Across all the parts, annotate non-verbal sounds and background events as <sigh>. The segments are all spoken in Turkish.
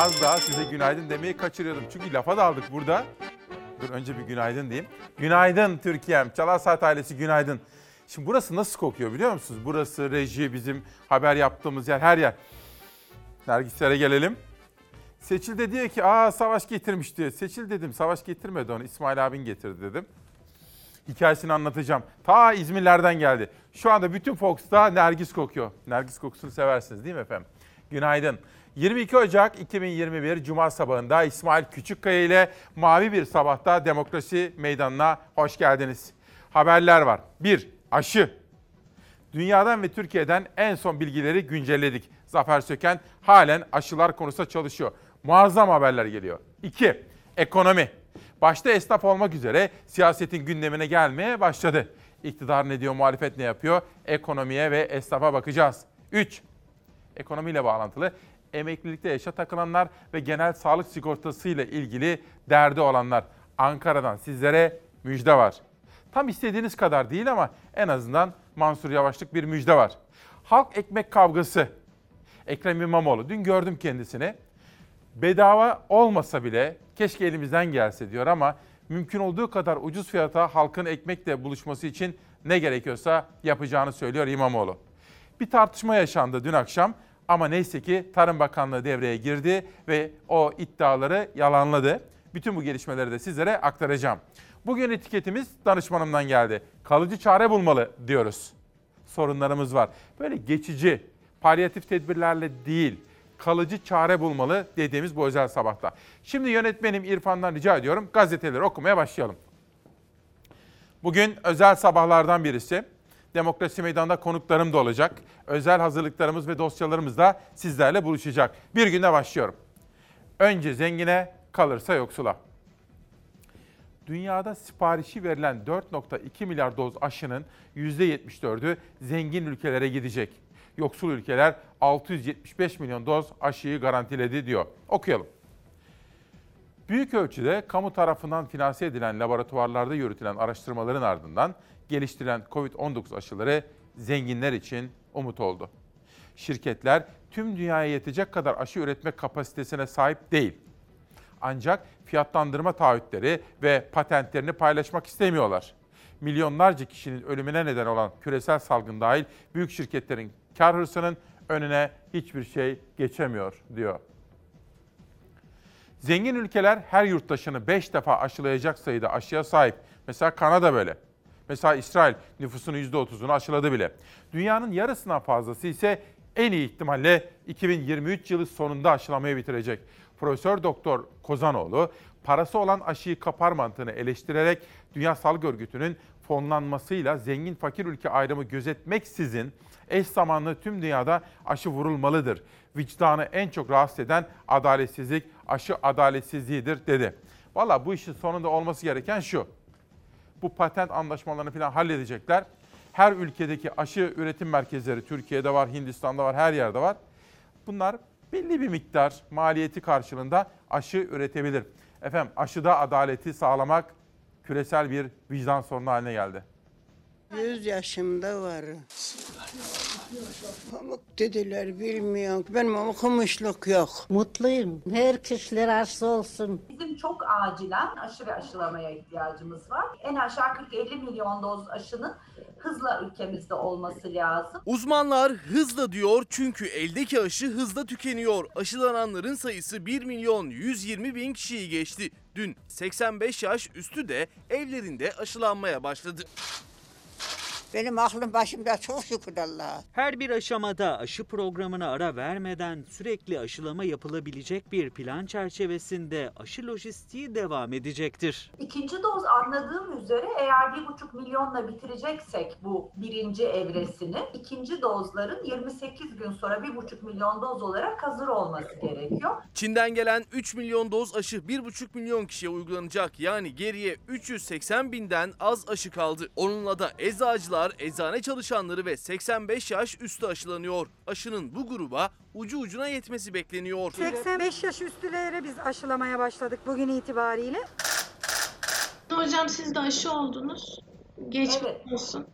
az daha size günaydın demeyi kaçırıyordum. Çünkü lafa daldık burada. Dur önce bir günaydın diyeyim. Günaydın Türkiye'm. Çalar ailesi günaydın. Şimdi burası nasıl kokuyor biliyor musunuz? Burası reji, bizim haber yaptığımız yer, her yer. Nergislere gelelim. Seçil de diyor ki aa savaş getirmiş diyor. Seçil dedim savaş getirmedi onu İsmail abin getirdi dedim. Hikayesini anlatacağım. Ta İzmirlerden geldi. Şu anda bütün Fox'ta Nergis kokuyor. Nergis kokusunu seversiniz değil mi efendim? Günaydın. 22 Ocak 2021 Cuma sabahında İsmail Küçükkaya ile Mavi Bir Sabah'ta Demokrasi Meydanı'na hoş geldiniz. Haberler var. 1. Aşı. Dünyadan ve Türkiye'den en son bilgileri güncelledik. Zafer Söken halen aşılar konusunda çalışıyor. Muazzam haberler geliyor. 2. Ekonomi. Başta esnaf olmak üzere siyasetin gündemine gelmeye başladı. İktidar ne diyor, muhalefet ne yapıyor? Ekonomiye ve esnafa bakacağız. 3. Ekonomiyle bağlantılı emeklilikte yaşa takılanlar ve genel sağlık sigortası ile ilgili derdi olanlar. Ankara'dan sizlere müjde var. Tam istediğiniz kadar değil ama en azından Mansur Yavaşlık bir müjde var. Halk ekmek kavgası. Ekrem İmamoğlu dün gördüm kendisini. Bedava olmasa bile keşke elimizden gelse diyor ama mümkün olduğu kadar ucuz fiyata halkın ekmekle buluşması için ne gerekiyorsa yapacağını söylüyor İmamoğlu. Bir tartışma yaşandı dün akşam ama neyse ki Tarım Bakanlığı devreye girdi ve o iddiaları yalanladı. Bütün bu gelişmeleri de sizlere aktaracağım. Bugün etiketimiz danışmanımdan geldi. Kalıcı çare bulmalı diyoruz. Sorunlarımız var. Böyle geçici, palyatif tedbirlerle değil, kalıcı çare bulmalı dediğimiz bu özel sabahta. Şimdi yönetmenim İrfan'dan rica ediyorum gazeteleri okumaya başlayalım. Bugün özel sabahlardan birisi. Demokrasi Meydanı'nda konuklarım da olacak. Özel hazırlıklarımız ve dosyalarımız da sizlerle buluşacak. Bir günde başlıyorum. Önce zengine, kalırsa yoksula. Dünyada siparişi verilen 4.2 milyar doz aşının %74'ü zengin ülkelere gidecek. Yoksul ülkeler 675 milyon doz aşıyı garantiledi diyor. Okuyalım. Büyük ölçüde kamu tarafından finanse edilen laboratuvarlarda yürütülen araştırmaların ardından geliştirilen COVID-19 aşıları zenginler için umut oldu. Şirketler tüm dünyaya yetecek kadar aşı üretme kapasitesine sahip değil. Ancak fiyatlandırma taahhütleri ve patentlerini paylaşmak istemiyorlar. Milyonlarca kişinin ölümüne neden olan küresel salgın dahil büyük şirketlerin kar hırsının önüne hiçbir şey geçemiyor diyor. Zengin ülkeler her yurttaşını 5 defa aşılayacak sayıda aşıya sahip. Mesela Kanada böyle. Mesela İsrail nüfusunun %30'unu aşıladı bile. Dünyanın yarısından fazlası ise en iyi ihtimalle 2023 yılı sonunda aşılamayı bitirecek. Profesör Doktor Kozanoğlu parası olan aşıyı kapar mantığını eleştirerek Dünya Sağlık Örgütü'nün fonlanmasıyla zengin fakir ülke ayrımı gözetmeksizin eş zamanlı tüm dünyada aşı vurulmalıdır. Vicdanı en çok rahatsız eden adaletsizlik aşı adaletsizliğidir dedi. Valla bu işin sonunda olması gereken şu. Bu patent anlaşmalarını falan halledecekler. Her ülkedeki aşı üretim merkezleri Türkiye'de var, Hindistan'da var, her yerde var. Bunlar belli bir miktar maliyeti karşılığında aşı üretebilir. Efendim aşıda adaleti sağlamak küresel bir vicdan sorunu haline geldi. 100 yaşımda var. Pamuk dediler bilmiyorum. Benim okumuşluk yok. Mutluyum. Her kişiler aşısı olsun. Bizim çok acilen aşı ve aşılamaya ihtiyacımız var. En aşağı 40-50 milyon doz aşının hızla ülkemizde olması lazım. Uzmanlar hızla diyor çünkü eldeki aşı hızla tükeniyor. Aşılananların sayısı 1 milyon 120 bin kişiyi geçti. Dün 85 yaş üstü de evlerinde aşılanmaya başladı. Benim aklım başımda çok şükür Allah'a. Her bir aşamada aşı programına ara vermeden sürekli aşılama yapılabilecek bir plan çerçevesinde aşı lojistiği devam edecektir. İkinci doz anladığım üzere eğer 1,5 milyonla bitireceksek bu birinci evresini, ikinci dozların 28 gün sonra 1,5 milyon doz olarak hazır olması gerekiyor. Çin'den gelen 3 milyon doz aşı 1,5 milyon kişiye uygulanacak. Yani geriye 380 binden az aşı kaldı. Onunla da eczacılar, eczane çalışanları ve 85 yaş üstü aşılanıyor. Aşının bu gruba ucu ucuna yetmesi bekleniyor. 85 yaş üstülere biz aşılamaya başladık bugün itibariyle. Hocam siz de aşı oldunuz. Geçmiş Evet. olsun.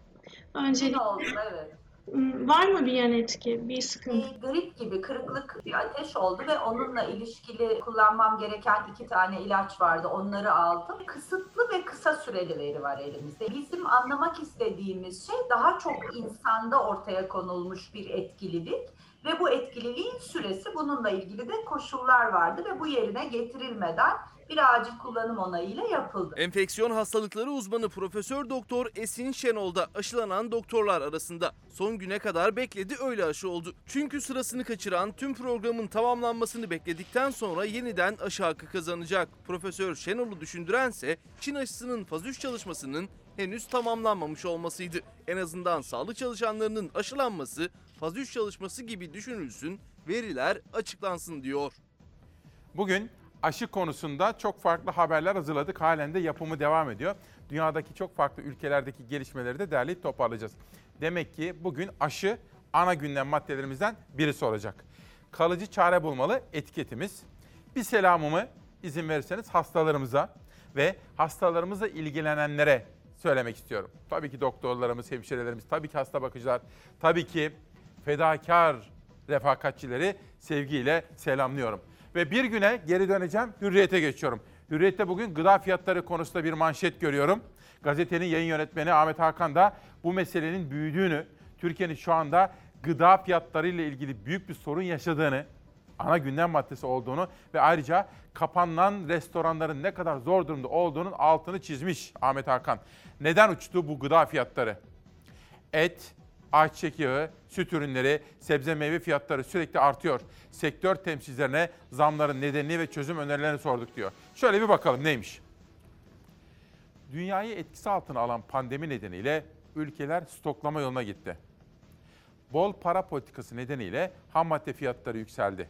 Öncelikle oldu evet. Hmm, Var mı bir yan etki, bir sıkıntı? Bir grip gibi kırıklık bir ateş oldu ve onunla ilişkili kullanmam gereken iki tane ilaç vardı. Onları aldım. Kısıtlı ve kısa sürelileri var elimizde. Bizim anlamak istediğimiz şey daha çok insanda ortaya konulmuş bir etkililik ve bu etkililiğin süresi bununla ilgili de koşullar vardı ve bu yerine getirilmeden bir acil kullanım onayıyla yapıldı. Enfeksiyon hastalıkları uzmanı Profesör Doktor Esin Şenol da aşılanan doktorlar arasında. Son güne kadar bekledi öyle aşı oldu. Çünkü sırasını kaçıran tüm programın tamamlanmasını bekledikten sonra yeniden aşı hakkı kazanacak. Profesör Şenol'u düşündürense Çin aşısının faz 3 çalışmasının henüz tamamlanmamış olmasıydı. En azından sağlık çalışanlarının aşılanması faz 3 çalışması gibi düşünülsün, veriler açıklansın diyor. Bugün aşı konusunda çok farklı haberler hazırladık. Halen de yapımı devam ediyor. Dünyadaki çok farklı ülkelerdeki gelişmeleri de derleyip toparlayacağız. Demek ki bugün aşı ana gündem maddelerimizden birisi olacak. Kalıcı çare bulmalı etiketimiz. Bir selamımı izin verirseniz hastalarımıza ve hastalarımızla ilgilenenlere söylemek istiyorum. Tabii ki doktorlarımız, hemşirelerimiz, tabii ki hasta bakıcılar, tabii ki fedakar refakatçileri sevgiyle selamlıyorum. Ve bir güne geri döneceğim, Hürriyet'e geçiyorum. Hürriyet'te bugün gıda fiyatları konusunda bir manşet görüyorum. Gazetenin yayın yönetmeni Ahmet Hakan da bu meselenin büyüdüğünü, Türkiye'nin şu anda gıda fiyatları ile ilgili büyük bir sorun yaşadığını, ana gündem maddesi olduğunu ve ayrıca kapanan restoranların ne kadar zor durumda olduğunun altını çizmiş Ahmet Hakan. Neden uçtu bu gıda fiyatları? Et, ayçiçek yağı, süt ürünleri, sebze meyve fiyatları sürekli artıyor. Sektör temsilcilerine zamların nedenini ve çözüm önerilerini sorduk diyor. Şöyle bir bakalım neymiş? Dünyayı etkisi altına alan pandemi nedeniyle ülkeler stoklama yoluna gitti. Bol para politikası nedeniyle ham madde fiyatları yükseldi.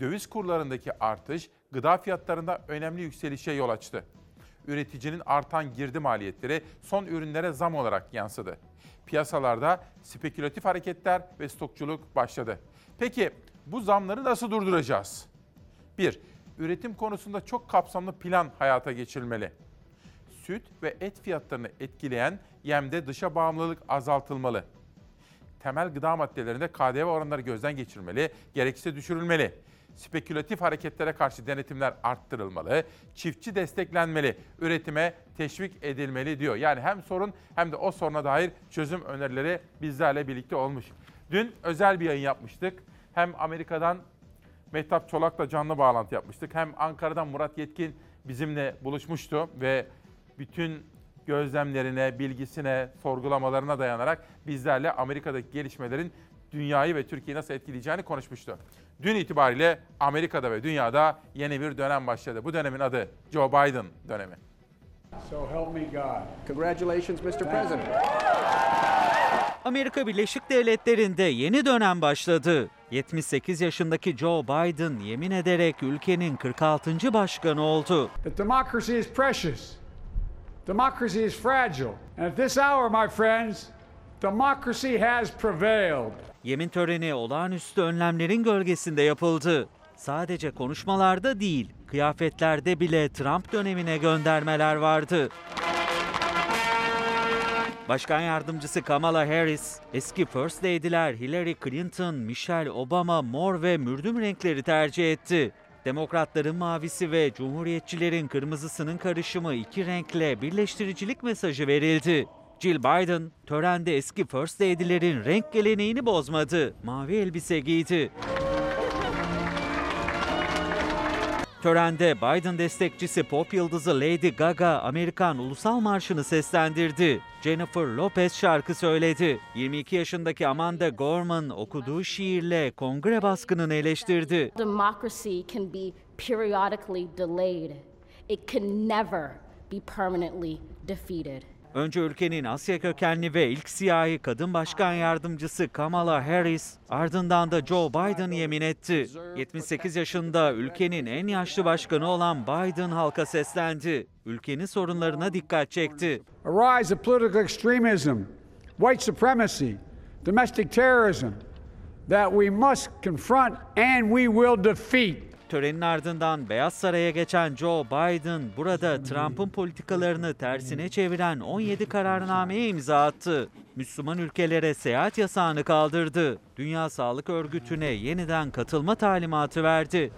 Döviz kurlarındaki artış gıda fiyatlarında önemli yükselişe yol açtı. Üreticinin artan girdi maliyetleri son ürünlere zam olarak yansıdı. Piyasalarda spekülatif hareketler ve stokçuluk başladı. Peki bu zamları nasıl durduracağız? 1. Üretim konusunda çok kapsamlı plan hayata geçirilmeli. Süt ve et fiyatlarını etkileyen yemde dışa bağımlılık azaltılmalı temel gıda maddelerinde KDV oranları gözden geçirilmeli, gerekirse düşürülmeli. Spekülatif hareketlere karşı denetimler arttırılmalı, çiftçi desteklenmeli, üretime teşvik edilmeli diyor. Yani hem sorun hem de o soruna dair çözüm önerileri bizlerle birlikte olmuş. Dün özel bir yayın yapmıştık. Hem Amerika'dan Mehtap Çolak'la canlı bağlantı yapmıştık. Hem Ankara'dan Murat Yetkin bizimle buluşmuştu ve bütün gözlemlerine, bilgisine, sorgulamalarına dayanarak bizlerle Amerika'daki gelişmelerin dünyayı ve Türkiye'yi nasıl etkileyeceğini konuşmuştu. Dün itibariyle Amerika'da ve dünyada yeni bir dönem başladı. Bu dönemin adı Joe Biden dönemi. So help me God. Congratulations, Mr. President. Amerika Birleşik Devletleri'nde yeni dönem başladı. 78 yaşındaki Joe Biden yemin ederek ülkenin 46. başkanı oldu. That democracy is precious. Democracy is fragile. And at this hour, my friends, democracy has prevailed. Yemin töreni olağanüstü önlemlerin gölgesinde yapıldı. Sadece konuşmalarda değil, kıyafetlerde bile Trump dönemine göndermeler vardı. Başkan yardımcısı Kamala Harris, eski First Lady'ler Hillary Clinton, Michelle Obama mor ve mürdüm renkleri tercih etti. Demokratların mavisi ve Cumhuriyetçilerin kırmızısının karışımı iki renkle birleştiricilik mesajı verildi. Jill Biden törende eski First Lady'lerin renk geleneğini bozmadı. Mavi elbise giydi. Törende Biden destekçisi pop yıldızı Lady Gaga Amerikan Ulusal Marşı'nı seslendirdi. Jennifer Lopez şarkı söyledi. 22 yaşındaki Amanda Gorman okuduğu şiirle kongre baskınını eleştirdi. Democracy can be periodically delayed. It can never be permanently defeated. Önce ülkenin Asya kökenli ve ilk siyahi kadın başkan yardımcısı Kamala Harris, ardından da Joe Biden yemin etti. 78 yaşında ülkenin en yaşlı başkanı olan Biden halka seslendi. Ülkenin sorunlarına dikkat çekti. A rise of political extremism, white supremacy, domestic terrorism that we must confront and we will defeat. Törenin ardından Beyaz Saray'a geçen Joe Biden burada Trump'ın politikalarını tersine çeviren 17 kararnameye imza attı. Müslüman ülkelere seyahat yasağını kaldırdı. Dünya Sağlık Örgütü'ne yeniden katılma talimatı verdi.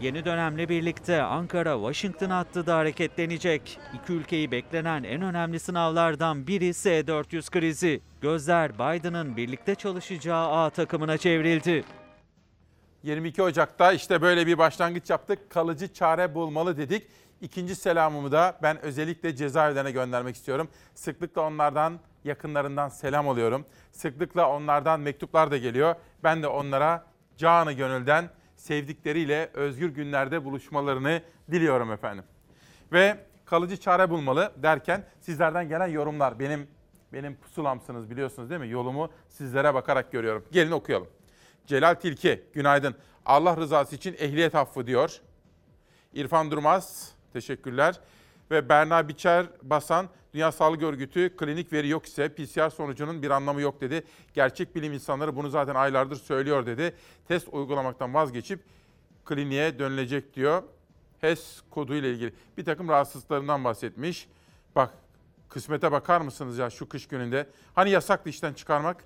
Yeni dönemle birlikte Ankara Washington hattı da hareketlenecek. İki ülkeyi beklenen en önemli sınavlardan biri S-400 krizi. Gözler Biden'ın birlikte çalışacağı A takımına çevrildi. 22 Ocak'ta işte böyle bir başlangıç yaptık. Kalıcı çare bulmalı dedik. İkinci selamımı da ben özellikle cezaevlerine göndermek istiyorum. Sıklıkla onlardan, yakınlarından selam alıyorum. Sıklıkla onlardan mektuplar da geliyor. Ben de onlara canı gönülden sevdikleriyle özgür günlerde buluşmalarını diliyorum efendim. Ve kalıcı çare bulmalı derken sizlerden gelen yorumlar benim benim pusulamsınız biliyorsunuz değil mi? Yolumu sizlere bakarak görüyorum. Gelin okuyalım. Celal Tilki, günaydın. Allah rızası için ehliyet affı diyor. İrfan Durmaz, teşekkürler. Ve Berna Biçer Basan, Dünya Sağlık Örgütü klinik veri yok ise PCR sonucunun bir anlamı yok dedi. Gerçek bilim insanları bunu zaten aylardır söylüyor dedi. Test uygulamaktan vazgeçip kliniğe dönülecek diyor. HES kodu ile ilgili bir takım rahatsızlıklarından bahsetmiş. Bak kısmete bakar mısınız ya şu kış gününde? Hani yasaktı işten çıkarmak?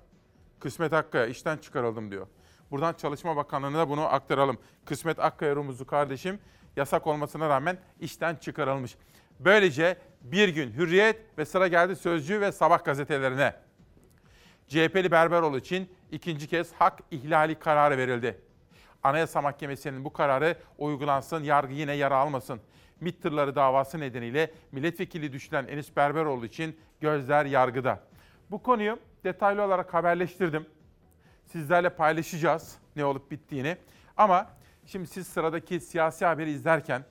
Kısmet Akkaya işten çıkarıldım diyor. Buradan Çalışma Bakanlığı'na bunu aktaralım. Kısmet Akkaya Rumuzlu kardeşim yasak olmasına rağmen işten çıkarılmış. Böylece bir gün Hürriyet ve sıra geldi Sözcü ve Sabah gazetelerine. CHP'li Berberoğlu için ikinci kez hak ihlali kararı verildi. Anayasa Mahkemesi'nin bu kararı uygulansın, yargı yine yara almasın. MİT tırları davası nedeniyle milletvekili düşülen Enis Berberoğlu için gözler yargıda. Bu konuyu detaylı olarak haberleştirdim. Sizlerle paylaşacağız ne olup bittiğini. Ama şimdi siz sıradaki siyasi haberi izlerken,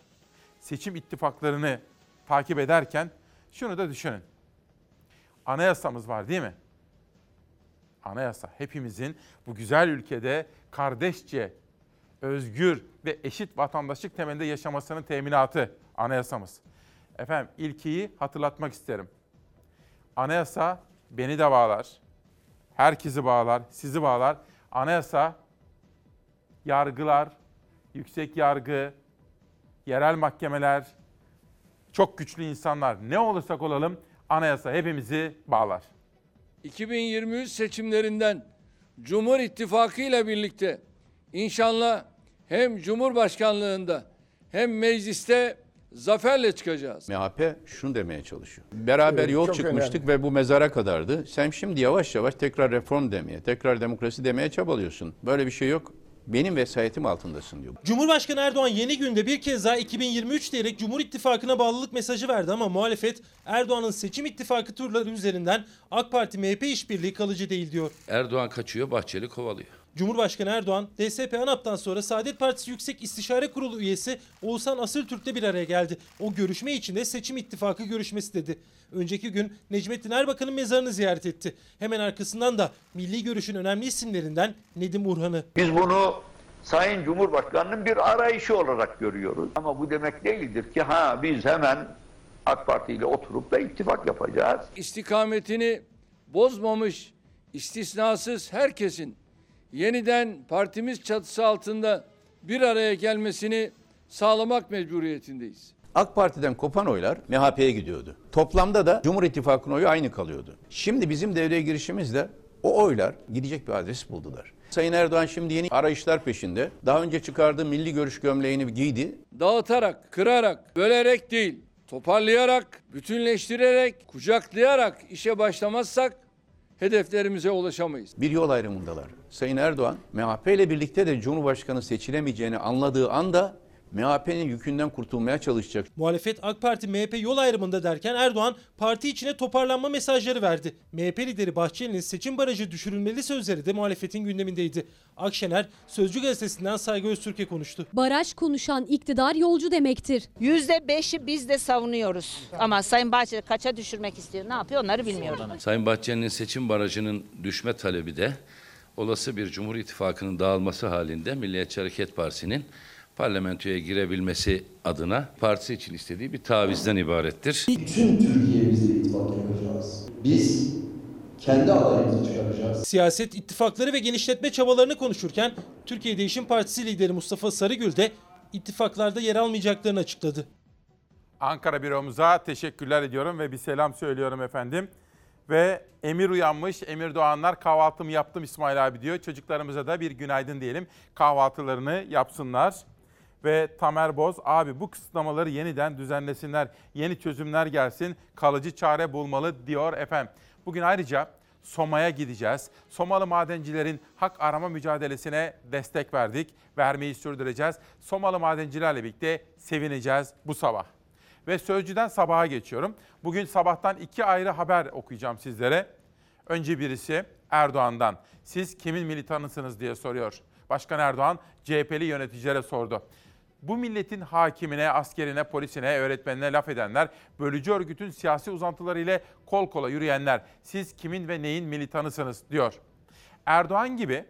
seçim ittifaklarını takip ederken şunu da düşünün. Anayasamız var değil mi? Anayasa hepimizin bu güzel ülkede kardeşçe, özgür ve eşit vatandaşlık temelinde yaşamasının teminatı anayasamız. Efendim ilkiyi hatırlatmak isterim. Anayasa beni de bağlar, herkesi bağlar, sizi bağlar. Anayasa, yargılar, yüksek yargı, yerel mahkemeler, çok güçlü insanlar ne olursak olalım anayasa hepimizi bağlar. 2023 seçimlerinden Cumhur İttifakı ile birlikte inşallah hem Cumhurbaşkanlığında hem mecliste zaferle çıkacağız. MHP şunu demeye çalışıyor. Beraber Evet, yol çok çıkmıştık ve bu mezara kadardı. Sen şimdi yavaş yavaş tekrar reform demeye, tekrar demokrasi demeye çabalıyorsun. Böyle bir şey yok. Benim vesayetim altındasın diyor. Cumhurbaşkanı Erdoğan yeni günde bir kez daha 2023 diyerek Cumhur İttifakı'na bağlılık mesajı verdi ama muhalefet Erdoğan'ın seçim ittifakı turları üzerinden AK Parti MHP işbirliği kalıcı değil diyor. Erdoğan kaçıyor, Bahçeli kovalıyor. Cumhurbaşkanı Erdoğan, DSP ANAP'tan sonra Saadet Partisi Yüksek İstişare Kurulu üyesi Oğuzhan Asıltürk'le bir araya geldi. O görüşme için de seçim ittifakı görüşmesi dedi. Önceki gün Necmettin Erbakan'ın mezarını ziyaret etti. Hemen arkasından da milli görüşün önemli isimlerinden Nedim Urhan'ı. Biz bunu Sayın Cumhurbaşkanı'nın bir arayışı olarak görüyoruz. Ama bu demek değildir ki ha biz hemen AK Parti ile oturup da ittifak yapacağız. İstikametini bozmamış istisnasız herkesin yeniden partimiz çatısı altında bir araya gelmesini sağlamak mecburiyetindeyiz. AK Parti'den kopan oylar MHP'ye gidiyordu. Toplamda da Cumhur İttifakı'nın oyu aynı kalıyordu. Şimdi bizim devreye girişimizle o oylar gidecek bir adres buldular. Sayın Erdoğan şimdi yeni arayışlar peşinde. Daha önce çıkardığı milli görüş gömleğini giydi. Dağıtarak, kırarak, bölerek değil, toparlayarak, bütünleştirerek, kucaklayarak işe başlamazsak hedeflerimize ulaşamayız. Bir yol ayrımındalar. Sayın Erdoğan MHP ile birlikte de Cumhurbaşkanı seçilemeyeceğini anladığı anda MHP'nin yükünden kurtulmaya çalışacak. Muhalefet AK Parti MHP yol ayrımında derken Erdoğan parti içine toparlanma mesajları verdi. MHP lideri Bahçeli'nin seçim barajı düşürülmeli sözleri de muhalefetin gündemindeydi. Akşener Sözcü gazetesinden Saygı Öztürk'e konuştu. Baraj konuşan iktidar yolcu demektir. Yüzde beşi biz de savunuyoruz. Ama Sayın Bahçeli kaça düşürmek istiyor? Ne yapıyor onları bilmiyorum. Sayın Bahçeli'nin seçim barajının düşme talebi de olası bir Cumhur İttifakı'nın dağılması halinde Milliyetçi Hareket Partisi'nin parlamentoya girebilmesi adına partisi için istediği bir tavizden ibarettir. Bütün Türkiye bizle ittifak yapacağız. Biz kendi adayımızı çıkaracağız. Siyaset ittifakları ve genişletme çabalarını konuşurken Türkiye Değişim Partisi lideri Mustafa Sarıgül de ittifaklarda yer almayacaklarını açıkladı. Ankara büromuza teşekkürler ediyorum ve bir selam söylüyorum efendim. Ve Emir uyanmış, Emir Doğanlar kahvaltımı yaptım İsmail abi diyor. Çocuklarımıza da bir günaydın diyelim. Kahvaltılarını yapsınlar. Ve Tamer Boz abi bu kısıtlamaları yeniden düzenlesinler. Yeni çözümler gelsin, kalıcı çare bulmalı diyor efendim. Bugün ayrıca Soma'ya gideceğiz. Somalı madencilerin hak arama mücadelesine destek verdik. Vermeyi sürdüreceğiz. Somalı madencilerle birlikte sevineceğiz bu sabah. Ve Sözcü'den sabaha geçiyorum. Bugün sabahtan iki ayrı haber okuyacağım sizlere. Önce birisi Erdoğan'dan. Siz kimin militanısınız diye soruyor. Başkan Erdoğan CHP'li yöneticilere sordu. Bu milletin hakimine, askerine, polisine, öğretmenine laf edenler, bölücü örgütün siyasi uzantıları ile kol kola yürüyenler, siz kimin ve neyin militanısınız diyor. Erdoğan gibi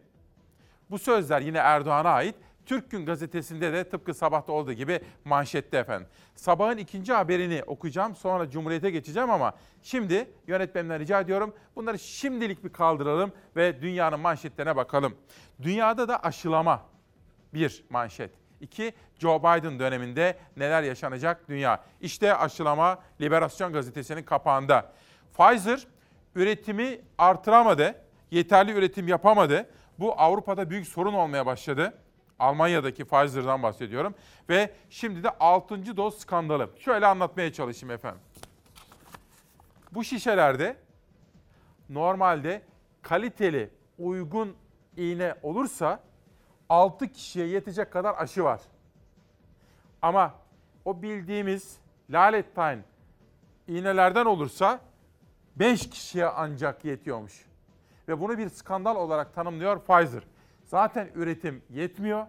bu sözler yine Erdoğan'a ait. Türk Gün gazetesinde de tıpkı sabahta olduğu gibi manşette efendim. Sabahın ikinci haberini okuyacağım sonra Cumhuriyet'e geçeceğim ama şimdi yönetmenimden rica ediyorum bunları şimdilik bir kaldıralım ve dünyanın manşetlerine bakalım. Dünyada da aşılama bir manşet. İki, Joe Biden döneminde neler yaşanacak dünya. İşte aşılama Liberasyon gazetesinin kapağında. Pfizer üretimi artıramadı, yeterli üretim yapamadı. Bu Avrupa'da büyük sorun olmaya başladı. Almanya'daki Pfizer'dan bahsediyorum. Ve şimdi de 6. doz skandalı. Şöyle anlatmaya çalışayım efendim. Bu şişelerde normalde kaliteli, uygun iğne olursa 6 kişiye yetecek kadar aşı var. Ama o bildiğimiz lalettayn iğnelerden olursa 5 kişiye ancak yetiyormuş. Ve bunu bir skandal olarak tanımlıyor Pfizer. Zaten üretim yetmiyor.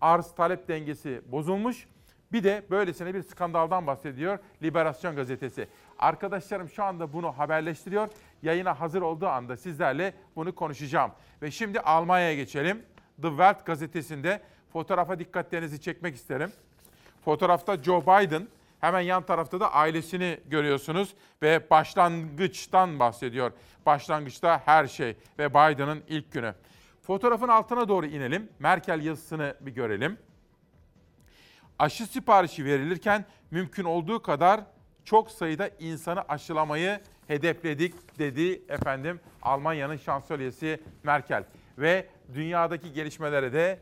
Arz talep dengesi bozulmuş. Bir de böylesine bir skandaldan bahsediyor Liberasyon gazetesi. Arkadaşlarım şu anda bunu haberleştiriyor. Yayına hazır olduğu anda sizlerle bunu konuşacağım. Ve şimdi Almanya'ya geçelim. The Welt gazetesinde fotoğrafa dikkatlerinizi çekmek isterim. Fotoğrafta Joe Biden, hemen yan tarafta da ailesini görüyorsunuz ve başlangıçtan bahsediyor. Başlangıçta her şey ve Biden'ın ilk günü. Fotoğrafın altına doğru inelim. Merkel yazısını bir görelim. Aşı siparişi verilirken mümkün olduğu kadar çok sayıda insanı aşılamayı hedefledik dedi efendim Almanya'nın şansölyesi Merkel. Ve dünyadaki gelişmelere de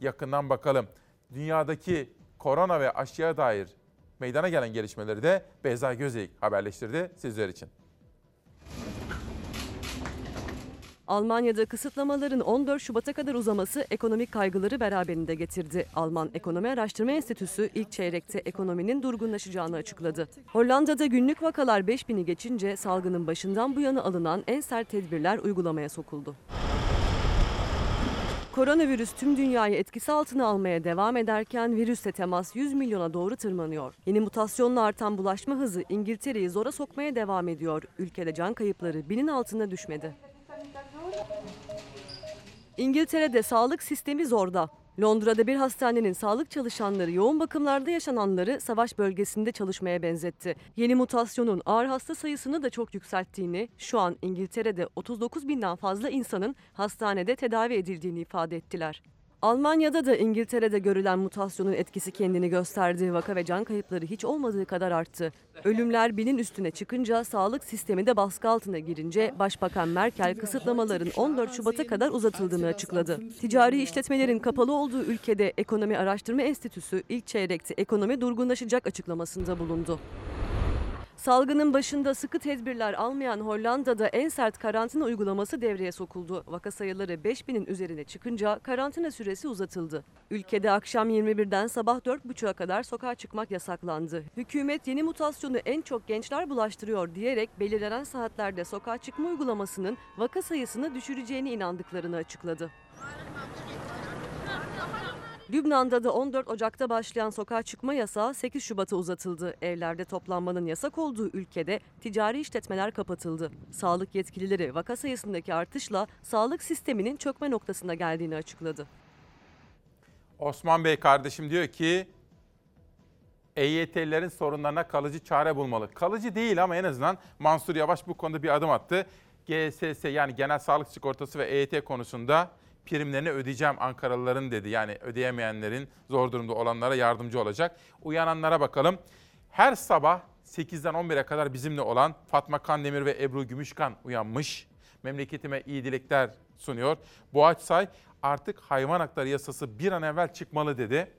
yakından bakalım. Dünyadaki korona ve aşıya dair meydana gelen gelişmeleri de Beyza Gözeyik haberleştirdi sizler için. Almanya'da kısıtlamaların 14 Şubat'a kadar uzaması ekonomik kaygıları beraberinde getirdi. Alman Ekonomi Araştırma Enstitüsü ilk çeyrekte ekonominin durgunlaşacağını açıkladı. Hollanda'da günlük vakalar 5000'i geçince salgının başından bu yana alınan en sert tedbirler uygulamaya sokuldu. Koronavirüs tüm dünyayı etkisi altına almaya devam ederken virüsle temas 100 milyona doğru tırmanıyor. Yeni mutasyonla artan bulaşma hızı İngiltere'yi zora sokmaya devam ediyor. Ülkede can kayıpları binin altına düşmedi. İngiltere'de sağlık sistemi zorda. Londra'da bir hastanenin sağlık çalışanları yoğun bakımlarda yaşananları savaş bölgesinde çalışmaya benzetti. Yeni mutasyonun ağır hasta sayısını da çok yükselttiğini, şu an İngiltere'de 39 binden fazla insanın hastanede tedavi edildiğini ifade ettiler. Almanya'da da İngiltere'de görülen mutasyonun etkisi kendini gösterdi. Vaka ve can kayıpları hiç olmadığı kadar arttı. Ölümler binin üstüne çıkınca sağlık sistemi de baskı altına girince Başbakan Merkel kısıtlamaların 14 Şubat'a kadar uzatıldığını açıkladı. Ticari işletmelerin kapalı olduğu ülkede Ekonomi Araştırma Enstitüsü ilk çeyrekte ekonomi durgunlaşacak açıklamasında bulundu. Salgının başında sıkı tedbirler almayan Hollanda'da en sert karantina uygulaması devreye sokuldu. Vaka sayıları 5000'in üzerine çıkınca karantina süresi uzatıldı. Ülkede akşam 21'den sabah 4.30'a kadar sokağa çıkmak yasaklandı. Hükümet yeni mutasyonu en çok gençler bulaştırıyor diyerek belirlenen saatlerde sokağa çıkma uygulamasının vaka sayısını düşüreceğini inandıklarını açıkladı. Lübnan'da da 14 Ocak'ta başlayan sokağa çıkma yasağı 8 Şubat'a uzatıldı. Evlerde toplanmanın yasak olduğu ülkede ticari işletmeler kapatıldı. Sağlık yetkilileri vaka sayısındaki artışla sağlık sisteminin çökme noktasına geldiğini açıkladı. Osman Bey kardeşim diyor ki EYT'lilerin sorunlarına kalıcı çare bulmalı. Kalıcı değil ama en azından Mansur Yavaş bu konuda bir adım attı. GSS yani Genel Sağlık Sigortası ve EYT konusunda primlerini ödeyeceğim Ankaralıların dedi. Yani ödeyemeyenlerin zor durumda olanlara yardımcı olacak. Uyananlara bakalım. Her sabah 8'den 11'e kadar bizimle olan Fatma Kandemir ve Ebru Gümüşkan uyanmış. Memleketime iyi dilekler sunuyor. Boğaçsay artık hayvan hakları yasası bir an evvel çıkmalı dedi.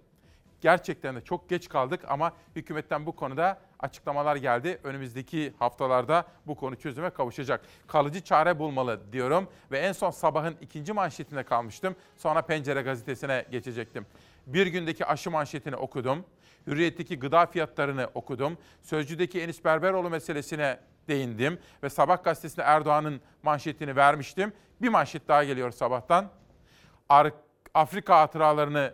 Gerçekten de çok geç kaldık ama hükümetten bu konuda açıklamalar geldi. Önümüzdeki haftalarda bu konu çözüme kavuşacak. Kalıcı çare bulmalı diyorum ve en son sabahın ikinci manşetinde kalmıştım. Sonra Pencere gazetesine geçecektim. Bir gündeki aşı manşetini okudum. Hürriyet'teki gıda fiyatlarını okudum. Sözcü'deki Enis Berberoğlu meselesine değindim ve Sabah gazetesinde Erdoğan'ın manşetini vermiştim. Bir manşet daha geliyor sabahtan. Afrika hatıralarını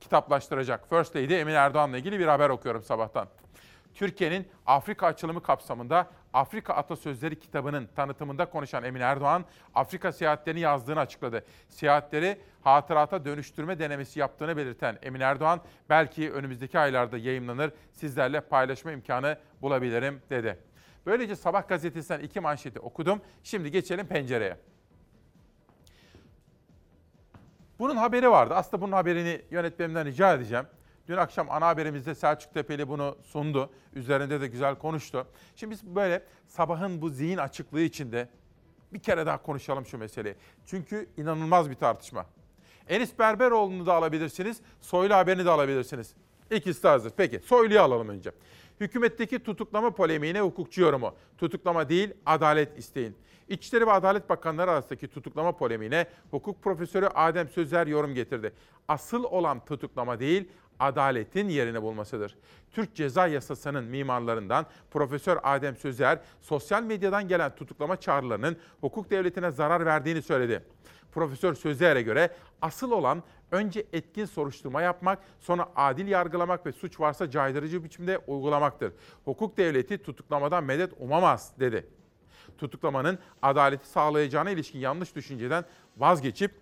kitaplaştıracak First Lady Emin Erdoğan'la ilgili bir haber okuyorum sabahtan. Türkiye'nin Afrika açılımı kapsamında Afrika Atasözleri kitabının tanıtımında konuşan Emin Erdoğan, Afrika seyahatlerini yazdığını açıkladı. Seyahatleri hatırata dönüştürme denemesi yaptığını belirten Emin Erdoğan, belki önümüzdeki aylarda yayımlanır, sizlerle paylaşma imkanı bulabilirim dedi. Böylece Sabah gazetesinden iki manşeti okudum. Şimdi geçelim pencereye. Bunun haberi vardı. Aslında bunun haberini yönetmenimden rica edeceğim. Dün akşam ana haberimizde Selçuk Tepeli bunu sundu. Üzerinde de güzel konuştu. Şimdi biz böyle sabahın bu zihin açıklığı içinde bir kere daha konuşalım şu meseleyi. Çünkü inanılmaz bir tartışma. Enis Berberoğlu'nu da alabilirsiniz, Soylu haberini de alabilirsiniz. İkisi de hazır. Peki Soylu'yu alalım önce. Hükümetteki tutuklama polemiğine hukukçu yorumu. Tutuklama değil, adalet isteyin. İçişleri ve Adalet Bakanları arasındaki tutuklama polemiğine hukuk profesörü Adem Sözer yorum getirdi. Asıl olan tutuklama değil, adaletin yerini bulmasıdır. Türk Ceza Yasası'nın mimarlarından Profesör Adem Sözer, sosyal medyadan gelen tutuklama çağrılarının hukuk devletine zarar verdiğini söyledi. Profesör Sözer'e göre asıl olan önce etkin soruşturma yapmak, sonra adil yargılamak ve suç varsa caydırıcı biçimde uygulamaktır. Hukuk devleti tutuklamadan medet umamaz dedi. Tutuklamanın adaleti sağlayacağına ilişkin yanlış düşünceden vazgeçip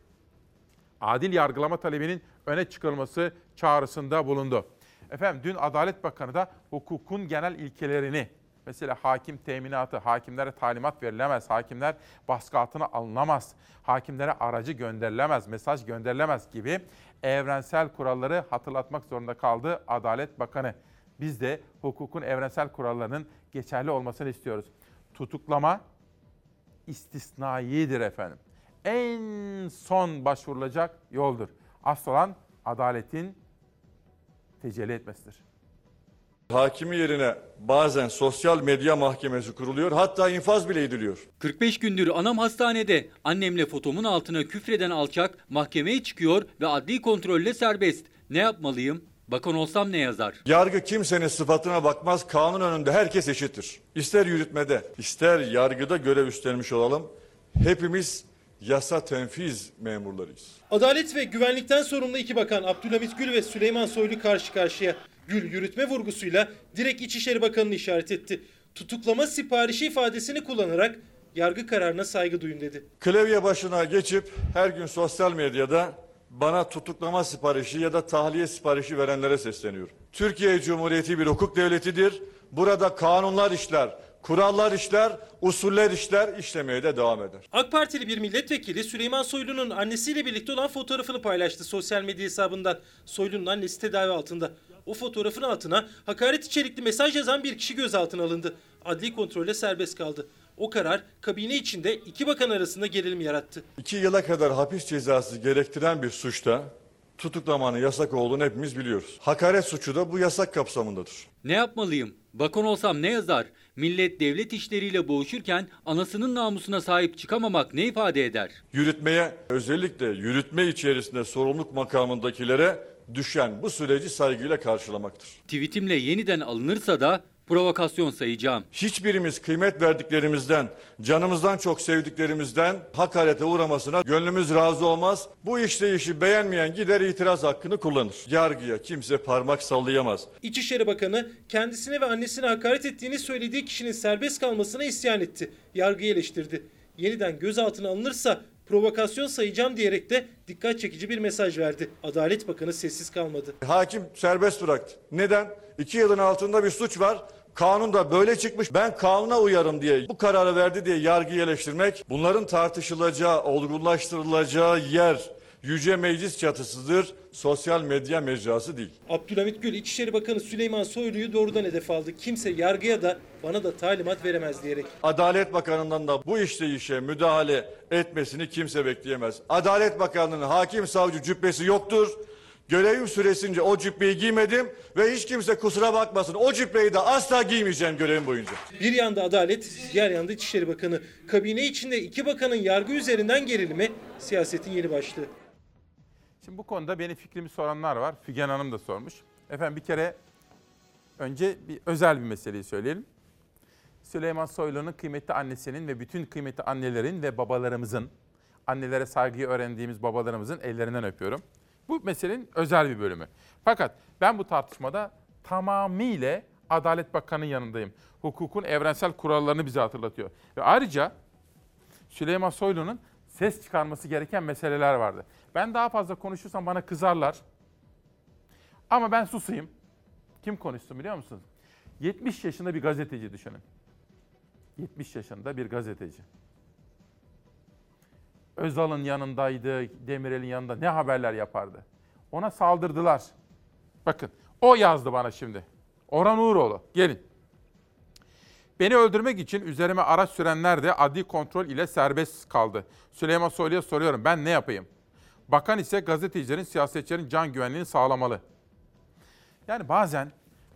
adil yargılama talebinin öne çıkarılması çağrısında bulundu. Efendim dün Adalet Bakanı da hukukun genel ilkelerini mesela hakim teminatı, hakimlere talimat verilemez, hakimler baskı altına alınamaz, hakimlere aracı gönderilemez, mesaj gönderilemez gibi evrensel kuralları hatırlatmak zorunda kaldı Adalet Bakanı. Biz de hukukun evrensel kurallarının geçerli olmasını istiyoruz. Tutuklama istisnaidir efendim. En son başvurulacak yoldur. Asıl olan adaletin tecelli etmesidir. Hakimi yerine bazen sosyal medya mahkemesi kuruluyor hatta infaz bile ediliyor. 45 gündür anam hastanede. Annemle fotomun altına küfreden alçak mahkemeye çıkıyor ve adli kontrolle serbest. Ne yapmalıyım? Bakan olsam ne yazar? Yargı kimsenin sıfatına bakmaz kanun önünde herkes eşittir. İster yürütmede ister yargıda görev üstlenmiş olalım hepimiz yasa tenfiz memurlarıyız. Adalet ve güvenlikten sorumlu iki bakan Abdülhamit Gül ve Süleyman Soylu karşı karşıya. Gül yürütme vurgusuyla direkt İçişleri Bakanı'nı işaret etti. Tutuklama siparişi ifadesini kullanarak yargı kararına saygı duyun dedi. Klavye başına geçip her gün sosyal medyada bana tutuklama siparişi ya da tahliye siparişi verenlere sesleniyorum. Türkiye Cumhuriyeti bir hukuk devletidir. Burada kanunlar işler, kurallar işler, usuller işler, işlemeye de devam eder. AK Partili bir milletvekili Süleyman Soylu'nun annesiyle birlikte olan fotoğrafını paylaştı sosyal medya hesabından. Soylu'nun annesi tedavi altında. O fotoğrafın altına hakaret içerikli mesaj yazan bir kişi gözaltına alındı. Adli kontrolle serbest kaldı. O karar kabine içinde iki bakan arasında gerilim yarattı. İki yıla kadar hapis cezası gerektiren bir suçta tutuklamanın yasak olduğunu hepimiz biliyoruz. Hakaret suçu da bu yasak kapsamındadır. Ne yapmalıyım? Bakan olsam ne yazar? Millet devlet işleriyle boğuşurken anasının namusuna sahip çıkamamak ne ifade eder? Yürütmeye özellikle yürütme içerisinde sorumluluk makamındakilere düşen bu süreci saygıyla karşılamaktır. Tweetimle yeniden alınırsa da provokasyon sayacağım. Hiçbirimiz kıymet verdiklerimizden, canımızdan çok sevdiklerimizden hakarete uğramasına gönlümüz razı olmaz. Bu işleyişi beğenmeyen gider itiraz hakkını kullanır. Yargıya kimse parmak sallayamaz. İçişleri Bakanı kendisine ve annesine hakaret ettiğini söylediği kişinin serbest kalmasına isyan etti. Yargıyı eleştirdi. Yeniden gözaltına alınırsa provokasyon sayacağım diyerek de dikkat çekici bir mesaj verdi. Adalet Bakanı sessiz kalmadı. Hakim serbest bıraktı. Neden? İki yılın altında bir suç var. Kanunda böyle çıkmış. Ben kanuna uyarım diye bu kararı verdi diye yargıyı eleştirmek bunların tartışılacağı, olgunlaştırılacağı yer yüce meclis çatısıdır. Sosyal medya mecrası değil. Abdülhamit Gül İçişleri Bakanı Süleyman Soylu'yu doğrudan hedef aldı. Kimse yargıya da bana da talimat veremez diyerek. Adalet Bakanı'ndan da bu işleyişe müdahale etmesini kimse bekleyemez. Adalet Bakanı'nın hakim savcı cübbesi yoktur. Görevim süresince o cübbeyi giymedim ve hiç kimse kusura bakmasın o cübbeyi de asla giymeyeceğim görevim boyunca. Bir yanda adalet, diğer yanda İçişleri Bakanı. Kabine içinde iki bakanın yargı üzerinden gerilimi siyasetin yeni başlığı. Şimdi bu konuda benim fikrimi soranlar var. Figen Hanım da sormuş. Efendim bir kere önce bir özel bir meseleyi söyleyelim. Süleyman Soylu'nun kıymetli annesinin ve bütün kıymetli annelerin ve babalarımızın, annelere saygıyı öğrendiğimiz babalarımızın ellerinden öpüyorum. Bu meselenin özel bir bölümü. Fakat ben bu tartışmada tamamıyla Adalet Bakanı'nın yanındayım. Hukukun evrensel kurallarını bize hatırlatıyor. Ve ayrıca Süleyman Soylu'nun ses çıkarması gereken meseleler vardı. Ben daha fazla konuşursam bana kızarlar. Ama ben susayım. Kim konuşsun biliyor musunuz? 70 yaşında bir gazeteci düşünün. 70 yaşında bir gazeteci. Özal'ın yanındaydı, Demirel'in yanında ne haberler yapardı. Ona saldırdılar. Bakın o yazdı bana şimdi. Orhan Uğuroğlu gelin. Beni öldürmek için üzerime araç sürenler de adli kontrol ile serbest kaldı. Süleyman Soylu'ya soruyorum ben ne yapayım? Bakan ise gazetecilerin, siyasetçilerin can güvenliğini sağlamalı. Yani bazen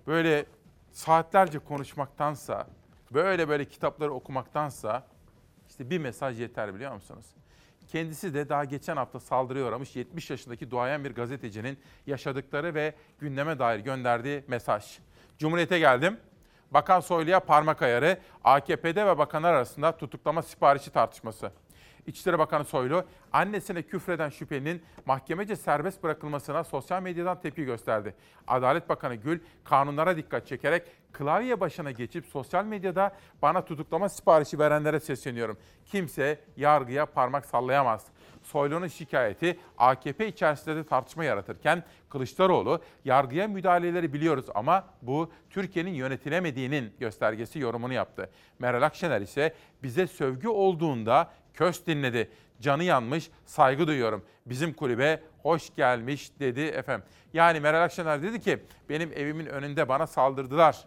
böyle saatlerce konuşmaktansa, böyle böyle kitapları okumaktansa işte bir mesaj yeter biliyor musunuz? Kendisi de daha geçen hafta saldırıya uğramış 70 yaşındaki duayen bir gazetecinin yaşadıkları ve gündeme dair gönderdiği mesaj. Cumhuriyete geldim. Bakan Soylu'ya parmak ayarı, AKP'de ve bakanlar arasında tutuklama siparişi tartışması. İçişleri Bakanı Soylu, annesine küfreden şüphelinin mahkemece serbest bırakılmasına sosyal medyadan tepki gösterdi. Adalet Bakanı Gül, kanunlara dikkat çekerek klavye başına geçip sosyal medyada bana tutuklama siparişi verenlere sesleniyorum. Kimse yargıya parmak sallayamaz. Soylu'nun şikayeti AKP içerisinde de tartışma yaratırken Kılıçdaroğlu yargıya müdahaleleri biliyoruz ama bu Türkiye'nin yönetilemediğinin göstergesi yorumunu yaptı. Meral Akşener ise bize sövgü olduğunda köst dinledi. Canı yanmış, saygı duyuyorum. Bizim kulübe hoş gelmiş dedi efendim. Yani Meral Akşener dedi ki benim evimin önünde bana saldırdılar.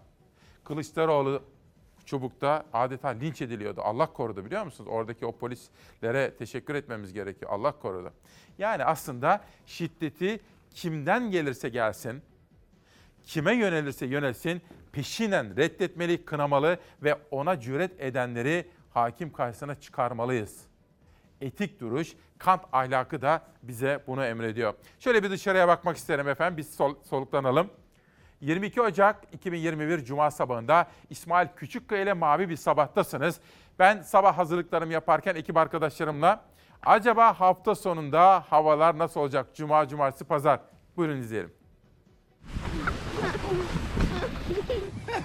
Kılıçdaroğlu Çubuk'ta adeta linç ediliyordu. Allah korudu biliyor musunuz? Oradaki o polislere teşekkür etmemiz gerekiyor. Allah korudu. Yani aslında şiddeti kimden gelirse gelsin, kime yönelirse yönelsin peşinen reddetmeli, kınamalı ve ona cüret edenleri hakim karşısına çıkarmalıyız. Etik duruş, Kant ahlakı da bize bunu emrediyor. Şöyle bir dışarıya bakmak isterim efendim. Biz sol, soluklanalım. 22 Ocak 2021 Cuma sabahında İsmail Küçükkaya ile mavi bir sabahtasınız. Ben sabah hazırlıklarımı yaparken ekip arkadaşlarımla acaba hafta sonunda havalar nasıl olacak? Cuma, cumartesi, pazar. Buyurun izleyelim.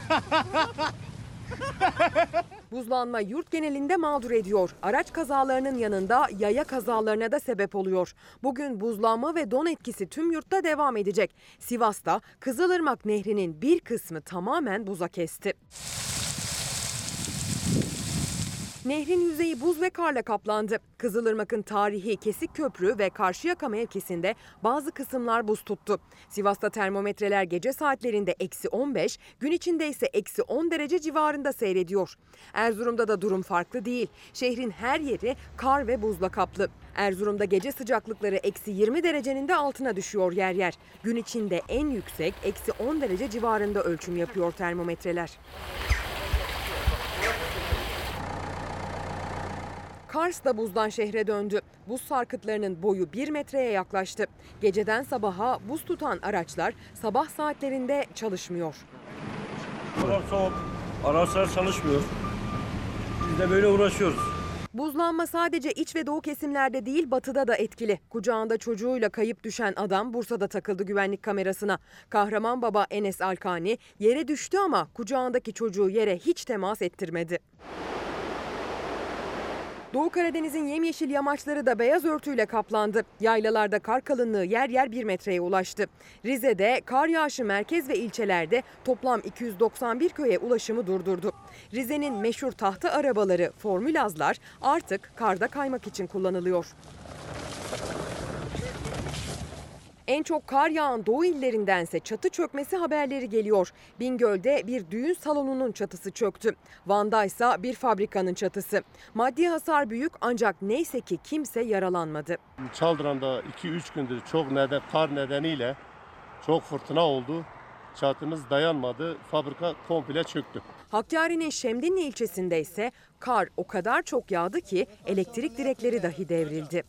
<laughs> <laughs> Buzlanma yurt genelinde mağdur ediyor. Araç kazalarının yanında yaya kazalarına da sebep oluyor. Bugün buzlanma ve don etkisi tüm yurtta devam edecek. Sivas'ta Kızılırmak Nehri'nin bir kısmı tamamen buza kesti. Nehrin yüzeyi buz ve karla kaplandı. Kızılırmak'ın tarihi Kesik Köprü ve Karşıyaka mevkisinde bazı kısımlar buz tuttu. Sivas'ta termometreler gece saatlerinde eksi 15, gün içinde ise eksi 10 derece civarında seyrediyor. Erzurum'da da durum farklı değil. Şehrin her yeri kar ve buzla kaplı. Erzurum'da gece sıcaklıkları eksi 20 derecenin de altına düşüyor yer yer. Gün içinde en yüksek eksi 10 derece civarında ölçüm yapıyor termometreler. Kars da buzdan şehre döndü. Buz sarkıtlarının boyu 1 metreye yaklaştı. Geceden sabaha buz tutan araçlar sabah saatlerinde çalışmıyor. Hava soğuk, araçlar çalışmıyor. Biz de böyle uğraşıyoruz. Buzlanma sadece iç ve doğu kesimlerde değil batıda da etkili. Kucağında çocuğuyla kayıp düşen adam Bursa'da takıldı güvenlik kamerasına. Kahraman baba Enes Alkani yere düştü ama kucağındaki çocuğu yere hiç temas ettirmedi. Doğu Karadeniz'in yemyeşil yamaçları da beyaz örtüyle kaplandı. Yaylalarda kar kalınlığı yer yer 1 metreye ulaştı. Rize'de kar yağışı merkez ve ilçelerde toplam 291 köye ulaşımı durdurdu. Rize'nin meşhur tahta arabaları Formülazlar artık karda kaymak için kullanılıyor. En çok kar yağan doğu illerindense çatı çökmesi haberleri geliyor. Bingöl'de bir düğün salonunun çatısı çöktü. Van'da ise bir fabrikanın çatısı. Maddi hasar büyük ancak neyse ki kimse yaralanmadı. Çaldıran'da 2-3 gündür çok neden, kar nedeniyle çok fırtına oldu. Çatımız dayanmadı. Fabrika komple çöktü. Hakkari'nin Şemdinli ilçesinde ise kar o kadar çok yağdı ki elektrik direkleri dahi devrildi.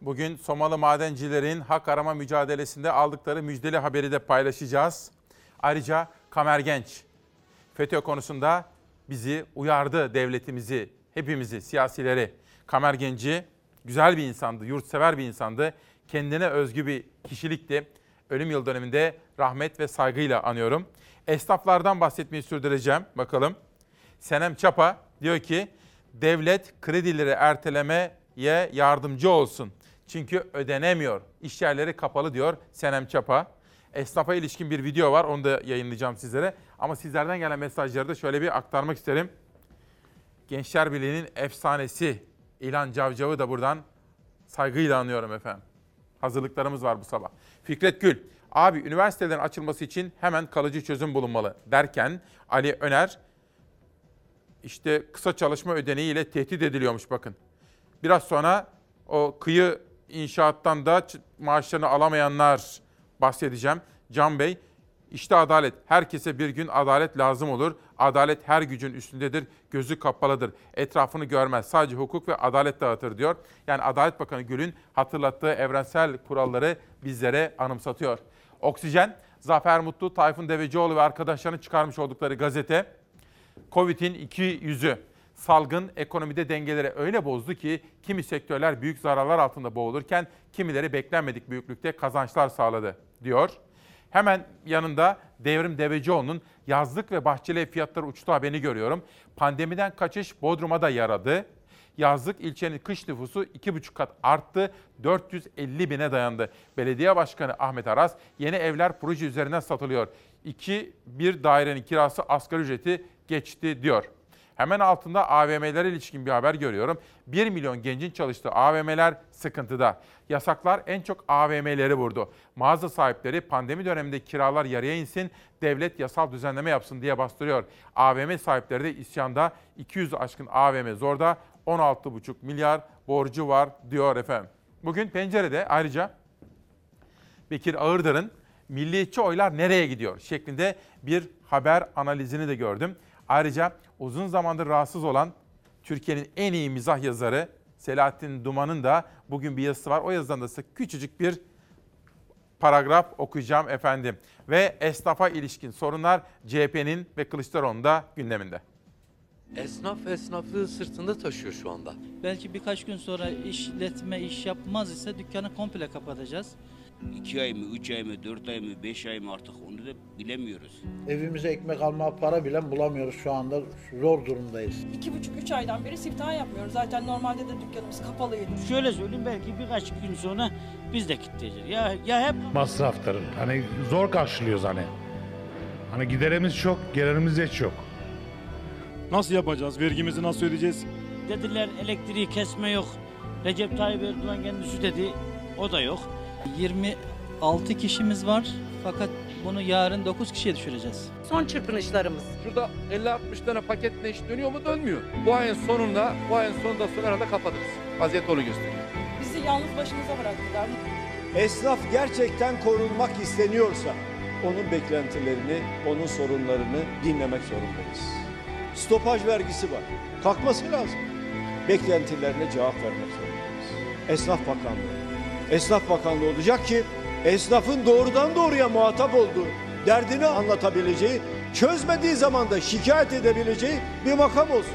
Bugün Somalı madencilerin hak arama mücadelesinde aldıkları müjdeli haberi de paylaşacağız. Ayrıca Kamer Genç FETÖ konusunda bizi uyardı devletimizi, hepimizi, siyasileri. Kamer Genci güzel bir insandı, yurtsever bir insandı. Kendine özgü bir kişilikti. Ölüm yıl döneminde rahmet ve saygıyla anıyorum. Esnaflardan bahsetmeyi sürdüreceğim. Bakalım. Senem Çapa diyor ki devlet kredileri ertelemeye yardımcı olsun. Çünkü ödenemiyor. İş yerleri kapalı diyor Senem Çapa. Esnafa ilişkin bir video var. Onu da yayınlayacağım sizlere. Ama sizlerden gelen mesajları da şöyle bir aktarmak isterim. Gençler Birliği'nin efsanesi İlhan Cavcav'ı da buradan saygıyla anıyorum efendim. Hazırlıklarımız var bu sabah. Fikret Gül, abi üniversitelerin açılması için hemen kalıcı çözüm bulunmalı derken Ali Öner işte kısa çalışma ödeneğiyle tehdit ediliyormuş bakın. Biraz sonra o kıyı inşaattan da maaşlarını alamayanlar bahsedeceğim. Can Bey, işte adalet. Herkese bir gün adalet lazım olur. Adalet her gücün üstündedir, gözü kapalıdır. Etrafını görmez. Sadece hukuk ve adalet dağıtır diyor. Yani Adalet Bakanı Gül'ün hatırlattığı evrensel kuralları bizlere anımsatıyor. Oksijen, Zafer Mutlu, Tayfun Devecioğlu ve arkadaşlarının çıkarmış oldukları gazete. Covid'in iki yüzü. Salgın ekonomide dengeleri öyle bozdu ki kimi sektörler büyük zararlar altında boğulurken kimileri beklenmedik büyüklükte kazançlar sağladı diyor. Hemen yanında Devrim Devecioğlu'nun yazlık ve bahçeli fiyatları uçtu haberini görüyorum. Pandemiden kaçış Bodrum'a da yaradı. Yazlık ilçenin kış nüfusu 2,5 kat arttı, 450 bine dayandı. Belediye Başkanı Ahmet Aras, yeni evler proje üzerinden satılıyor. 2, bir dairenin kirası asgari ücreti geçti diyor. Hemen altında AVM'lere ilişkin bir haber görüyorum. 1 milyon gencin çalıştığı AVM'ler sıkıntıda. Yasaklar en çok AVM'leri vurdu. Mağaza sahipleri pandemi döneminde kiralar yarıya insin, devlet yasal düzenleme yapsın diye bastırıyor. AVM sahipleri de isyanda 200 aşkın AVM zorda 16,5 milyar borcu var diyor efendim. Bugün pencerede ayrıca Bekir Ağırdar'ın milliyetçi oylar nereye gidiyor şeklinde bir haber analizini de gördüm. Ayrıca uzun zamandır rahatsız olan Türkiye'nin en iyi mizah yazarı Selahattin Duman'ın da bugün bir yazısı var. O yazıdan da size küçücük bir paragraf okuyacağım efendim. Ve esnafa ilişkin sorunlar CHP'nin ve Kılıçdaroğlu'nun da gündeminde. Esnaf esnaflığı sırtında taşıyor şu anda. Belki birkaç gün sonra işletme iş yapmaz ise dükkanı komple kapatacağız. 2 ay mı, 3 ay mı, 4 ay mı, 5 ay mı artık onu da bilemiyoruz. Evimize ekmek alma para bile bulamıyoruz şu anda. Zor durumdayız. İki buçuk, üç aydan beri siftah yapmıyoruz. Zaten normalde de dükkanımız kapalıydı. Şöyle söyleyeyim belki birkaç gün sonra biz de kilitleyeceğiz. Ya, ya hep... Masrafların. Hani zor karşılıyoruz hani. Hani giderimiz çok, gelirimiz hiç yok. Nasıl yapacağız? Vergimizi nasıl ödeyeceğiz? Dediler elektriği kesme yok. Recep Tayyip Erdoğan kendisi dedi. O da yok. 26 kişimiz var fakat bunu yarın 9 kişiye düşüreceğiz. Son çırpınışlarımız. Şurada 50-60 tane paket ne iş dönüyor mu dönmüyor. Bu ayın sonunda, bu ayın sonunda sonra da kapatırız. Vaziyet onu gösteriyor. Bizi yalnız başımıza bıraktılar. Esnaf gerçekten korunmak isteniyorsa onun beklentilerini, onun sorunlarını dinlemek zorundayız. Stopaj vergisi var. Kalkması lazım. Beklentilerine cevap vermek zorundayız. Esnaf Bakanlığı. Esnaf Bakanlığı olacak ki esnafın doğrudan doğruya muhatap olduğu, derdini anlatabileceği, çözmediği zaman da şikayet edebileceği bir makam olsun.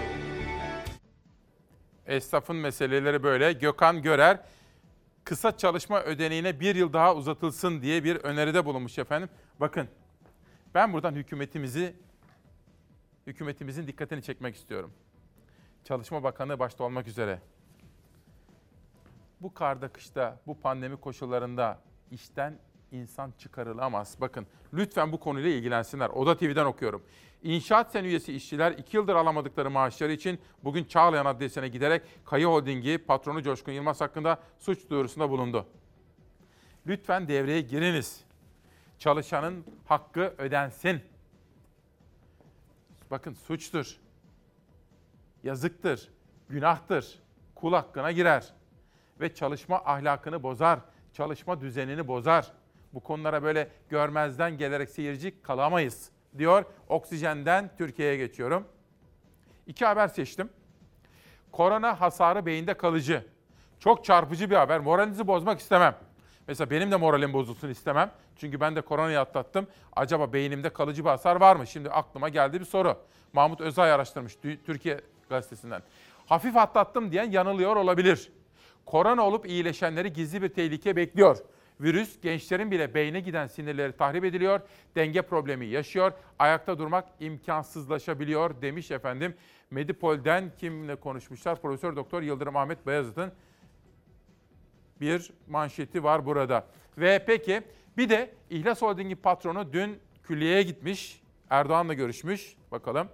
Esnafın meseleleri böyle. Gökhan Görer kısa çalışma ödeneğine bir yıl daha uzatılsın diye bir öneride bulunmuş efendim. Bakın ben buradan hükümetimizi hükümetimizin dikkatini çekmek istiyorum. Çalışma Bakanı başta olmak üzere bu karda kışta, bu pandemi koşullarında işten insan çıkarılamaz. Bakın lütfen bu konuyla ilgilensinler. Oda TV'den okuyorum. İnşaat sen üyesi işçiler 2 yıldır alamadıkları maaşları için bugün Çağlayan Adliyesi'ne giderek Kayı Holding'i patronu Coşkun Yılmaz hakkında suç duyurusunda bulundu. Lütfen devreye giriniz. Çalışanın hakkı ödensin. Bakın suçtur. Yazıktır. Günahtır. Kul hakkına girer ve çalışma ahlakını bozar, çalışma düzenini bozar. Bu konulara böyle görmezden gelerek seyirci kalamayız diyor. Oksijenden Türkiye'ye geçiyorum. İki haber seçtim. Korona hasarı beyinde kalıcı. Çok çarpıcı bir haber. Moralinizi bozmak istemem. Mesela benim de moralim bozulsun istemem. Çünkü ben de koronayı atlattım. Acaba beynimde kalıcı bir hasar var mı? Şimdi aklıma geldi bir soru. Mahmut Özay araştırmış Türkiye gazetesinden. Hafif atlattım diyen yanılıyor olabilir. Korona olup iyileşenleri gizli bir tehlike bekliyor. Virüs gençlerin bile beyne giden sinirleri tahrip ediliyor, denge problemi yaşıyor, ayakta durmak imkansızlaşabiliyor demiş efendim. Medipol'den kimle konuşmuşlar? Profesör Doktor Yıldırım Ahmet Bayazıt'ın bir manşeti var burada. Ve peki bir de İhlas Holding'in patronu dün külliyeye gitmiş. Erdoğan'la görüşmüş. Bakalım.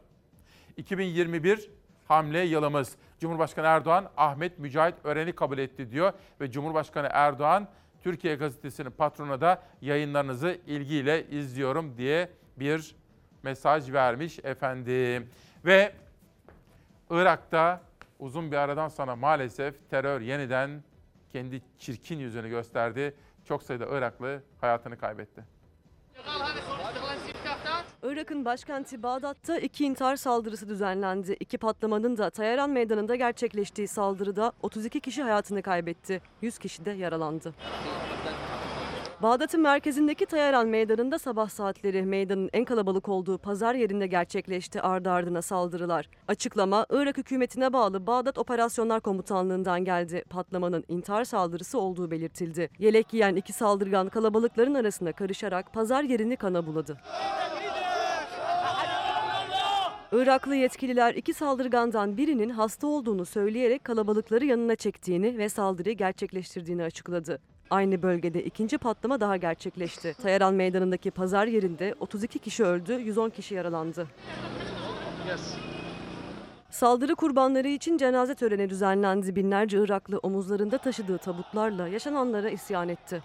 2021 hamle yılımız. Cumhurbaşkanı Erdoğan Ahmet Mücahit Ören'i kabul etti diyor ve Cumhurbaşkanı Erdoğan Türkiye Gazetesi'nin patrona da yayınlarınızı ilgiyle izliyorum diye bir mesaj vermiş efendim. Ve Irak'ta uzun bir aradan sonra maalesef terör yeniden kendi çirkin yüzünü gösterdi. Çok sayıda Iraklı hayatını kaybetti. Irak'ın başkenti Bağdat'ta iki intihar saldırısı düzenlendi. İki patlamanın da Tayaran Meydanı'nda gerçekleştiği saldırıda 32 kişi hayatını kaybetti. 100 kişi de yaralandı. Bağdat'ın merkezindeki Tayaran Meydanı'nda sabah saatleri meydanın en kalabalık olduğu pazar yerinde gerçekleşti ardı ardına saldırılar. Açıklama Irak hükümetine bağlı Bağdat Operasyonlar Komutanlığı'ndan geldi. Patlamanın intihar saldırısı olduğu belirtildi. Yelek giyen iki saldırgan kalabalıkların arasında karışarak pazar yerini kana buladı. Iraklı yetkililer iki saldırgandan birinin hasta olduğunu söyleyerek kalabalıkları yanına çektiğini ve saldırıyı gerçekleştirdiğini açıkladı. Aynı bölgede ikinci patlama daha gerçekleşti. Tayaran Meydanı'ndaki pazar yerinde 32 kişi öldü, 110 kişi yaralandı. Saldırı kurbanları için cenaze töreni düzenlendi. Binlerce Iraklı omuzlarında taşıdığı tabutlarla yaşananlara isyan etti.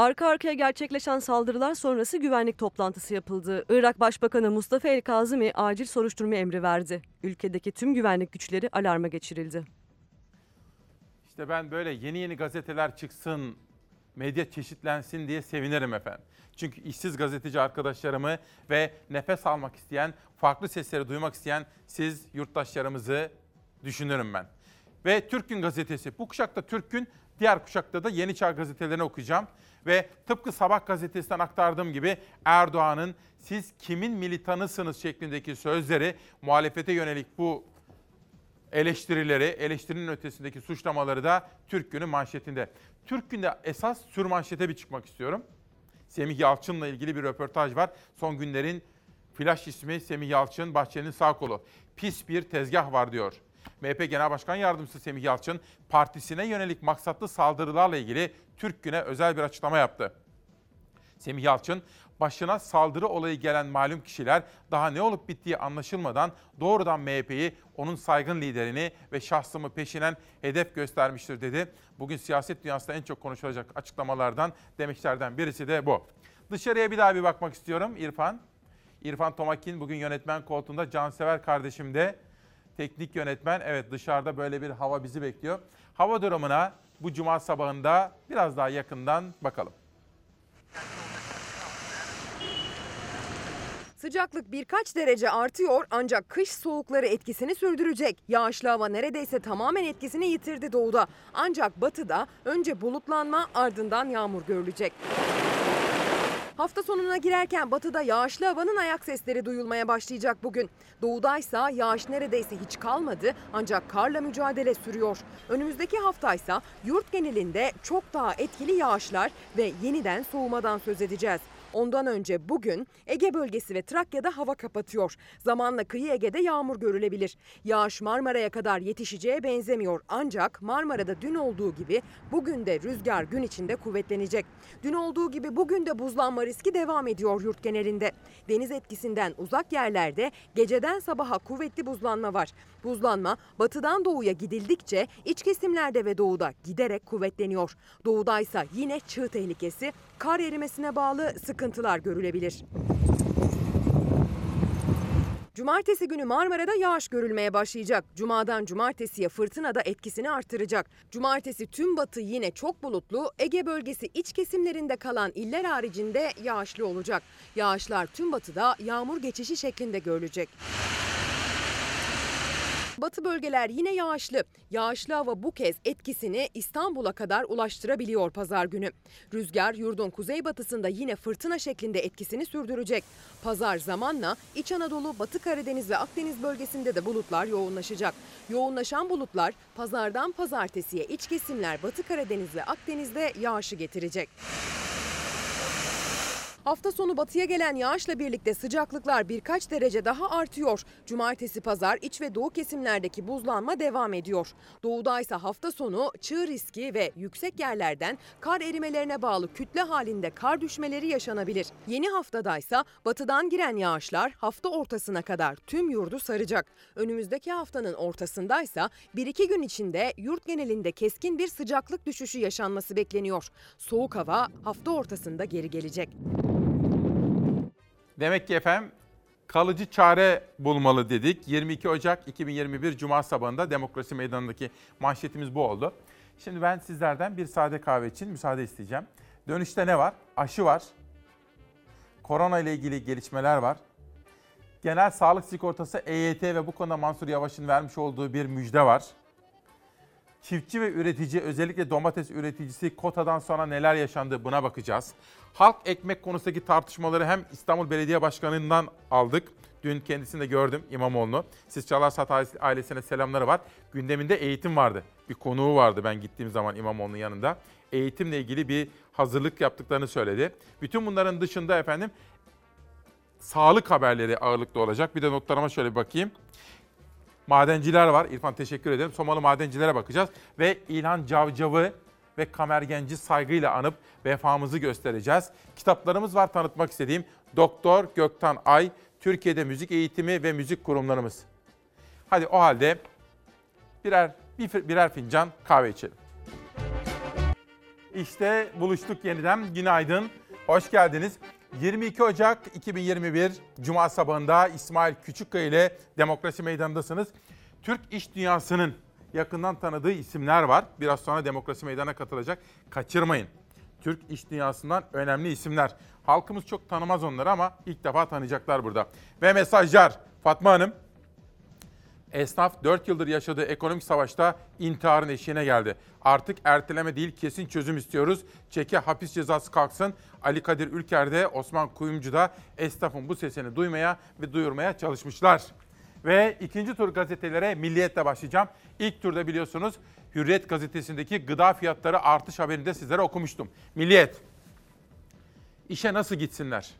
Arka arkaya gerçekleşen saldırılar sonrası güvenlik toplantısı yapıldı. Irak Başbakanı Mustafa El Kazimi acil soruşturma emri verdi. Ülkedeki tüm güvenlik güçleri alarma geçirildi. İşte ben böyle yeni yeni gazeteler çıksın, medya çeşitlensin diye sevinirim efendim. Çünkü işsiz gazeteci arkadaşlarımı ve nefes almak isteyen, farklı sesleri duymak isteyen siz yurttaşlarımızı düşünürüm ben. Ve Türk Gün gazetesi. Bu kuşakta Türk Gün, diğer kuşakta da Yeni Çağ gazetelerini okuyacağım. Ve tıpkı Sabah gazetesinden aktardığım gibi Erdoğan'ın siz kimin militanısınız şeklindeki sözleri muhalefete yönelik bu eleştirileri, eleştirinin ötesindeki suçlamaları da Türk Günü manşetinde. Türk Günü'nde esas sür manşete bir çıkmak istiyorum. Semih Yalçın'la ilgili bir röportaj var. Son günlerin flash ismi Semih Yalçın, Bahçeli'nin sağ kolu. Pis bir tezgah var diyor. MHP Genel Başkan Yardımcısı Semih Yalçın, partisine yönelik maksatlı saldırılarla ilgili Türk Gün'e özel bir açıklama yaptı. Semih Yalçın, başına saldırı olayı gelen malum kişiler daha ne olup bittiği anlaşılmadan doğrudan MHP'yi, onun saygın liderini ve şahsımı peşinen hedef göstermiştir dedi. Bugün siyaset dünyasında en çok konuşulacak açıklamalardan, demeçlerden birisi de bu. Dışarıya bir daha bir bakmak istiyorum İrfan. İrfan Tomakin bugün yönetmen koltuğunda, Cansever kardeşim de teknik yönetmen. Evet dışarıda böyle bir hava bizi bekliyor. Hava durumuna bu cuma sabahında biraz daha yakından bakalım. Sıcaklık birkaç derece artıyor ancak kış soğukları etkisini sürdürecek. Yağışlı hava neredeyse tamamen etkisini yitirdi doğuda. Ancak batıda önce bulutlanma ardından yağmur görülecek. Hafta sonuna girerken batıda yağışlı havanın ayak sesleri duyulmaya başlayacak bugün. Doğudaysa yağış neredeyse hiç kalmadı ancak karla mücadele sürüyor. Önümüzdeki haftaysa yurt genelinde çok daha etkili yağışlar ve yeniden soğumadan söz edeceğiz. Ondan önce bugün Ege bölgesi ve Trakya'da hava kapatıyor. Zamanla kıyı Ege'de yağmur görülebilir. Yağış Marmara'ya kadar yetişeceğe benzemiyor. Ancak Marmara'da dün olduğu gibi bugün de rüzgar gün içinde kuvvetlenecek. Dün olduğu gibi bugün de buzlanma riski devam ediyor yurt genelinde. Deniz etkisinden uzak yerlerde geceden sabaha kuvvetli buzlanma var. Buzlanma batıdan doğuya gidildikçe iç kesimlerde ve doğuda giderek kuvvetleniyor. Doğudaysa yine çığ tehlikesi, kar erimesine bağlı sıkıntılar görülebilir. Cumartesi günü Marmara'da yağış görülmeye başlayacak. Cuma'dan cumartesiye fırtına da etkisini artıracak. Cumartesi tüm batı yine çok bulutlu, Ege bölgesi iç kesimlerinde kalan iller haricinde yağışlı olacak. Yağışlar tüm batıda yağmur geçişi şeklinde görülecek. Batı bölgeler yine yağışlı. Yağışlı hava bu kez etkisini İstanbul'a kadar ulaştırabiliyor pazar günü. Rüzgar yurdun kuzeybatısında yine fırtına şeklinde etkisini sürdürecek. Pazar zamanla İç Anadolu, Batı Karadeniz ve Akdeniz bölgesinde de bulutlar yoğunlaşacak. Yoğunlaşan bulutlar pazardan pazartesiye iç kesimler Batı Karadeniz ve Akdeniz'de yağışı getirecek. Hafta sonu batıya gelen yağışla birlikte sıcaklıklar birkaç derece daha artıyor. Cumartesi pazar iç ve doğu kesimlerdeki buzlanma devam ediyor. Doğuda ise hafta sonu çığ riski ve yüksek yerlerden kar erimelerine bağlı kütle halinde kar düşmeleri yaşanabilir. Yeni haftadaysa batıdan giren yağışlar hafta ortasına kadar tüm yurdu saracak. Önümüzdeki haftanın ortasındaysa 1-2 gün içinde yurt genelinde keskin bir sıcaklık düşüşü yaşanması bekleniyor. Soğuk hava hafta ortasında geri gelecek. Demek ki efendim kalıcı çare bulmalı dedik. 22 Ocak 2021 Cuma sabahında Demokrasi Meydanı'ndaki manşetimiz bu oldu. Şimdi ben sizlerden bir sade kahve için müsaade isteyeceğim. Dönüşte ne var? Aşı var. Korona ile ilgili gelişmeler var. Genel sağlık sigortası EYT ve bu konuda Mansur Yavaş'ın vermiş olduğu bir müjde var. Çiftçi ve üretici özellikle domates üreticisi kotadan sonra neler yaşandı buna bakacağız. Halk ekmek konusundaki tartışmaları hem İstanbul Belediye Başkanı'ndan aldık. Dün kendisini de gördüm İmamoğlu'nu. Siz Çalarsat ailesine selamları var. Gündeminde eğitim vardı. Bir konuğu vardı ben gittiğim zaman İmamoğlu'nun yanında. Eğitimle ilgili bir hazırlık yaptıklarını söyledi. Bütün bunların dışında efendim sağlık haberleri ağırlıklı olacak. Bir de notlarıma şöyle bir bakayım. Madenciler var. İrfan teşekkür ederim. Somalı madencilere bakacağız. Ve İlhan Cavcav'ı ve Kamer Genci saygıyla anıp vefamızı göstereceğiz. Kitaplarımız var tanıtmak istediğim. Doktor Göktan Ay, Türkiye'de müzik eğitimi ve müzik kurumlarımız. Hadi o halde birer bir, birer fincan kahve içelim. İşte buluştuk yeniden. Günaydın. Hoş geldiniz. 22 Ocak 2021 Cuma sabahında İsmail Küçükkaya ile Demokrasi Meydanı'ndasınız. Türk iş dünyasının yakından tanıdığı isimler var. Biraz sonra Demokrasi Meydanı'na katılacak. Kaçırmayın. Türk iş dünyasından önemli isimler. Halkımız çok tanımaz onları ama ilk defa tanıyacaklar burada. Ve mesajlar. Fatma Hanım, Esnaf 4 yıldır yaşadığı ekonomik savaşta intiharın eşiğine geldi. Artık erteleme değil kesin çözüm istiyoruz. Çeke hapis cezası kalksın. Ali Kadir Ülker de Osman Kuyumcu da esnafın bu sesini duymaya ve duyurmaya çalışmışlar. Ve ikinci tur gazetelere Milliyet'le başlayacağım. İlk turda biliyorsunuz Hürriyet gazetesindeki gıda fiyatları artış haberini de sizlere okumuştum. Milliyet, işe nasıl gitsinler?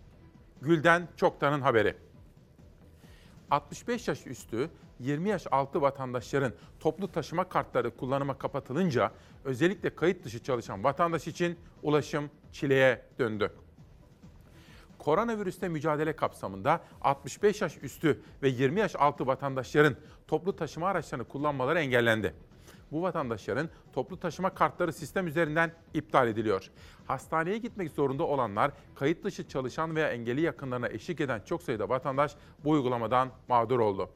Gülden Çoktan'ın haberi. 65 yaş üstü 20 yaş altı vatandaşların toplu taşıma kartları kullanıma kapatılınca özellikle kayıt dışı çalışan vatandaş için ulaşım çileye döndü. Koronavirüste mücadele kapsamında 65 yaş üstü ve 20 yaş altı vatandaşların toplu taşıma araçlarını kullanmaları engellendi. Bu vatandaşların toplu taşıma kartları sistem üzerinden iptal ediliyor. Hastaneye gitmek zorunda olanlar, kayıt dışı çalışan veya engelli yakınlarına eşlik eden çok sayıda vatandaş bu uygulamadan mağdur oldu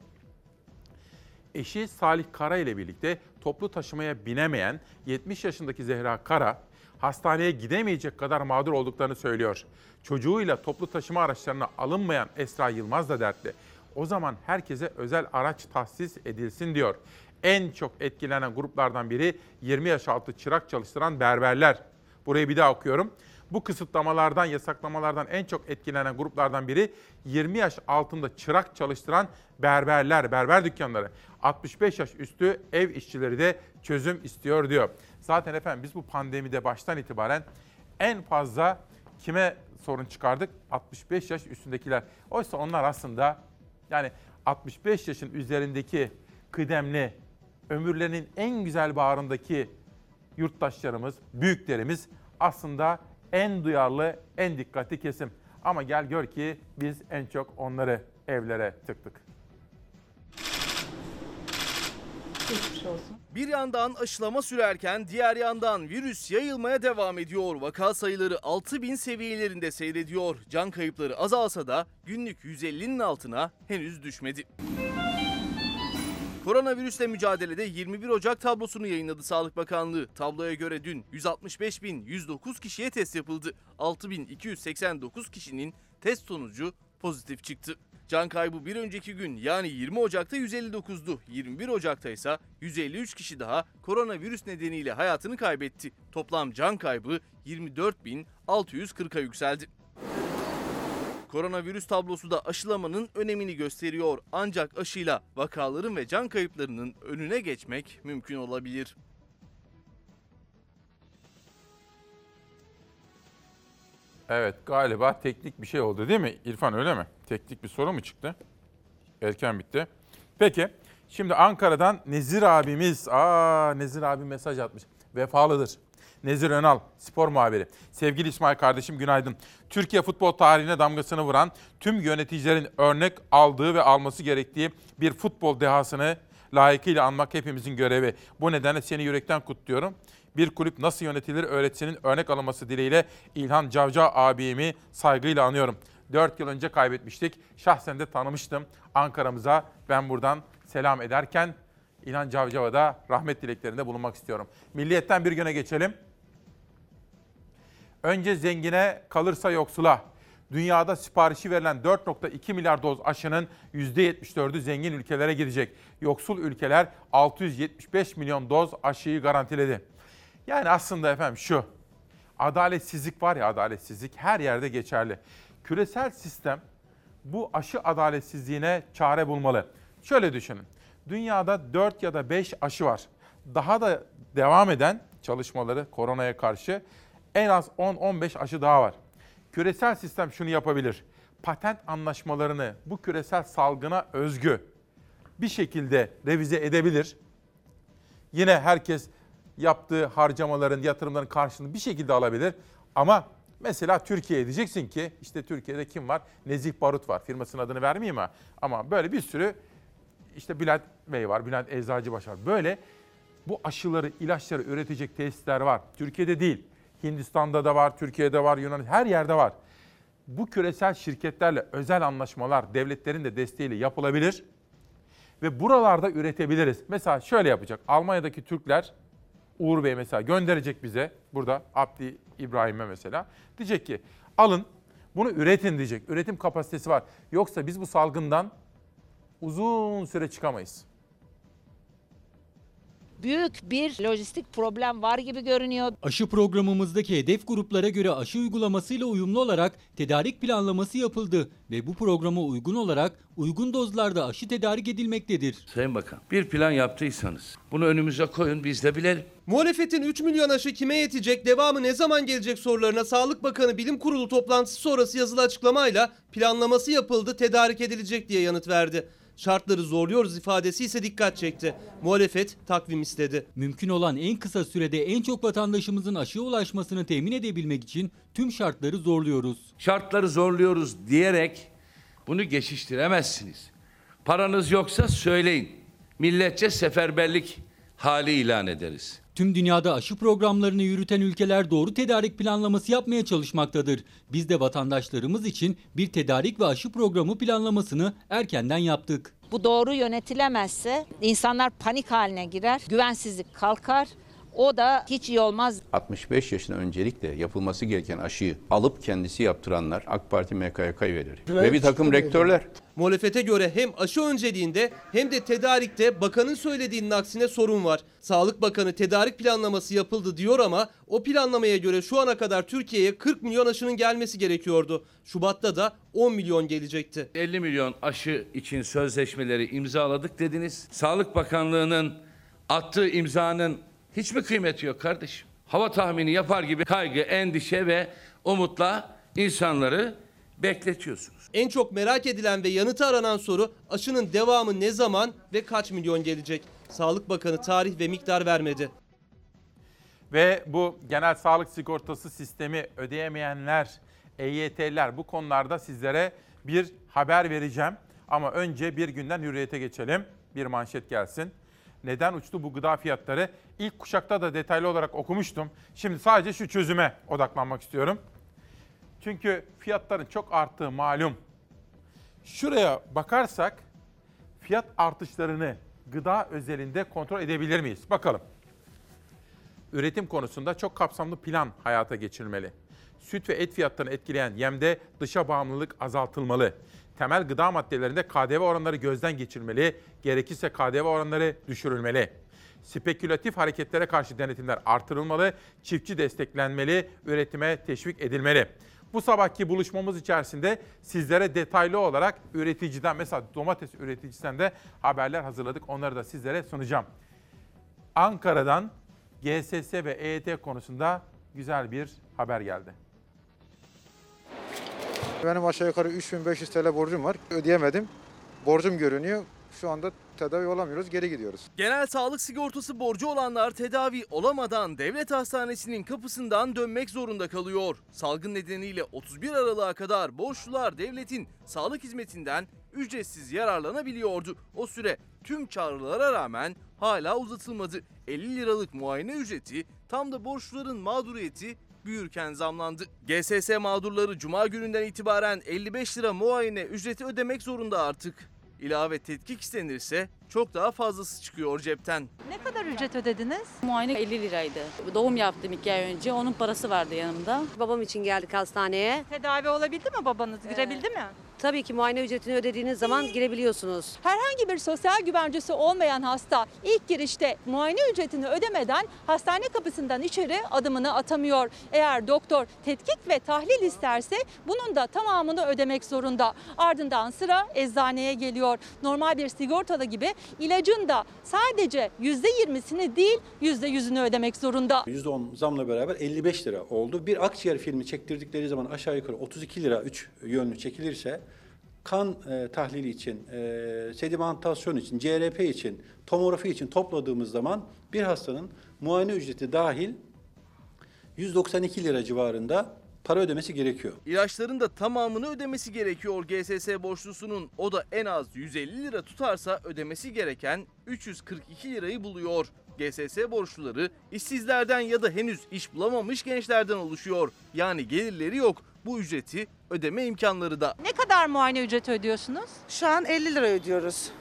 eşi Salih Kara ile birlikte toplu taşımaya binemeyen 70 yaşındaki Zehra Kara, hastaneye gidemeyecek kadar mağdur olduklarını söylüyor. Çocuğuyla toplu taşıma araçlarına alınmayan Esra Yılmaz da dertli. O zaman herkese özel araç tahsis edilsin diyor. En çok etkilenen gruplardan biri 20 yaş altı çırak çalıştıran berberler. Burayı bir daha okuyorum. Bu kısıtlamalardan, yasaklamalardan en çok etkilenen gruplardan biri 20 yaş altında çırak çalıştıran berberler, berber dükkanları. 65 yaş üstü ev işçileri de çözüm istiyor diyor. Zaten efendim biz bu pandemide baştan itibaren en fazla kime sorun çıkardık? 65 yaş üstündekiler. Oysa onlar aslında yani 65 yaşın üzerindeki kıdemli, ömürlerinin en güzel bağrındaki yurttaşlarımız, büyüklerimiz aslında en duyarlı, en dikkatli kesim. Ama gel gör ki biz en çok onları evlere tıktık. Bir yandan aşılama sürerken diğer yandan virüs yayılmaya devam ediyor. Vaka sayıları 6000 seviyelerinde seyrediyor. Can kayıpları azalsa da günlük 150'nin altına henüz düşmedi. Koronavirüsle mücadelede 21 Ocak tablosunu yayınladı Sağlık Bakanlığı. Tabloya göre dün 165.109 kişiye test yapıldı. 6.289 kişinin test sonucu pozitif çıktı. Can kaybı bir önceki gün yani 20 Ocak'ta 159'du. 21 Ocak'ta ise 153 kişi daha koronavirüs nedeniyle hayatını kaybetti. Toplam can kaybı 24.640'a yükseldi. Koronavirüs tablosu da aşılamanın önemini gösteriyor. Ancak aşıyla vakaların ve can kayıplarının önüne geçmek mümkün olabilir. Evet galiba teknik bir şey oldu değil mi İrfan öyle mi? Teknik bir sorun mu çıktı? Erken bitti. Peki şimdi Ankara'dan Nezir abimiz, aa Nezir abi mesaj atmış. Vefalıdır. Nezir Önal, spor muhabiri. Sevgili İsmail kardeşim günaydın. Türkiye futbol tarihine damgasını vuran tüm yöneticilerin örnek aldığı ve alması gerektiği bir futbol dehasını layıkıyla anmak hepimizin görevi. Bu nedenle seni yürekten kutluyorum. Bir kulüp nasıl yönetilir öğretisinin örnek alınması dileğiyle İlhan Cavcav abimi saygıyla anıyorum. 4 yıl önce kaybetmiştik. Şahsen de tanımıştım Ankara'mıza. Ben buradan selam ederken İlhan Cavcav'a da rahmet dileklerinde bulunmak istiyorum. Milliyetten bir güne geçelim. Önce zengine kalırsa yoksula. Dünyada siparişi verilen 4.2 milyar doz aşının %74'ü zengin ülkelere gidecek. Yoksul ülkeler 675 milyon doz aşıyı garantiledi. Yani aslında efendim şu, adaletsizlik var ya adaletsizlik her yerde geçerli. Küresel sistem bu aşı adaletsizliğine çare bulmalı. Şöyle düşünün, dünyada 4 ya da 5 aşı var. Daha da devam eden çalışmaları koronaya karşı en az 10-15 aşı daha var. Küresel sistem şunu yapabilir. Patent anlaşmalarını bu küresel salgına özgü bir şekilde revize edebilir. Yine herkes yaptığı harcamaların, yatırımların karşılığını bir şekilde alabilir. Ama mesela Türkiye diyeceksin ki işte Türkiye'de kim var? Nezih Barut var. Firmasının adını vermeyeyim ha. Ama böyle bir sürü işte Bülent Bey var, Bülent Eczacıbaşı var. Böyle bu aşıları, ilaçları üretecek tesisler var. Türkiye'de değil. Hindistan'da da var, Türkiye'de var, Yunan her yerde var. Bu küresel şirketlerle özel anlaşmalar devletlerin de desteğiyle yapılabilir ve buralarda üretebiliriz. Mesela şöyle yapacak. Almanya'daki Türkler Uğur Bey mesela gönderecek bize burada Abdi İbrahim'e mesela. Diyecek ki alın bunu üretin diyecek. Üretim kapasitesi var. Yoksa biz bu salgından uzun süre çıkamayız. Büyük bir lojistik problem var gibi görünüyor. Aşı programımızdaki hedef gruplara göre aşı uygulamasıyla uyumlu olarak tedarik planlaması yapıldı ve bu programa uygun olarak uygun dozlarda aşı tedarik edilmektedir. Sayın Bakan bir plan yaptıysanız bunu önümüze koyun biz de bilelim. Muhalefetin 3 milyon aşı kime yetecek, devamı ne zaman gelecek sorularına Sağlık Bakanı Bilim Kurulu toplantısı sonrası yazılı açıklamayla planlaması yapıldı, tedarik edilecek diye yanıt verdi. Şartları zorluyoruz ifadesi ise dikkat çekti. Muhalefet takvim istedi. Mümkün olan en kısa sürede en çok vatandaşımızın aşıya ulaşmasını temin edebilmek için tüm şartları zorluyoruz. Şartları zorluyoruz diyerek bunu geçiştiremezsiniz. Paranız yoksa söyleyin. Milletçe seferberlik hali ilan ederiz. Tüm dünyada aşı programlarını yürüten ülkeler doğru tedarik planlaması yapmaya çalışmaktadır. Biz de vatandaşlarımız için bir tedarik ve aşı programı planlamasını erkenden yaptık. Bu doğru yönetilemezse insanlar panik haline girer, güvensizlik kalkar. O da hiç iyi olmaz. 65 yaşına öncelikle yapılması gereken aşıyı alıp kendisi yaptıranlar AK Parti MKYK üyeleri ve bir takım rektörler. Muhalefete göre hem aşı önceliğinde hem de tedarikte bakanın söylediğinin aksine sorun var. Sağlık Bakanı tedarik planlaması yapıldı diyor ama o planlamaya göre şu ana kadar Türkiye'ye 40 milyon aşının gelmesi gerekiyordu. Şubat'ta da 10 milyon gelecekti. 50 milyon aşı için sözleşmeleri imzaladık dediniz. Sağlık Bakanlığı'nın attığı imzanın hiç mi kıymeti yok kardeşim? Hava tahmini yapar gibi kaygı, endişe ve umutla insanları bekletiyorsunuz. En çok merak edilen ve yanıtı aranan soru aşının devamı ne zaman ve kaç milyon gelecek? Sağlık Bakanı tarih ve miktar vermedi. Ve bu genel sağlık sigortası sistemi ödeyemeyenler, EYT'liler bu konularda sizlere bir haber vereceğim. Ama önce bir günden hürriyete geçelim. Bir manşet gelsin. Neden uçtu bu gıda fiyatları? İlk kuşakta da detaylı olarak okumuştum. Şimdi sadece şu çözüme odaklanmak istiyorum. Çünkü fiyatların çok arttığı malum. Şuraya bakarsak fiyat artışlarını gıda özelinde kontrol edebilir miyiz? Bakalım. Üretim konusunda çok kapsamlı plan hayata geçirilmeli. Süt ve et fiyatlarını etkileyen yemde dışa bağımlılık azaltılmalı. Temel gıda maddelerinde KDV oranları gözden geçirilmeli, gerekirse KDV oranları düşürülmeli. Spekülatif hareketlere karşı denetimler artırılmalı, çiftçi desteklenmeli, üretime teşvik edilmeli. Bu sabahki buluşmamız içerisinde sizlere detaylı olarak üreticiden mesela domates üreticisinden de haberler hazırladık. Onları da sizlere sunacağım. Ankara'dan GSS ve EYT konusunda güzel bir haber geldi. Benim aşağı yukarı 3500 TL borcum var. Ödeyemedim. Borcum görünüyor. Şu anda tedavi olamıyoruz. Geri gidiyoruz. Genel sağlık sigortası borcu olanlar tedavi olamadan devlet hastanesinin kapısından dönmek zorunda kalıyor. Salgın nedeniyle 31 Aralık'a kadar borçlular devletin sağlık hizmetinden ücretsiz yararlanabiliyordu. O süre tüm çağrılara rağmen hala uzatılmadı. 50 liralık muayene ücreti tam da borçluların mağduriyeti büyürken zamlandı. GSS mağdurları cuma gününden itibaren 55 lira muayene ücreti ödemek zorunda artık. İlave tetkik istenirse çok daha fazlası çıkıyor cepten. Ne kadar ücret ödediniz? Muayene 50 liraydı. Doğum yaptım iki ay önce. Onun parası vardı yanımda. Babam için geldik hastaneye. Tedavi olabildi mi babanız? Girebildi mi? Tabii ki muayene ücretini ödediğiniz zaman girebiliyorsunuz. Herhangi bir sosyal güvencesi olmayan hasta ilk girişte muayene ücretini ödemeden hastane kapısından içeri adımını atamıyor. Eğer doktor tetkik ve tahlil isterse bunun da tamamını ödemek zorunda. Ardından sıra eczaneye geliyor. Normal bir sigortalı gibi ilacın da sadece %20'sini değil %100'ünü ödemek zorunda. %10 zamla beraber 55 lira oldu. Bir akciğer filmi çektirdikleri zaman aşağı yukarı 32 lira 3 yönlü çekilirse kan e, tahlili için, e, sedimentasyon için, CRP için, tomografi için topladığımız zaman bir hastanın muayene ücreti dahil 192 lira civarında para ödemesi gerekiyor. İlaçların da tamamını ödemesi gerekiyor GSS borçlusunun. O da en az 150 lira tutarsa ödemesi gereken 342 lirayı buluyor. GSS borçluları işsizlerden ya da henüz iş bulamamış gençlerden oluşuyor. Yani gelirleri yok. Bu ücreti ödeme imkanları da. Ne kadar muayene ücreti ödüyorsunuz? Şu an 50 lira ödüyoruz.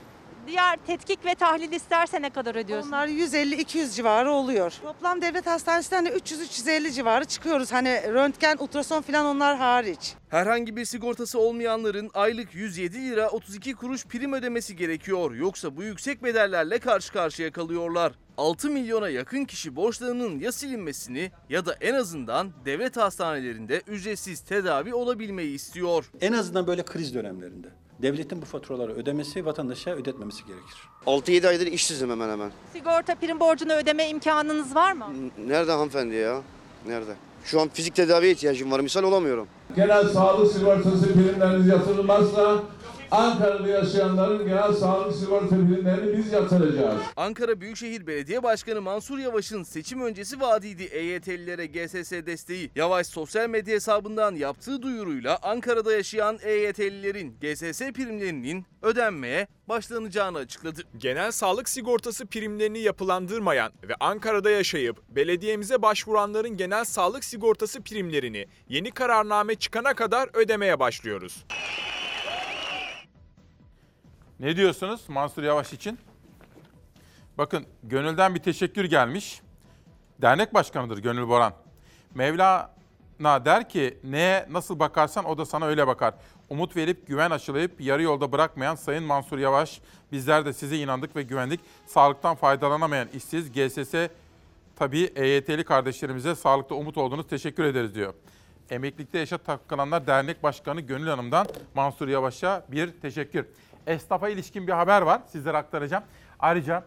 Diğer tetkik ve tahlil isterse ne kadar ödüyorsunuz? Onlar 150-200 civarı oluyor. Toplam devlet hastanesinden de 300-350 civarı çıkıyoruz. Hani röntgen, ultrason falan onlar hariç. Herhangi bir sigortası olmayanların aylık 107 lira 32 kuruş prim ödemesi gerekiyor. Yoksa bu yüksek bedellerle karşı karşıya kalıyorlar. 6 milyona yakın kişi borçlarının ya silinmesini ya da en azından devlet hastanelerinde ücretsiz tedavi olabilmeyi istiyor. En azından böyle kriz dönemlerinde devletin bu faturaları ödemesi, vatandaşa ödetmemesi gerekir. 6-7 aydır işsizim hemen hemen. Sigorta prim borcunu ödeme imkanınız var mı? Nerede hanımefendi ya? Nerede? Şu an fizik tedaviye ihtiyacım var. Misal olamıyorum. Genel sağlık sigortası primleriniz yatırılmazsa Ankara'da yaşayanların genel sağlık sigorta primlerini biz yatıracağız. Ankara Büyükşehir Belediye Başkanı Mansur Yavaş'ın seçim öncesi vaadiydi EYT'lilere GSS desteği. Yavaş sosyal medya hesabından yaptığı duyuruyla Ankara'da yaşayan EYT'lilerin GSS primlerinin ödenmeye başlanacağını açıkladı. Genel sağlık sigortası primlerini yapılandırmayan ve Ankara'da yaşayıp belediyemize başvuranların genel sağlık sigortası primlerini yeni kararname çıkana kadar ödemeye başlıyoruz. Ne diyorsunuz Mansur Yavaş için? Bakın gönülden bir teşekkür gelmiş. Dernek başkanıdır Gönül Boran. Mevlana der ki neye nasıl bakarsan o da sana öyle bakar. Umut verip güven aşılayıp yarı yolda bırakmayan Sayın Mansur Yavaş bizler de size inandık ve güvendik. Sağlıktan faydalanamayan işsiz GSS tabii EYT'li kardeşlerimize sağlıkta umut oldunuz teşekkür ederiz diyor. Emeklilikte Yaşa Takılanlar Dernek Başkanı Gönül Hanım'dan Mansur Yavaş'a bir teşekkür. Esnafa ilişkin bir haber var sizlere aktaracağım. Ayrıca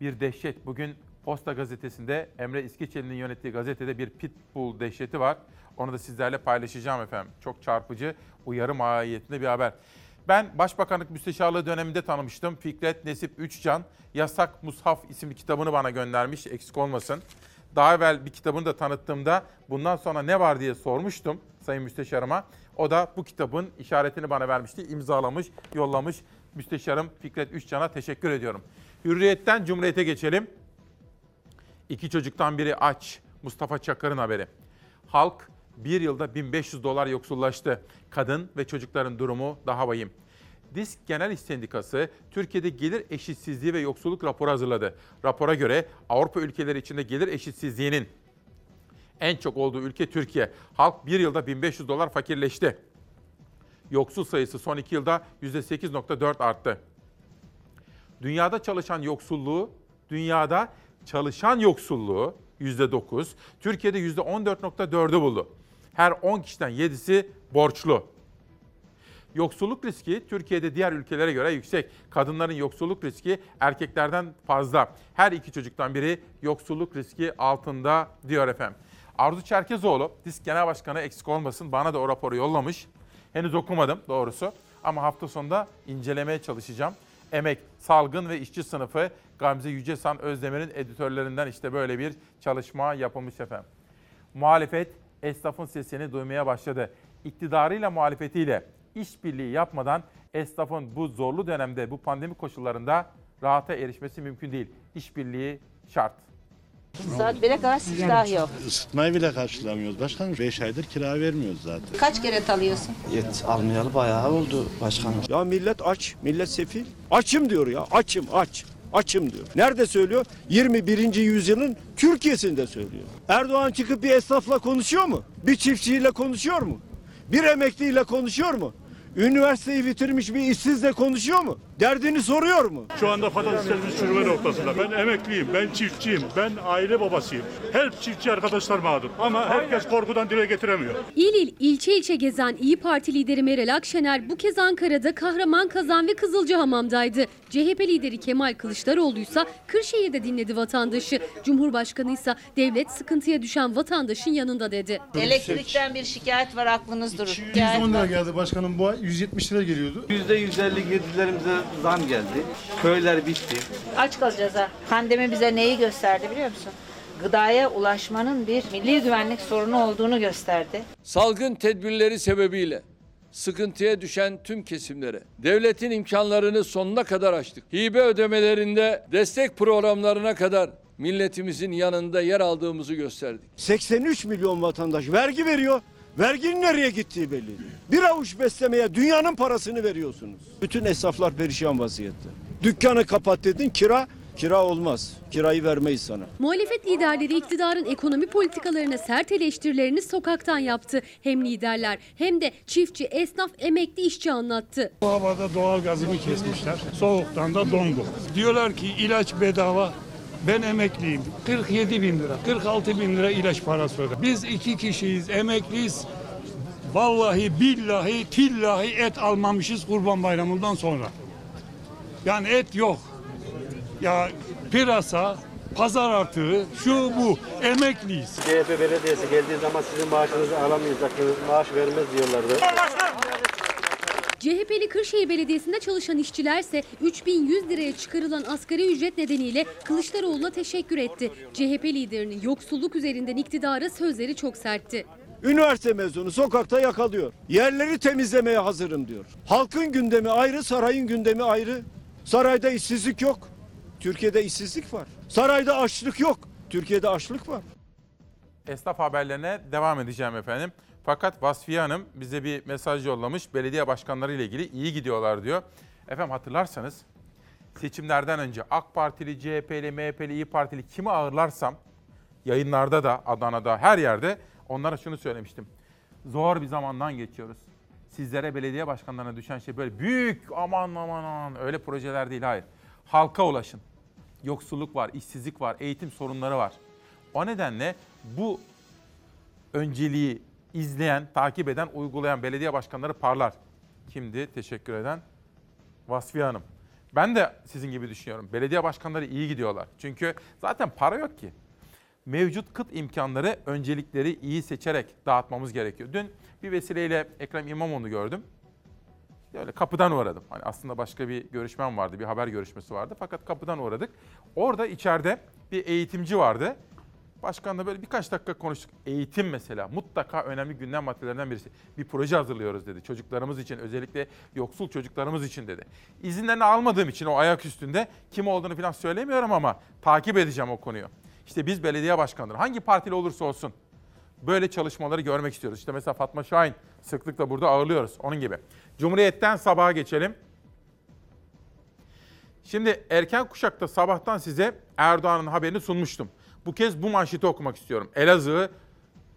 bir dehşet bugün Posta Gazetesi'nde Emre İskiçeli'nin yönettiği gazetede bir pitbull dehşeti var. Onu da sizlerle paylaşacağım efendim. Çok çarpıcı, uyarı mahiyetinde bir haber. Ben Başbakanlık Müsteşarlığı döneminde tanımıştım. Fikret Nesip Üçcan, Yasak Mushaf isimli kitabını bana göndermiş, eksik olmasın. Daha evvel bir kitabını da tanıttığımda bundan sonra ne var diye sormuştum Sayın Müsteşarıma. O da bu kitabın işaretini bana vermişti, imzalamış, yollamış. Müsteşarım Fikret Üçcan'a teşekkür ediyorum. Hürriyetten Cumhuriyet'e geçelim. İki çocuktan biri aç. Mustafa Çakır'ın haberi. Halk bir yılda 1500 dolar yoksullaştı. Kadın ve çocukların durumu daha vahim. Disk Genel İş Sendikası Türkiye'de gelir eşitsizliği ve yoksulluk raporu hazırladı. Rapora göre Avrupa ülkeleri içinde gelir eşitsizliğinin en çok olduğu ülke Türkiye. Halk bir yılda 1500 dolar fakirleşti. Yoksul sayısı son iki yılda %8.4 arttı. Dünyada çalışan yoksulluğu, dünyada çalışan yoksulluğu %9, Türkiye'de %14.4'ü buldu. Her 10 kişiden 7'si borçlu. Yoksulluk riski Türkiye'de diğer ülkelere göre yüksek. Kadınların yoksulluk riski erkeklerden fazla. Her iki çocuktan biri yoksulluk riski altında diyor efendim. Arzu Çerkezoğlu, Disk Genel Başkanı eksik olmasın bana da o raporu yollamış. Henüz okumadım doğrusu ama hafta sonunda incelemeye çalışacağım. Emek, Salgın ve İşçi Sınıfı Gamze Yücesan Özdemir'in editörlerinden işte böyle bir çalışma yapılmış efendim. Muhalefet esnafın sesini duymaya başladı. İktidarıyla muhalefetiyle işbirliği yapmadan esnafın bu zorlu dönemde bu pandemi koşullarında rahata erişmesi mümkün değil. İşbirliği şart. Saat 1'e kadar siftah yok. Isıtmayı bile karşılamıyoruz başkanım. 5 aydır kira vermiyoruz zaten. Kaç kere alıyorsun? Yet almayalı bayağı oldu başkanım. Ya millet aç, millet sefil. Açım diyor ya, açım, aç. Açım diyor. Nerede söylüyor? 21. yüzyılın Türkiye'sinde söylüyor. Erdoğan çıkıp bir esnafla konuşuyor mu? Bir çiftçiyle konuşuyor mu? Bir emekliyle konuşuyor mu? Üniversiteyi bitirmiş bir işsizle konuşuyor mu? Derdini soruyor mu? Şu anda patateslerimiz çürüme noktasında. Ben emekliyim, ben çiftçiyim, ben aile babasıyım. Her çiftçi arkadaşlar mağdur. Ama herkes korkudan dile getiremiyor. İl il, ilçe ilçe gezen İyi Parti lideri Meral Akşener bu kez Ankara'da Kahraman Kazan ve Kızılcahamam'daydı. CHP lideri Kemal Kılıçdaroğlu ise Kırşehir'de dinledi vatandaşı. Cumhurbaşkanı ise devlet sıkıntıya düşen vatandaşın yanında dedi. Elektrikten bir şikayet var aklınız durur. 110 lira geldi başkanım bu ay 170 lira geliyordu. %150 girdilerimize zam geldi. Köyler bitti. Aç kalacağız ha. Pandemi bize neyi gösterdi biliyor musun? Gıdaya ulaşmanın bir milli güvenlik sorunu olduğunu gösterdi. Salgın tedbirleri sebebiyle sıkıntıya düşen tüm kesimlere devletin imkanlarını sonuna kadar açtık. Hibe ödemelerinde destek programlarına kadar milletimizin yanında yer aldığımızı gösterdik. 83 milyon vatandaş vergi veriyor. Verginin nereye gittiği belli değil. Bir avuç beslemeye dünyanın parasını veriyorsunuz. Bütün esnaflar perişan vaziyette. Dükkanı kapat dedin kira, kira olmaz. Kirayı vermeyiz sana. Muhalefet liderleri iktidarın ekonomi politikalarına sert eleştirilerini sokaktan yaptı. Hem liderler hem de çiftçi, esnaf, emekli işçi anlattı. Bu havada doğal gazımı kesmişler. Soğuktan da donduk. Diyorlar ki ilaç bedava. Ben emekliyim. 47 bin lira, 46 bin lira ilaç parası ödedim. Biz iki kişiyiz, emekliyiz. Vallahi billahi tillahi et almamışız kurban bayramından sonra. Yani et yok. Ya pırasa, pazar artığı, şu bu. Emekliyiz. CHP belediyesi geldiği zaman sizin maaşınızı alamayacaksınız, maaş vermez diyorlardı. CHP'li Kırşehir Belediyesi'nde çalışan işçilerse 3100 liraya çıkarılan asgari ücret nedeniyle Kılıçdaroğlu'na teşekkür etti. CHP liderinin yoksulluk üzerinden iktidara sözleri çok sertti. Üniversite mezunu sokakta yakalıyor. Yerleri temizlemeye hazırım diyor. Halkın gündemi ayrı, sarayın gündemi ayrı. Sarayda işsizlik yok. Türkiye'de işsizlik var. Sarayda açlık yok. Türkiye'de açlık var. Esnaf haberlerine devam edeceğim efendim. Fakat Vasfiye Hanım bize bir mesaj yollamış. Belediye başkanları ile ilgili iyi gidiyorlar diyor. Efendim hatırlarsanız seçimlerden önce AK Partili, CHP'li, MHP'li, İyi Partili kimi ağırlarsam yayınlarda da Adana'da her yerde onlara şunu söylemiştim. Zor bir zamandan geçiyoruz. Sizlere belediye başkanlarına düşen şey böyle büyük aman aman aman öyle projeler değil hayır. Halka ulaşın. Yoksulluk var, işsizlik var, eğitim sorunları var. O nedenle bu önceliği izleyen, takip eden, uygulayan belediye başkanları parlar. Kimdi? Teşekkür eden Vasfiye Hanım. Ben de sizin gibi düşünüyorum. Belediye başkanları iyi gidiyorlar. Çünkü zaten para yok ki. mevcut kıt imkanları öncelikleri iyi seçerek dağıtmamız gerekiyor. Dün bir vesileyle Ekrem İmamoğlu'nu gördüm. Öyle kapıdan uğradım. Hani aslında başka bir görüşmem vardı, bir haber görüşmesi vardı. Fakat kapıdan uğradık. Orada içeride bir eğitimci vardı. Başkanla böyle birkaç dakika konuştuk. Eğitim mesela mutlaka önemli gündem maddelerinden birisi. Bir proje hazırlıyoruz dedi. Çocuklarımız için özellikle yoksul çocuklarımız için dedi. İzinlerini almadığım için o ayak üstünde kim olduğunu falan söylemiyorum ama takip edeceğim o konuyu. İşte biz belediye başkanları hangi partili olursa olsun böyle çalışmaları görmek istiyoruz. İşte mesela Fatma Şahin sıklıkla burada ağırlıyoruz onun gibi. Cumhuriyet'ten sabaha geçelim. Şimdi erken kuşakta sabahtan size Erdoğan'ın haberini sunmuştum. Bu kez bu manşeti okumak istiyorum. Elazığ'ı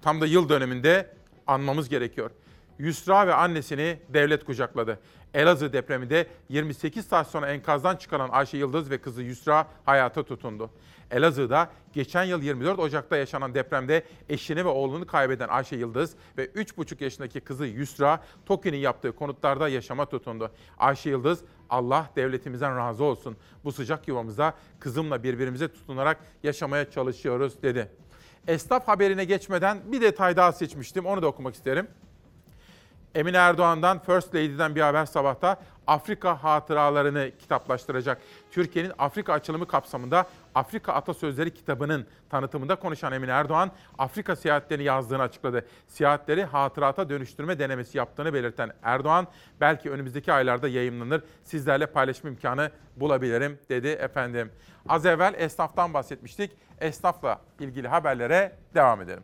tam da yıl döneminde anmamız gerekiyor. Yusra ve annesini devlet kucakladı. Elazığ depreminde 28 saat sonra enkazdan çıkaran Ayşe Yıldız ve kızı Yusra hayata tutundu. Elazığ'da geçen yıl 24 Ocak'ta yaşanan depremde eşini ve oğlunu kaybeden Ayşe Yıldız ve 3,5 yaşındaki kızı Yusra TOKİ'nin yaptığı konutlarda yaşama tutundu. Ayşe Yıldız Allah devletimizden razı olsun. Bu sıcak yuvamızda kızımla birbirimize tutunarak yaşamaya çalışıyoruz dedi. Esnaf haberine geçmeden bir detay daha seçmiştim. Onu da okumak isterim. Emine Erdoğan'dan First Lady'den bir haber sabahta Afrika hatıralarını kitaplaştıracak. Türkiye'nin Afrika açılımı kapsamında Afrika Atasözleri kitabının tanıtımında konuşan Emine Erdoğan, Afrika seyahatlerini yazdığını açıkladı. Seyahatleri hatırata dönüştürme denemesi yaptığını belirten Erdoğan, belki önümüzdeki aylarda yayınlanır, sizlerle paylaşma imkanı bulabilirim dedi efendim. Az evvel esnaftan bahsetmiştik. Esnafla ilgili haberlere devam edelim.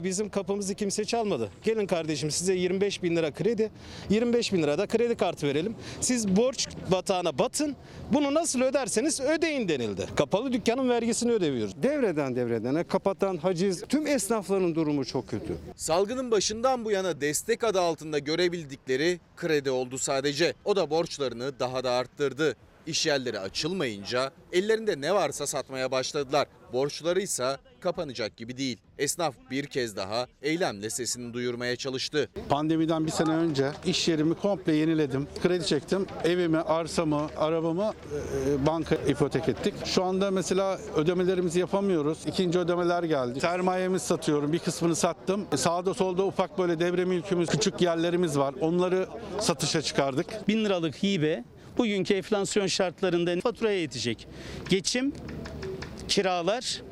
Bizim kapımızı kimse çalmadı. Gelin kardeşim size 25 bin lira kredi, 25 bin lira da kredi kartı verelim. Siz borç batağına batın, bunu nasıl öderseniz ödeyin denildi. Kapalı dükkanın vergisini ödemiyoruz. Devreden devredene kapatan haciz tüm esnafların durumu çok kötü. Salgının başından bu yana destek adı altında görebildikleri kredi oldu sadece. O da borçlarını daha da arttırdı. İş yerleri açılmayınca ellerinde ne varsa satmaya başladılar. Borçları ise kapanacak gibi değil. Esnaf bir kez daha eylemle sesini duyurmaya çalıştı. Pandemiden bir sene önce iş yerimi komple yeniledim. Kredi çektim. Evimi, arsamı, arabamı e, banka ipotek ettik. Şu anda mesela ödemelerimizi yapamıyoruz. İkinci ödemeler geldi. Sermayemiz satıyorum. Bir kısmını sattım. E, Sağda solda ufak böyle devre mülkümüz, küçük yerlerimiz var. Onları satışa çıkardık. 1000 liralık hibe bugünkü enflasyon şartlarında faturaya yetecek. Geçim, kiralar,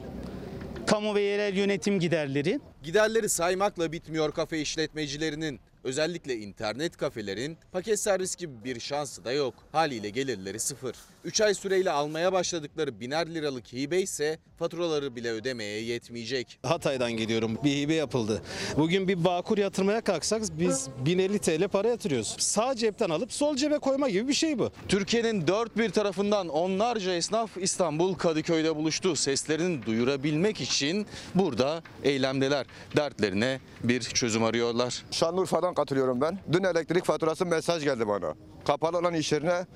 kamu ve yerel yönetim giderleri. Giderleri saymakla bitmiyor kafe işletmecilerinin. Özellikle internet kafelerin paket servis gibi bir şansı da yok. Haliyle gelirleri sıfır. 3 ay süreyle almaya başladıkları biner liralık hibe ise faturaları bile ödemeye yetmeyecek. Hatay'dan geliyorum. Bir hibe yapıldı. Bugün bir Bağkur yatırmaya kalksak biz 1050 TL para yatırıyoruz. Sağ cepten alıp sol cebe koyma gibi bir şey bu. Türkiye'nin dört bir tarafından onlarca esnaf İstanbul Kadıköy'de buluştu. Seslerini duyurabilmek için burada eylemdeler. Dertlerine bir çözüm arıyorlar. Şanlıurfa'dan katılıyorum ben. Dün elektrik faturası mesaj geldi bana. Kapalı olan iş yerine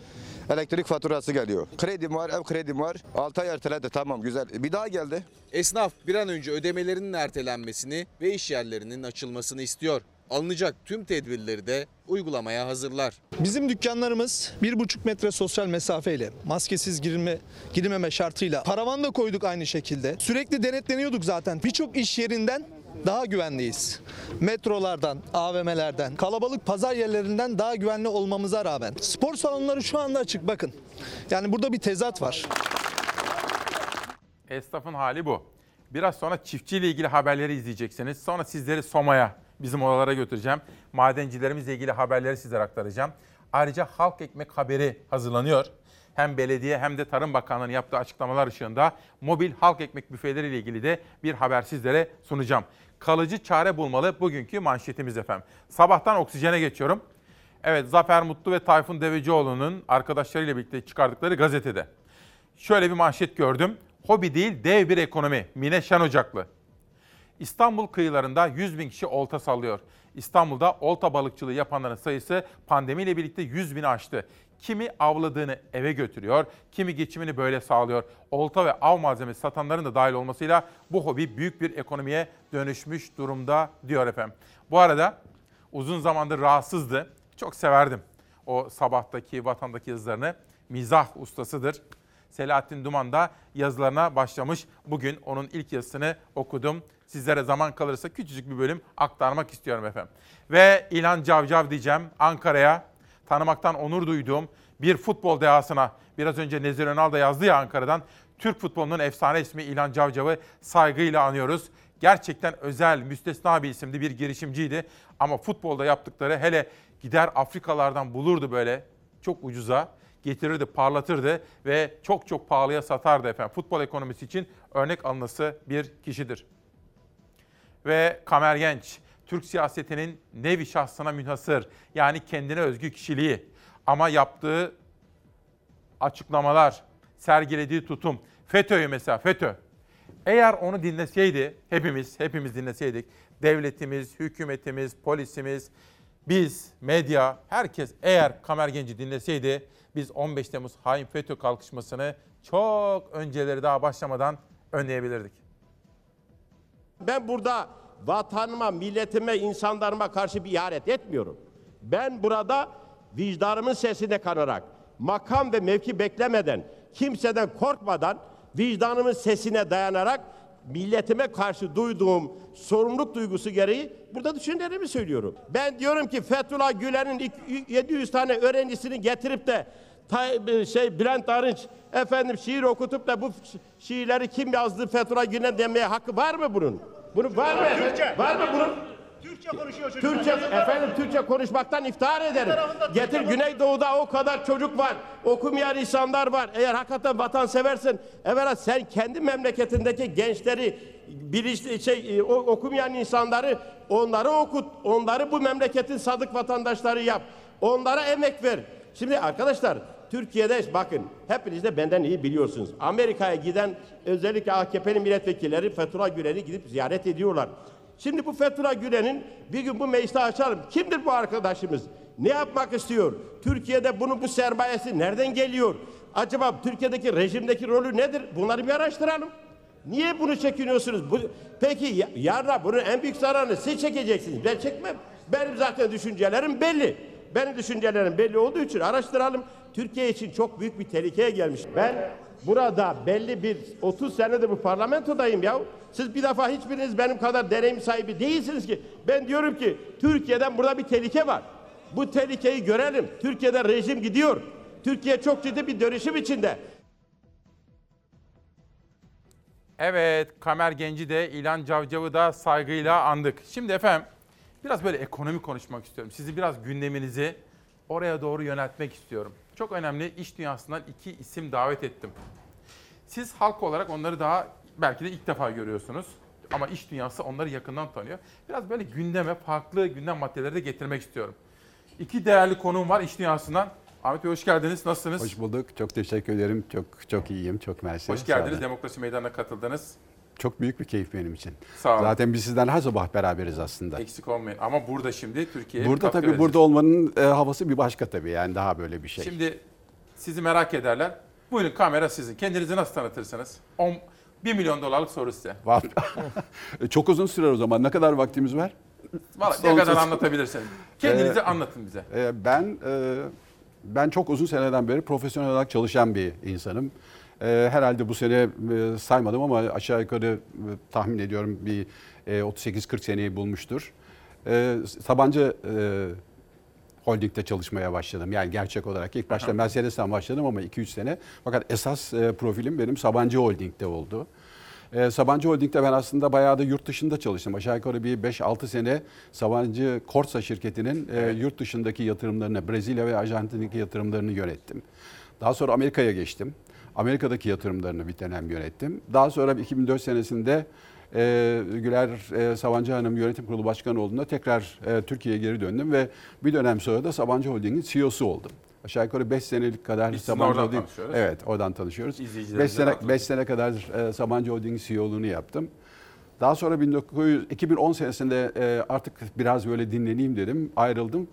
elektrik faturası geliyor. Kredim var, ev kredim var. 6 ay erteledi tamam güzel. Bir daha geldi. Esnaf bir an önce ödemelerinin ertelenmesini ve iş yerlerinin açılmasını istiyor. Alınacak tüm tedbirleri de uygulamaya hazırlar. Bizim dükkanlarımız 1,5 metre sosyal mesafeyle, maskesiz girme, girmeme şartıyla paravan da koyduk aynı şekilde. Sürekli denetleniyorduk zaten. Birçok iş yerinden daha güvenliyiz. Metrolardan, AVM'lerden, kalabalık pazar yerlerinden daha güvenli olmamıza rağmen. Spor salonları şu anda açık bakın. Yani burada bir tezat var. Esnafın hali bu. Biraz sonra çiftçiyle ilgili haberleri izleyeceksiniz. Sonra sizleri Soma'ya, bizim oralara götüreceğim. Madencilerimizle ilgili haberleri sizlere aktaracağım. Ayrıca halk ekmek haberi hazırlanıyor. Hem belediye hem de Tarım Bakanlığı'nın yaptığı açıklamalar ışığında mobil halk ekmek büfeleri ile ilgili de bir haber sizlere sunacağım. Kalıcı çare bulmalı bugünkü manşetimiz efendim. Sabahtan oksijene geçiyorum. Evet Zafer Mutlu ve Tayfun Devecioğlu'nun arkadaşlarıyla birlikte çıkardıkları gazetede. Şöyle bir manşet gördüm. Hobi değil dev bir ekonomi. Mine Şen Ocaklı. İstanbul kıyılarında 100 bin kişi olta sallıyor. İstanbul'da olta balıkçılığı yapanların sayısı pandemiyle birlikte 100 bini aştı. Kimi avladığını eve götürüyor, kimi geçimini böyle sağlıyor. Olta ve av malzemesi satanların da dahil olmasıyla bu hobi büyük bir ekonomiye dönüşmüş durumda diyor efendim. Bu arada uzun zamandır rahatsızdı. Çok severdim o sabahtaki, vatandaki yazılarını. Mizah ustasıdır. Selahattin Duman da yazılarına başlamış. Bugün onun ilk yazısını okudum. Sizlere zaman kalırsa küçücük bir bölüm aktarmak istiyorum efendim. Ve İlhan Cavcav diyeceğim Ankara'ya tanımaktan onur duyduğum bir futbol dehasına. Biraz önce Nezir Önal da yazdı ya Ankara'dan. Türk futbolunun efsane ismi İlhan Cavcav'ı saygıyla anıyoruz. Gerçekten özel, müstesna bir isimdi, bir girişimciydi. Ama futbolda yaptıkları hele gider Afrikalardan bulurdu böyle çok ucuza getirirdi, parlatırdı ve çok çok pahalıya satardı efendim. Futbol ekonomisi için örnek alınması bir kişidir. Ve Kamer Genç, Türk siyasetinin nevi şahsına münhasır, yani kendine özgü kişiliği ama yaptığı açıklamalar, sergilediği tutum, FETÖ'yü mesela FETÖ. Eğer onu dinleseydi, hepimiz, hepimiz dinleseydik, devletimiz, hükümetimiz, polisimiz, biz, medya, herkes eğer Kamer Genç'i dinleseydi, biz 15 Temmuz hain FETÖ kalkışmasını çok önceleri daha başlamadan önleyebilirdik. Ben burada vatanıma, milletime, insanlarıma karşı bir ihanet etmiyorum. Ben burada vicdanımın sesine kanarak, makam ve mevki beklemeden, kimseden korkmadan, vicdanımın sesine dayanarak milletime karşı duyduğum sorumluluk duygusu gereği burada düşüncelerimi söylüyorum. Ben diyorum ki Fethullah Gülen'in ilk 700 tane öğrencisini getirip de Tay- şey Bülent Arınç efendim şiir okutup da bu şiirleri kim yazdı Fethullah Gülen demeye hakkı var mı bunun? Bunun var mı? Türkçe. Var mı bunun? Türkçe konuşuyor çocuklar. Türkçe efendim Türkçe konuşmaktan iftihar ederim. Getir Güneydoğu'da o kadar çocuk var. Okumayan insanlar var. Eğer hakikaten vatan seversin, evvela sen kendi memleketindeki gençleri bilinçli şey e, o- okumayan insanları onları okut. Onları bu memleketin sadık vatandaşları yap. Onlara emek ver. Şimdi arkadaşlar Türkiye'de bakın hepiniz de benden iyi biliyorsunuz. Amerika'ya giden özellikle AKP'li milletvekilleri Fethullah Gülen'i gidip ziyaret ediyorlar. Şimdi bu Fethullah Gülen'in bir gün bu mecliste açalım. Kimdir bu arkadaşımız? Ne yapmak istiyor? Türkiye'de bunun bu sermayesi nereden geliyor? Acaba Türkiye'deki rejimdeki rolü nedir? Bunları bir araştıralım. Niye bunu çekiniyorsunuz? Bu, peki ya- yarın bunun en büyük zararını siz çekeceksiniz. Ben çekmem. Benim zaten düşüncelerim belli. Benim düşüncelerim belli olduğu için araştıralım. Türkiye için çok büyük bir tehlikeye gelmiş. Ben burada belli bir 30 senedir bu parlamentodayım ya. Siz bir defa hiçbiriniz benim kadar deneyim sahibi değilsiniz ki. Ben diyorum ki Türkiye'den burada bir tehlike var. Bu tehlikeyi görelim. Türkiye'de rejim gidiyor. Türkiye çok ciddi bir dönüşüm içinde. Evet, Kamer Genci de İlhan Cavcav'ı da saygıyla andık. Şimdi efendim biraz böyle ekonomi konuşmak istiyorum. Sizi biraz gündeminizi oraya doğru yöneltmek istiyorum. Çok önemli iş dünyasından iki isim davet ettim. Siz halk olarak onları daha belki de ilk defa görüyorsunuz. Ama iş dünyası onları yakından tanıyor. Biraz böyle gündeme farklı gündem maddeleri de getirmek istiyorum. İki değerli konuğum var iş dünyasından. Ahmet Bey hoş geldiniz. Nasılsınız? Hoş bulduk. Çok teşekkür ederim. Çok çok iyiyim. Çok mersi. Hoş geldiniz. Demokrasi Meydanı'na katıldınız. Çok büyük bir keyif benim için. Sağ olun. Zaten biz sizden her sabah beraberiz aslında. Eksik olmayın. Ama burada şimdi Türkiye'ye Burada tabii vereceğiz. burada olmanın e, havası bir başka tabii. Yani daha böyle bir şey. Şimdi sizi merak ederler. Buyurun kamera sizin. Kendinizi nasıl tanıtırsınız? 10, 1 milyon dolarlık soru size. Var. <laughs> Çok uzun sürer o zaman. Ne kadar vaktimiz var? Vallahi ne kadar anlatabilirsiniz. Kendinizi Ee, anlatın bize. e, Ben e, ben çok uzun seneden beri profesyonel olarak çalışan bir insanım. E, Herhalde bu sene e, saymadım ama aşağı yukarı e, tahmin ediyorum bir e, 38-40 seneyi bulmuştur. E, Sabancı e, Holding'de çalışmaya başladım. Yani gerçek olarak ilk başta Mercedes'ten başladım ama 2-3 sene. Fakat esas e, profilim benim Sabancı Holding'de oldu. E, Sabancı Holding'de ben aslında bayağı da yurt dışında çalıştım. Aşağı yukarı bir 5-6 sene Sabancı Korsa şirketinin e, yurt dışındaki yatırımlarını, Brezilya ve Arjantin'deki yatırımlarını yönettim. Daha sonra Amerika'ya geçtim. Amerika'daki yatırımlarını bir dönem yönettim. Daha sonra 2004 senesinde e, Güler e, Sabancı Hanım yönetim kurulu başkanı olduğunda tekrar e, Türkiye'ye geri döndüm ve bir dönem sonra da Sabancı Holding'in CEO'su oldum. Aşağı yukarı 5 senelik kadar Biz Sabancı Holding. Evet, oradan tanışıyoruz. 5 İzleyicilerimize sene hatırlatın. 5 sene kadar e, Sabancı Holding'in CEO'luğunu yaptım. Daha sonra 1900, 2010 senesinde e, artık biraz böyle dinleneyim dedim. Ayrıldım.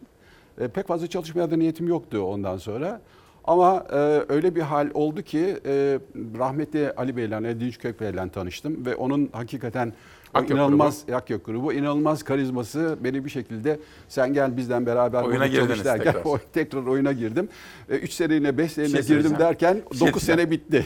E, pek fazla çalışmaya da niyetim yoktu ondan sonra. Ama e, öyle bir hal oldu ki e, rahmetli Ali Bey'le, Edinç Kökbey'le tanıştım ve onun hakikaten O Akyok inanılmaz Akyok grubu, inanılmaz karizması beni bir şekilde sen gel bizden beraber Oyuna girdiniz derken tekrar. o- <laughs> tekrar oyuna girdim. 3 seneyle 5 seneyle şey girdim derken Bir şey 9 sene bitti.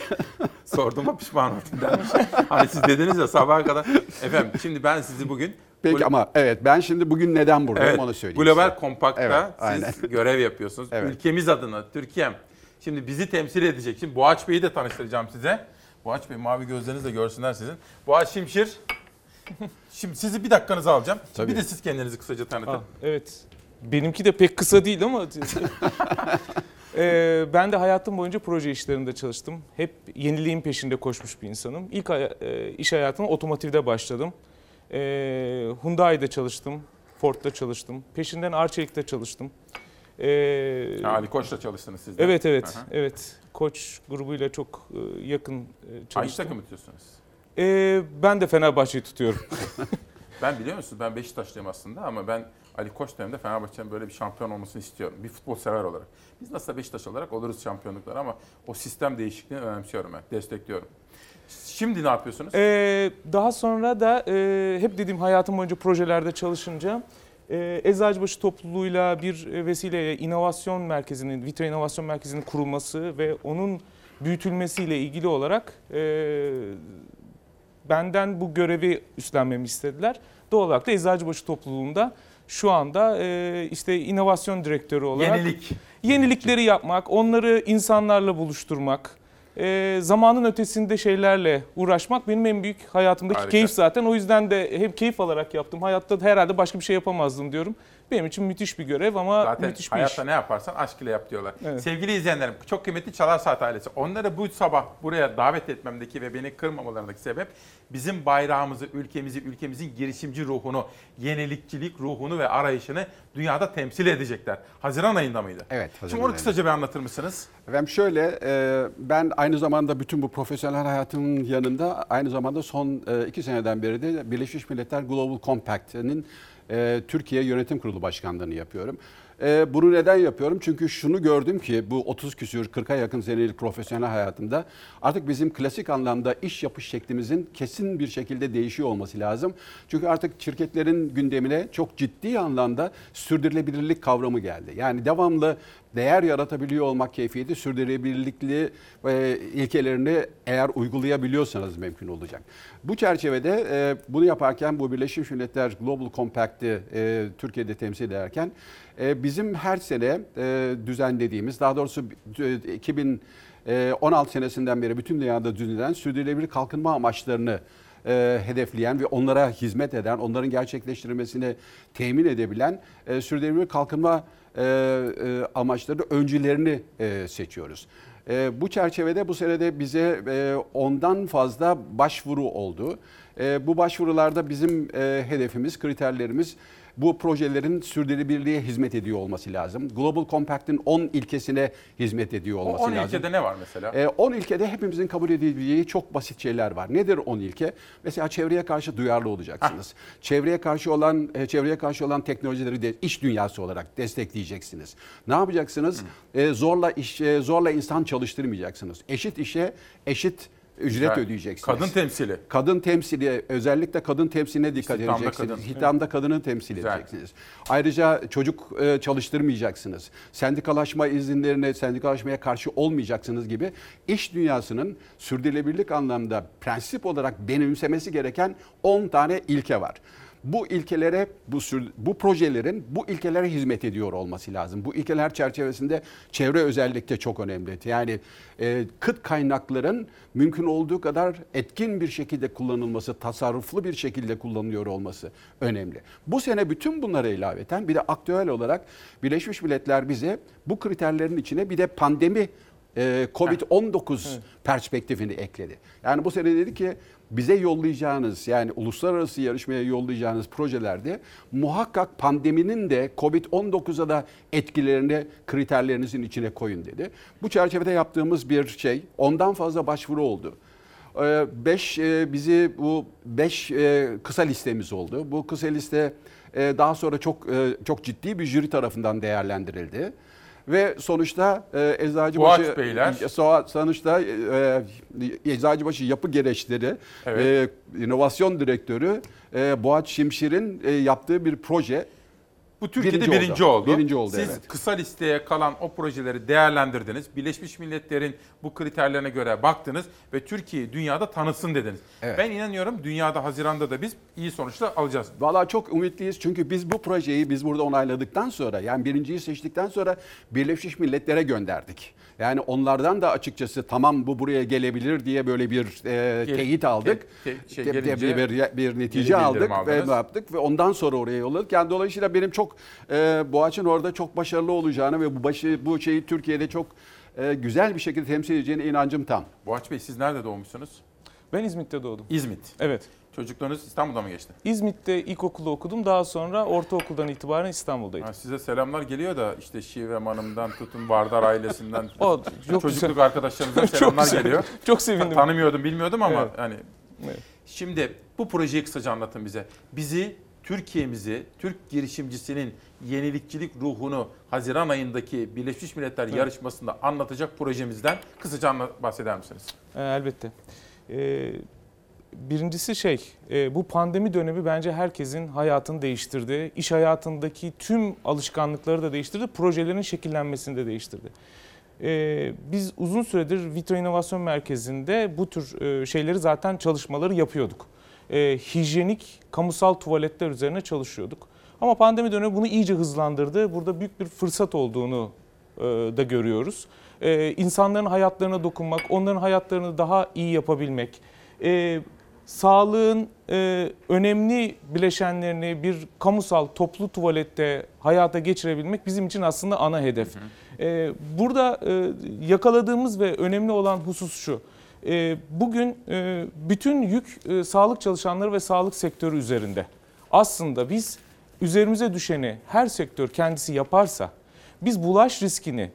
Sorduğuma pişman oldum dermiş. hani siz dediniz ya sabaha kadar. Efendim şimdi ben sizi bugün Peki ama evet ben şimdi bugün neden buradayım Evet, onu söyleyeyim. Global size. Kompak'ta Evet, siz aynen. <laughs> görev yapıyorsunuz. Evet. Ülkemiz adına, Türkiye'm. Şimdi bizi temsil edecek. Şimdi Boğaç Bey'i de tanıştıracağım size. Boğaç Bey mavi gözlerinizle görsünler sizin. Boğaç Şimşir. <laughs> Şimdi sizi bir dakikanızı alacağım. Tabii. Bir de siz kendinizi kısaca tanıtın. Ah, evet. Benimki de pek kısa değil ama <laughs> Ee, ben de hayatım boyunca proje işlerinde çalıştım. Hep yeniliğin peşinde koşmuş bir insanım. İlk haya- e, iş hayatıma otomotivde başladım. Ee, Hyundai'de çalıştım, Ford'da çalıştım. Peşinden Arçelik'te çalıştım. Ha, Ali Koç'la çalıştınız siz de. Evet evet Aha. evet. Koç grubuyla çok e, yakın e, Hangi çalıştım. takımı tutuyorsunuz? Ee, ben de Fenerbahçe'yi tutuyorum. <laughs> Ben biliyor musunuz ben Beşiktaşlıyım aslında ama ben Ali Koç döneminde Fenerbahçe'nin böyle bir şampiyon olmasını istiyorum. Bir futbol sever olarak. Biz nasıl Beşiktaş olarak oluruz şampiyonluklar ama o sistem değişikliğini önemsiyorum ben, destekliyorum. Şimdi ne yapıyorsunuz? Ee, daha sonra da e, hep dediğim hayatım boyunca projelerde çalışınca e, Eczacıbaşı topluluğuyla bir e, vesileyle inovasyon merkezinin, Vitra İnovasyon Merkezi'nin kurulması ve onun büyütülmesiyle ilgili olarak e, benden bu görevi üstlenmemi istediler. Doğal olarak da Eczacıbaşı topluluğunda şu anda e, işte inovasyon direktörü olarak Yenilik. yenilikleri yapmak, onları insanlarla buluşturmak, e, zamanın ötesinde şeylerle uğraşmak benim en büyük hayatımdaki Harika. keyif zaten. O yüzden de hem keyif alarak yaptım. Hayatta herhalde başka bir şey yapamazdım diyorum. Benim için müthiş bir görev ama Zaten müthiş bir hayatta iş. ne yaparsan aşk ile yap diyorlar. Evet. Sevgili izleyenlerim, çok kıymetli Çalar Saat ailesi. Onları bu sabah buraya davet etmemdeki ve beni kırmamalarındaki sebep bizim bayrağımızı, ülkemizi, ülkemizin girişimci ruhunu, yenilikçilik ruhunu ve arayışını dünyada temsil edecekler. Haziran ayında mıydı? Evet. Şimdi Haziran onu ayında. kısaca bir anlatır mısınız? Efendim şöyle, e, ben aynı zamanda bütün bu profesyonel hayatımın yanında aynı zamanda son e, iki seneden beri de Birleşmiş Milletler Global Compact'nin e, Türkiye Yönetim Kurulu Başkanlığını yapıyorum. E, bunu neden yapıyorum? Çünkü şunu gördüm ki bu 30 küsür 40'a yakın senelik profesyonel hayatımda artık bizim klasik anlamda iş yapış şeklimizin kesin bir şekilde değişiyor olması lazım. Çünkü artık şirketlerin gündemine çok ciddi anlamda sürdürülebilirlik kavramı geldi. Yani devamlı değer yaratabiliyor olmak keyfiyeti sürdürülebilirlikli e, ilkelerini eğer uygulayabiliyorsanız mümkün olacak. Bu çerçevede e, bunu yaparken bu Birleşmiş Milletler Global Compact'i e, Türkiye'de temsil ederken bizim her sene e, düzenlediğimiz daha doğrusu e, 2016 senesinden beri bütün dünyada düzenlenen sürdürülebilir kalkınma amaçlarını e, hedefleyen ve onlara hizmet eden, onların gerçekleştirilmesini temin edebilen e, sürdürülebilir kalkınma e, e, amaçları öncülerini e, seçiyoruz. E, bu çerçevede bu senede bize e, ondan fazla başvuru oldu. E, bu başvurularda bizim e, hedefimiz, kriterlerimiz bu projelerin sürdürülebilirliğe hizmet ediyor olması lazım. Global Compact'in 10 ilkesine hizmet ediyor O olması 10 lazım. ilkede ne var mesela? E, 10 ilkede hepimizin kabul edebileceği çok basit şeyler var. Nedir 10 ilke? Mesela çevreye karşı duyarlı olacaksınız. Çevreye karşı olan e, çevreye karşı olan teknolojileri de iş dünyası olarak destekleyeceksiniz. Ne yapacaksınız? E, zorla iş e, zorla insan çalıştırmayacaksınız. Eşit işe eşit ücret Güzel. ödeyeceksiniz. Kadın temsili. Kadın temsili özellikle kadın temsiline dikkat İstihdamda edeceksiniz. kadın. Hitamda kadını temsil Güzel. edeceksiniz. Ayrıca çocuk e, çalıştırmayacaksınız. Sendikalaşma izinlerine, sendikalaşmaya karşı olmayacaksınız gibi iş dünyasının sürdürülebilirlik anlamda prensip olarak benimsemesi gereken 10 tane ilke var. Bu ilkelere, bu, bu projelerin bu ilkelere hizmet ediyor olması lazım. Bu ilkeler çerçevesinde çevre özellikle çok önemli. Yani e, kıt kaynakların mümkün olduğu kadar etkin bir şekilde kullanılması, tasarruflu bir şekilde kullanılıyor olması önemli. Bu sene bütün bunlara ilaveten bir de aktüel olarak Birleşmiş Milletler bize bu kriterlerin içine bir de pandemi e, Covid-19 perspektifini ekledi. Yani bu sene dedi ki bize yollayacağınız yani uluslararası yarışmaya yollayacağınız projelerde muhakkak pandeminin de Covid-19'a da etkilerini kriterlerinizin içine koyun dedi. Bu çerçevede yaptığımız bir şey ondan fazla başvuru oldu. 5 bizi bu 5 kısa listemiz oldu. Bu kısa liste e, daha sonra çok e, çok ciddi bir jüri tarafından değerlendirildi. Ve sonuçta e, Eczacıbaşı Boğaç Beyler. so- sonuçta e, e, Eczacıbaşı Yapı Gereçleri Evet. e, inovasyon direktörü e, Boğaç Şimşir'in e, yaptığı bir proje. Bu Türkiye'de birinci, oldu. Birinci oldu Siz evet. kısa listeye kalan o projeleri değerlendirdiniz. Birleşmiş Milletler'in bu kriterlerine göre baktınız ve Türkiye'yi dünyada tanıtsın dediniz. Evet. Ben inanıyorum dünyada Haziran'da da biz iyi sonuçlar alacağız. Valla çok ümitliyiz çünkü biz bu projeyi biz burada onayladıktan sonra yani birinciyi seçtikten sonra Birleşmiş Milletler'e gönderdik. Yani onlardan da açıkçası tamam bu buraya gelebilir diye böyle bir e, Gel- teyit aldık. te- te- şey Te- gelince bir, bir netice aldık ve aldınız. yaptık ve ondan sonra oraya yolladık. Yani dolayısıyla benim çok e, Boğaç'ın orada çok başarılı olacağını ve bu başı bu şeyi Türkiye'de çok e, güzel bir şekilde temsil edeceğine inancım tam. Boğaç Bey siz nerede doğmuşsunuz? Ben İzmit'te doğdum. İzmit. Evet. Çocukluğunuz İstanbul'da mı geçti? İzmit'te ilkokulu okudum. Daha sonra ortaokuldan itibaren İstanbul'daydım. Ha, size selamlar geliyor da işte Şivem Hanım'dan tutun Vardar ailesinden <laughs> O çok çocukluk güzel. arkadaşlarımızdan <laughs> Çok selamlar güzel. geliyor. <laughs> Çok sevindim. Tanımıyordum bilmiyordum ama Evet. hani Evet. şimdi bu projeyi kısaca anlatın bize. Bizi Türkiye'mizi, Türk girişimcisinin yenilikçilik ruhunu Haziran ayındaki Birleşmiş Milletler Evet. yarışmasında anlatacak projemizden kısaca bahseder misiniz? Ee, elbette. Ee, birincisi şey, e, bu pandemi dönemi bence herkesin hayatını değiştirdi. İş hayatındaki tüm alışkanlıkları da değiştirdi. Projelerin şekillenmesini de değiştirdi. Ee, biz uzun süredir Vitro İnovasyon Merkezi'nde bu tür e, şeyleri zaten çalışmaları yapıyorduk. Ee, hijyenik kamusal tuvaletler üzerine çalışıyorduk. Ama pandemi dönemi bunu iyice hızlandırdı. Burada büyük bir fırsat olduğunu e, da görüyoruz. E, insanların hayatlarına dokunmak, onların hayatlarını daha iyi yapabilmek, e, sağlığın e, önemli bileşenlerini bir kamusal toplu tuvalette hayata geçirebilmek bizim için aslında ana hedef. E, burada e, yakaladığımız ve önemli olan husus şu. E, bugün e, bütün yük e, sağlık çalışanları ve sağlık sektörü üzerinde. Aslında biz üzerimize düşeni her sektör kendisi yaparsa biz bulaş riskini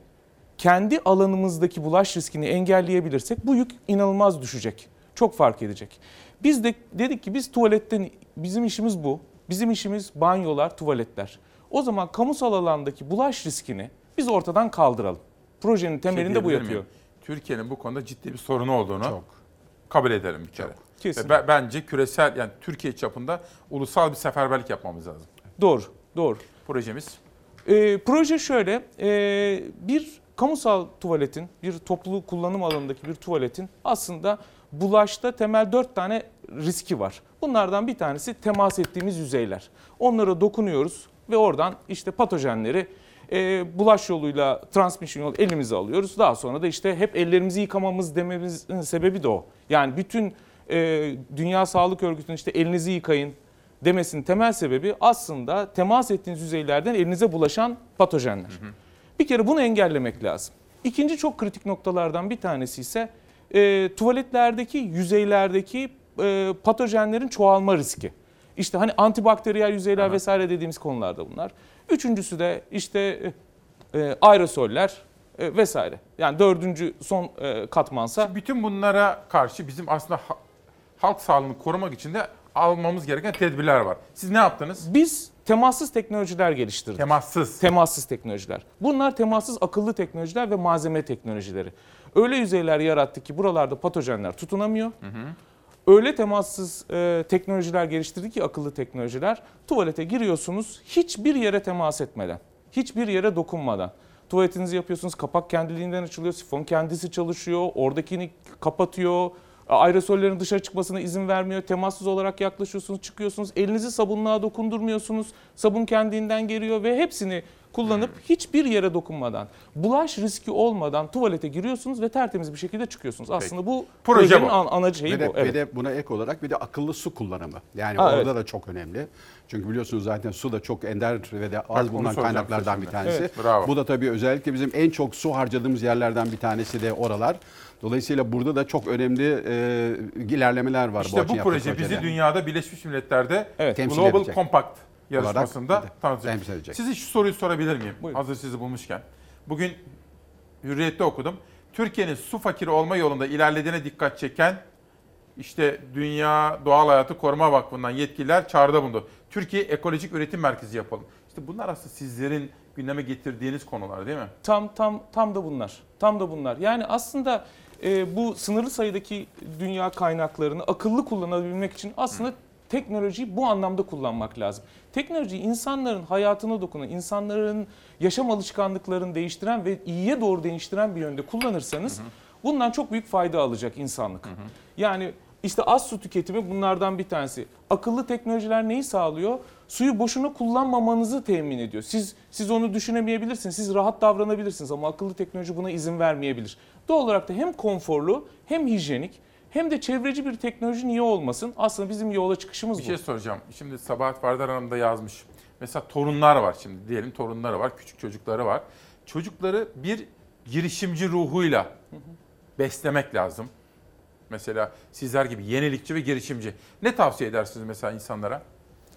kendi alanımızdaki bulaş riskini engelleyebilirsek bu yük inanılmaz düşecek. Çok fark edecek. Biz de dedik ki biz tuvaletten bizim işimiz bu. Bizim işimiz banyolar, tuvaletler. O zaman kamusal alandaki bulaş riskini biz ortadan kaldıralım. Projenin temelinde Şey bu yatıyor. Türkiye'nin bu konuda ciddi bir sorunu olduğunu kabul edelim bir kere. Kesin. Ve be- bence küresel yani Türkiye çapında ulusal bir seferberlik yapmamız lazım. Doğru, doğru. Projemiz Ee, proje şöyle, ee, bir kamusal tuvaletin, bir toplu kullanım alanındaki bir tuvaletin aslında bulaşta temel dört tane riski var. Bunlardan bir tanesi temas ettiğimiz yüzeyler. Onlara dokunuyoruz ve oradan işte patojenleri e, bulaş yoluyla transmission yolu elimize alıyoruz. Daha sonra da işte hep ellerimizi yıkamamız dememizin sebebi de o. Yani bütün e, Dünya Sağlık Örgütü'nün işte elinizi yıkayın demesinin temel sebebi aslında temas ettiğiniz yüzeylerden elinize bulaşan patojenler. Bir kere bunu engellemek lazım. İkinci çok kritik noktalardan bir tanesi ise e, tuvaletlerdeki yüzeylerdeki e, patojenlerin çoğalma riski. İşte hani antibakteriyel yüzeyler vesaire dediğimiz konularda bunlar. Üçüncüsü de işte e, e, aerosoller e, vesaire. Yani dördüncü son e, katmansa. bütün bunlara karşı bizim aslında ha- halk sağlığını korumak için de almamız gereken tedbirler var. Siz ne yaptınız? Biz temassız teknolojiler geliştirdik. Temassız. Temassız teknolojiler. Bunlar temassız akıllı teknolojiler ve malzeme teknolojileri. Öyle yüzeyler yarattık ki buralarda patojenler tutunamıyor. Öyle temassız e, teknolojiler geliştirdik ki akıllı teknolojiler. Tuvalete giriyorsunuz hiçbir yere temas etmeden, hiçbir yere dokunmadan. Tuvaletinizi yapıyorsunuz, kapak kendiliğinden açılıyor, sifon kendisi çalışıyor, oradakini kapatıyor. Aerosollerin dışarı çıkmasına izin vermiyor. Temassız olarak yaklaşıyorsunuz, çıkıyorsunuz. Elinizi sabunluğa dokundurmuyorsunuz. Sabun kendinden geliyor ve hepsini kullanıp hiçbir yere dokunmadan, bulaş riski olmadan tuvalete giriyorsunuz ve tertemiz bir şekilde çıkıyorsunuz. Aslında bu Proje projenin bu. an- ana şeyi ve de, bu. Evet. ve de buna ek olarak bir de akıllı su kullanımı. Yani Ha, orada evet. da çok önemli. Çünkü biliyorsunuz zaten su da çok ender ve de az bulunan soracağım kaynaklardan bir tanesi. Evet, bravo. Bu da tabii özellikle bizim en çok su harcadığımız yerlerden bir tanesi de oralar. Dolayısıyla burada da çok önemli e, ilerlemeler var. İşte bu yaptığı proje bizi projede. dünyada Birleşmiş Milletler'de Temsil Global edecek. Compact yarışmasında tanıtacak. temsil edecek. Size şu soruyu sorabilir miyim? Hazır sizi bulmuşken. Bugün Hürriyet'te okudum. Türkiye'nin su fakiri olma yolunda ilerlediğine dikkat çeken işte Dünya Doğal Hayatı Koruma Vakfı'ndan yetkililer çağrıda bulundu. Türkiye Ekolojik Üretim Merkezi yapalım. İşte bunlar aslında sizlerin gündeme getirdiğiniz konular değil mi? Tam tam tam da bunlar. Tam da bunlar. Yani aslında e, bu sınırlı sayıdaki dünya kaynaklarını akıllı kullanabilmek için aslında teknolojiyi bu anlamda kullanmak lazım. Teknoloji insanların hayatına dokunan, insanların yaşam alışkanlıklarını değiştiren ve iyiye doğru değiştiren bir yönde kullanırsanız bundan çok büyük fayda alacak insanlık. Yani işte az su tüketimi bunlardan bir tanesi. Akıllı teknolojiler neyi sağlıyor? Suyu boşuna kullanmamanızı temin ediyor. Siz siz onu düşünemeyebilirsiniz. Siz rahat davranabilirsiniz ama akıllı teknoloji buna izin vermeyebilir. Doğal olarak da hem konforlu hem hijyenik hem de çevreci bir teknoloji niye olmasın? Aslında bizim yola çıkışımız Bir bu. şey soracağım. Şimdi Sabahat Vardar Hanım da yazmış. Mesela torunlar var şimdi. Diyelim torunları var, küçük çocukları var. Çocukları bir girişimci ruhuyla beslemek lazım. Mesela sizler gibi yenilikçi ve girişimci. Ne tavsiye edersiniz mesela insanlara?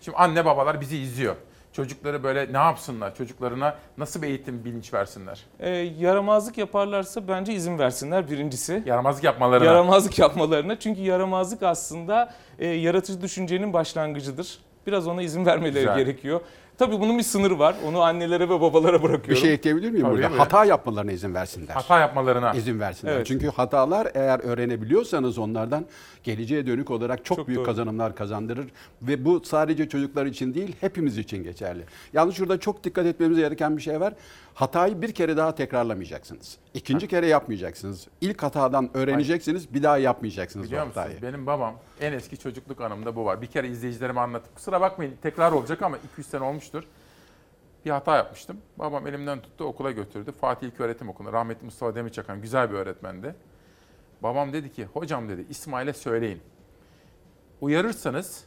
Şimdi anne babalar bizi izliyor. Çocukları böyle ne yapsınlar? Çocuklarına nasıl bir eğitim bilinç versinler? Ee, yaramazlık yaparlarsa bence izin versinler birincisi. Yaramazlık yapmalarına. Yaramazlık yapmalarına. Çünkü yaramazlık aslında e, yaratıcı düşüncenin başlangıcıdır. Biraz ona izin vermeleri Güzel. gerekiyor. Tabii bunun bir sınırı var. Onu annelere ve babalara bırakıyorum. Bir şey ekleyebilir miyim Tabii burada? mi? Hata yapmalarına izin versinler. Hata yapmalarına. izin versinler. Evet. Çünkü hatalar eğer öğrenebiliyorsanız onlardan geleceğe dönük olarak çok, büyük doğru. kazanımlar kazandırır ve bu sadece çocuklar için değil hepimiz için geçerli. Yalnız şurada çok dikkat etmemiz gereken bir şey var. Hatayı bir kere daha tekrarlamayacaksınız. İkinci kere yapmayacaksınız. İlk hatadan öğreneceksiniz, bir daha yapmayacaksınız Biliyor o hatayı. musunuz? Benim babam en eski çocukluk anımda bu var. Bir kere izleyicilerime anlatıp kusura bakmayın tekrar olacak ama 200 sene olmuştur. Bir hata yapmıştım. Babam elimden tuttu okula götürdü. Fatih İlköğretim Okulu. Rahmetli Mustafa Demirçakan güzel bir öğretmendi. Babam dedi ki hocam dedi İsmail'e söyleyin. Uyarırsanız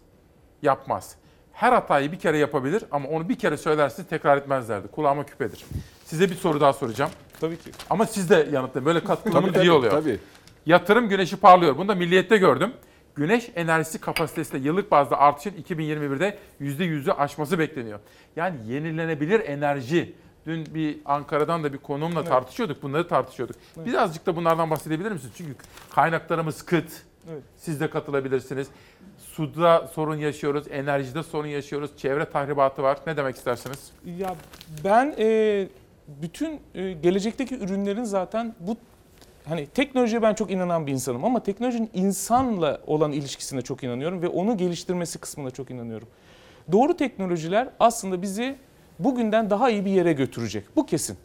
yapmaz. Her hatayı bir kere yapabilir ama onu bir kere söylersiniz tekrar etmezlerdi. Kulağıma küpedir. Size bir soru daha soracağım. Tabii ki. Ama siz de yanıtlayın. Böyle katkılarınız Tabii, iyi oluyor. tabii. Yatırım güneşi parlıyor. Bunu da Milliyet'te gördüm. Güneş enerjisi kapasitesinde yıllık bazda artışın 2021'de %100'ü aşması bekleniyor. Yani yenilenebilir enerji. Dün bir Ankara'dan da bir konuğumla Evet. tartışıyorduk. Bunları tartışıyorduk. Birazcık da bunlardan bahsedebilir misiniz? Çünkü kaynaklarımız kıt. Evet. Siz de katılabilirsiniz. Suda sorun yaşıyoruz, enerjide sorun yaşıyoruz, çevre tahribatı var. Ne demek istersiniz? Ya ben e, bütün e, gelecekteki ürünlerin zaten bu hani teknolojiye ben çok inanan bir insanım ama teknolojinin insanla olan ilişkisine çok inanıyorum ve onu geliştirmesi kısmına çok inanıyorum. Doğru teknolojiler aslında bizi bugünden daha iyi bir yere götürecek. Bu kesin.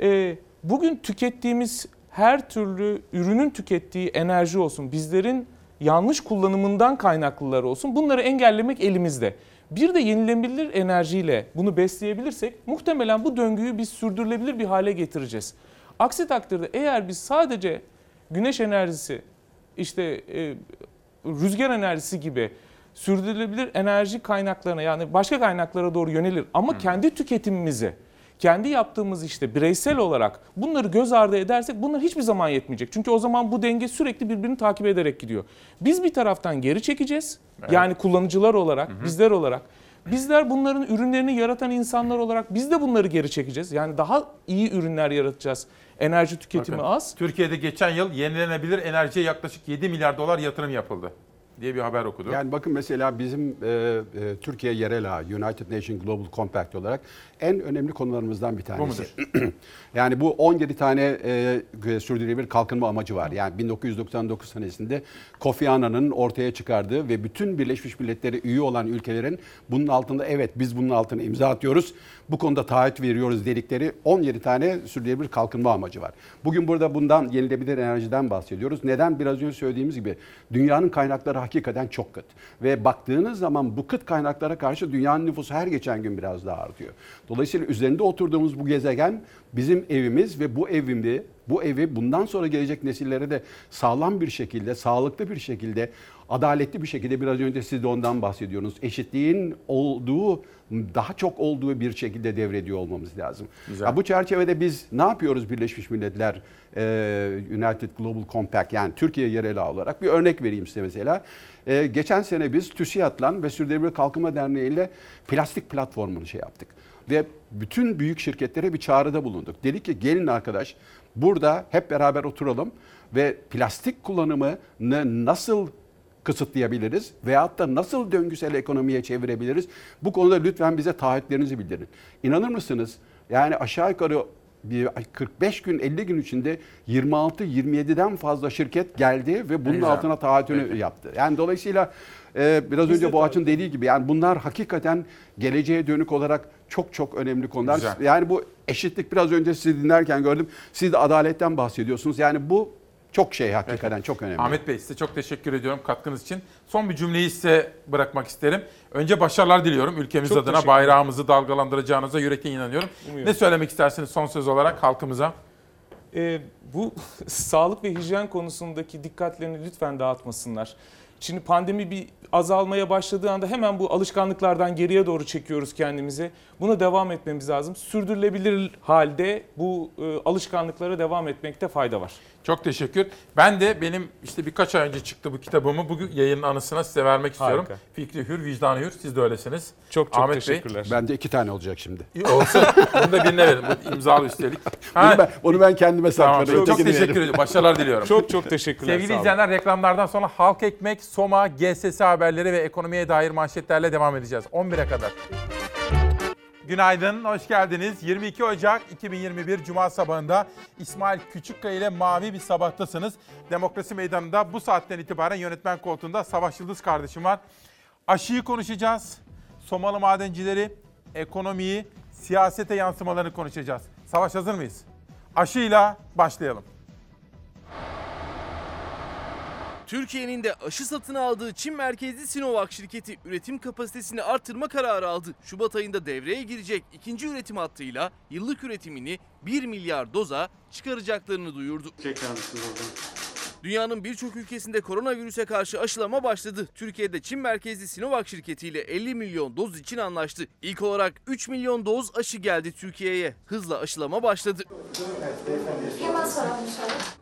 E, bugün tükettiğimiz her türlü ürünün tükettiği enerji olsun, bizlerin yanlış kullanımından kaynaklılar olsun bunları engellemek elimizde. Bir de yenilenebilir enerjiyle bunu besleyebilirsek muhtemelen bu döngüyü biz sürdürülebilir bir hale getireceğiz. Aksi takdirde eğer biz sadece güneş enerjisi, işte e, rüzgar enerjisi gibi sürdürülebilir enerji kaynaklarına yani başka kaynaklara doğru yönelir ama kendi tüketimimizi kendi yaptığımız işte bireysel olarak bunları göz ardı edersek bunlar hiçbir zaman yetmeyecek. Çünkü o zaman bu denge sürekli birbirini takip ederek gidiyor. Biz bir taraftan geri çekeceğiz. Evet. Yani kullanıcılar olarak, bizler olarak. Bizler bunların ürünlerini yaratan insanlar olarak biz de bunları geri çekeceğiz. Yani daha iyi ürünler yaratacağız. Enerji tüketimi Bakın, az. Türkiye'de geçen yıl yenilenebilir enerjiye yaklaşık 7 milyar dolar yatırım yapıldı diye bir haber okudum. Yani bakın mesela bizim e, e, Türkiye yerel ağı United Nations Global Compact olarak en önemli konularımızdan bir tanesi. <clears throat> yani bu 17 tane e, sürdürülebilir kalkınma amacı var. Yani 1999 senesinde Kofi Annan'ın ortaya çıkardığı ve bütün Birleşmiş Milletler'e üye olan ülkelerin bunun altında evet biz bunun altına imza atıyoruz. Bu konuda taahhüt veriyoruz dedikleri 17 tane sürdürülebilir kalkınma amacı var. Bugün burada bundan yenilenebilir enerjiden bahsediyoruz. Neden? Biraz önce söylediğimiz gibi dünyanın kaynakları hakikaten çok kıt. Ve baktığınız zaman bu kıt kaynaklara karşı dünyanın nüfusu her geçen gün biraz daha artıyor. Dolayısıyla üzerinde oturduğumuz bu gezegen bizim evimiz ve bu evimde bu evi bundan sonra gelecek nesillere de sağlam bir şekilde, sağlıklı bir şekilde, adaletli bir şekilde biraz önce siz de ondan bahsediyorsunuz. Eşitliğin olduğu, daha çok olduğu bir şekilde devrediyor olmamız lazım. Güzel. Ya bu çerçevede biz ne yapıyoruz Birleşmiş Milletler e, United Global Compact yani Türkiye yerel olarak bir örnek vereyim size mesela. E, geçen sene biz TÜSİAD'la ve Sürdürülebilir Kalkınma Derneği ile plastik platformunu şey yaptık. Ve bütün büyük şirketlere bir çağrıda bulunduk. Dedik ki gelin arkadaş burada hep beraber oturalım ve plastik kullanımını nasıl kısıtlayabiliriz veyahut da nasıl döngüsel ekonomiye çevirebiliriz? Bu konuda lütfen bize taahhütlerinizi bildirin. İnanır mısınız? Yani aşağı yukarı bir 45 gün 50 gün içinde 26-27'den fazla şirket geldi ve bunun güzel. altına taahhütünü yaptı. Yani dolayısıyla e, biraz önce Boğaç'ın dediği gibi yani bunlar hakikaten geleceğe dönük olarak çok çok önemli konular. Güzel. Yani bu eşitlik biraz önce sizi dinlerken gördüm. Siz de adaletten bahsediyorsunuz. Yani bu çok şey hakikaten çok önemli. Ahmet Bey size çok teşekkür ediyorum katkınız için. Son bir cümleyi size bırakmak isterim. Önce başarılar diliyorum ülkemiz Çok adına bayrağımızı dalgalandıracağınıza yürekten inanıyorum. Umuyorum. Ne söylemek istersiniz son söz olarak halkımıza? Ee, bu <laughs> sağlık ve hijyen konusundaki dikkatlerini lütfen dağıtmasınlar. Şimdi pandemi bir azalmaya başladığı anda hemen bu alışkanlıklardan geriye doğru çekiyoruz kendimizi. Buna devam etmemiz lazım. Sürdürülebilir halde bu e, alışkanlıklara devam etmekte fayda var. Çok teşekkür. Ben de benim işte birkaç ay önce çıktı bu kitabımı bugün yayının anısına size vermek istiyorum. Harika. Fikri hür, vicdanı hür. Siz de öylesiniz. Çok çok Ahmet teşekkürler. Bende iki tane olacak şimdi. Bey. Olsun. Bunu da birine verin. Bu imzalı üstelik. Ha, Bunu ben, onu ben kendime Tamam, saklarım. çok, çok ötekini teşekkür ederim. Başarılar diliyorum. Çok çok teşekkürler. Sevgili izleyenler reklamlardan sonra Halk Ekmek, Soma, GSS haberleri ve ekonomiye dair manşetlerle devam edeceğiz. 11'e kadar. Günaydın, hoş geldiniz. 22 Ocak 2021 Cuma sabahında İsmail Küçükkaya ile mavi bir sabahtasınız. Demokrasi Meydanı'nda bu saatten itibaren yönetmen koltuğunda Savaş Yıldız kardeşim var. Aşıyı konuşacağız. Somalı madencileri, ekonomiyi, siyasete yansımalarını konuşacağız. Savaş hazır mıyız? Aşıyla başlayalım. Türkiye'nin de aşı satın aldığı Çin merkezli Sinovac şirketi üretim kapasitesini artırma kararı aldı. Şubat ayında devreye girecek ikinci üretim hattıyla yıllık üretimini 1 milyar doza çıkaracaklarını duyurdu. Dünyanın birçok ülkesinde koronavirüse karşı aşılama başladı. Türkiye'de Çin merkezli Sinovac şirketiyle 50 milyon doz için anlaştı. İlk olarak 3 milyon doz aşı geldi Türkiye'ye. Hızla aşılama başladı.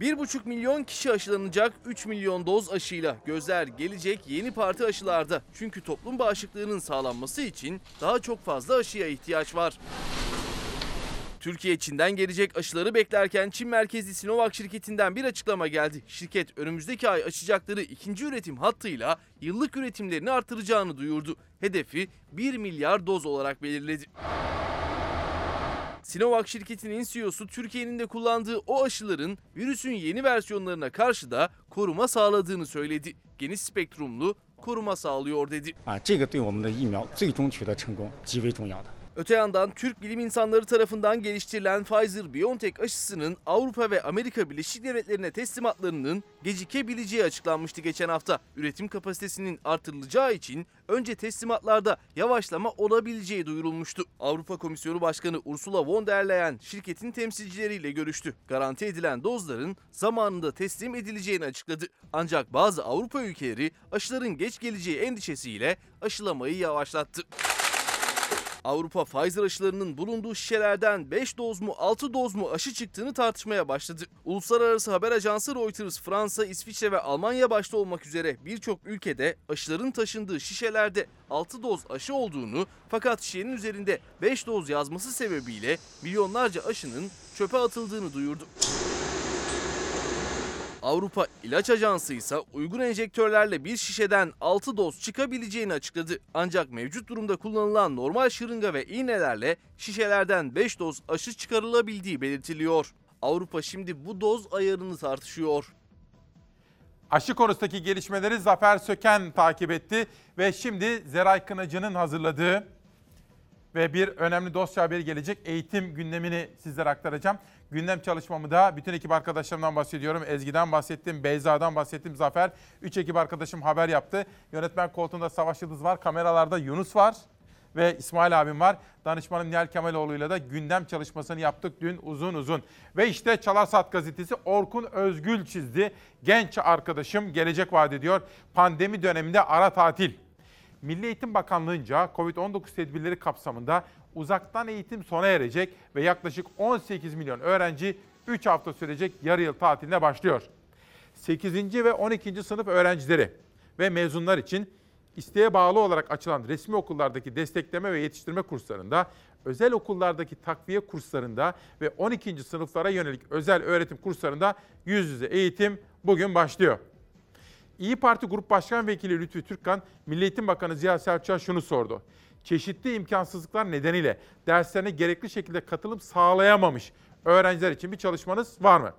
1,5 milyon kişi aşılanacak 3 milyon doz aşıyla. Gözler gelecek yeni parti aşılarda. Çünkü toplum bağışıklığının sağlanması için daha çok fazla aşıya ihtiyaç var. Türkiye Çin'den gelecek aşıları beklerken Çin merkezli Sinovac şirketinden bir açıklama geldi. Şirket önümüzdeki ay açacakları ikinci üretim hattıyla yıllık üretimlerini artıracağını duyurdu. Hedefi 1 milyar doz olarak belirledi. Sinovac şirketinin CEO'su Türkiye'nin de kullandığı o aşıların virüsün yeni versiyonlarına karşı da koruma sağladığını söyledi. Geniş spektrumlu koruma sağlıyor dedi. 啊，这个对我们的疫苗最终取得成功极为重要的。 Öte yandan Türk bilim insanları tarafından geliştirilen Pfizer-BioNTech aşısının Avrupa ve Amerika Birleşik Devletleri'ne teslimatlarının gecikebileceği açıklanmıştı geçen hafta. Üretim kapasitesinin artırılacağı için önce teslimatlarda yavaşlama olabileceği duyurulmuştu. Avrupa Komisyonu Başkanı Ursula von der Leyen şirketin temsilcileriyle görüştü. Garanti edilen dozların zamanında teslim edileceğini açıkladı. Ancak bazı Avrupa ülkeleri aşıların geç geleceği endişesiyle aşılamayı yavaşlattı. Avrupa Pfizer aşılarının bulunduğu şişelerden 5 doz mu 6 doz mu aşı çıktığını tartışmaya başladı. Uluslararası haber ajansı Reuters, Fransa, İsviçre ve Almanya başta olmak üzere birçok ülkede aşıların taşındığı şişelerde 6 doz aşı olduğunu fakat şişenin üzerinde 5 doz yazması sebebiyle milyonlarca aşının çöpe atıldığını duyurdu. Avrupa İlaç Ajansı ise uygun enjektörlerle bir şişeden 6 doz çıkabileceğini açıkladı. Ancak mevcut durumda kullanılan normal şırınga ve iğnelerle şişelerden 5 doz aşı çıkarılabildiği belirtiliyor. Avrupa şimdi bu doz ayarını tartışıyor. Aşı konusundaki gelişmeleri Zafer Söken takip etti ve şimdi Zeray Kınacı'nın hazırladığı ve bir önemli dosya haberi gelecek. Eğitim gündemini sizlere aktaracağım. Gündem çalışmamı da bütün ekip arkadaşlarımdan bahsediyorum. Ezgi'den bahsettim, Beyza'dan bahsettim, Zafer. Üç ekip arkadaşım haber yaptı. Yönetmen koltuğunda Savaş Yıldız var, kameralarda Yunus var ve İsmail abim var. Danışmanım Nihal Kemaloğlu'yla da gündem çalışmasını yaptık dün uzun uzun. Ve işte Çalar Saat gazetesi Orkun Özgül çizdi. Genç arkadaşım gelecek vaat ediyor. Pandemi döneminde ara tatil. Milli Eğitim Bakanlığı'nca COVID-19 tedbirleri kapsamında uzaktan eğitim sona erecek ve yaklaşık 18 milyon öğrenci 3 hafta sürecek yarı yıl tatiline başlıyor. 8. ve 12. sınıf öğrencileri ve mezunlar için isteğe bağlı olarak açılan resmi okullardaki destekleme ve yetiştirme kurslarında, özel okullardaki takviye kurslarında ve 12. sınıflara yönelik özel öğretim kurslarında yüz yüze eğitim bugün başlıyor. İyi Parti Grup Başkan Vekili Lütfü Türkkan, Milli Eğitim Bakanı Ziya Selçuk'a şunu sordu. Çeşitli imkansızlıklar nedeniyle derslerine gerekli şekilde katılım sağlayamamış öğrenciler için bir çalışmanız var mı?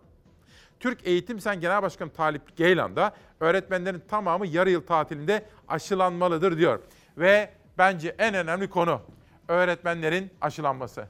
Türk Eğitim Sen Genel Başkanı Talip Geylan da öğretmenlerin tamamı yarı yıl tatilinde aşılanmalıdır diyor. Ve bence en önemli konu öğretmenlerin aşılanması.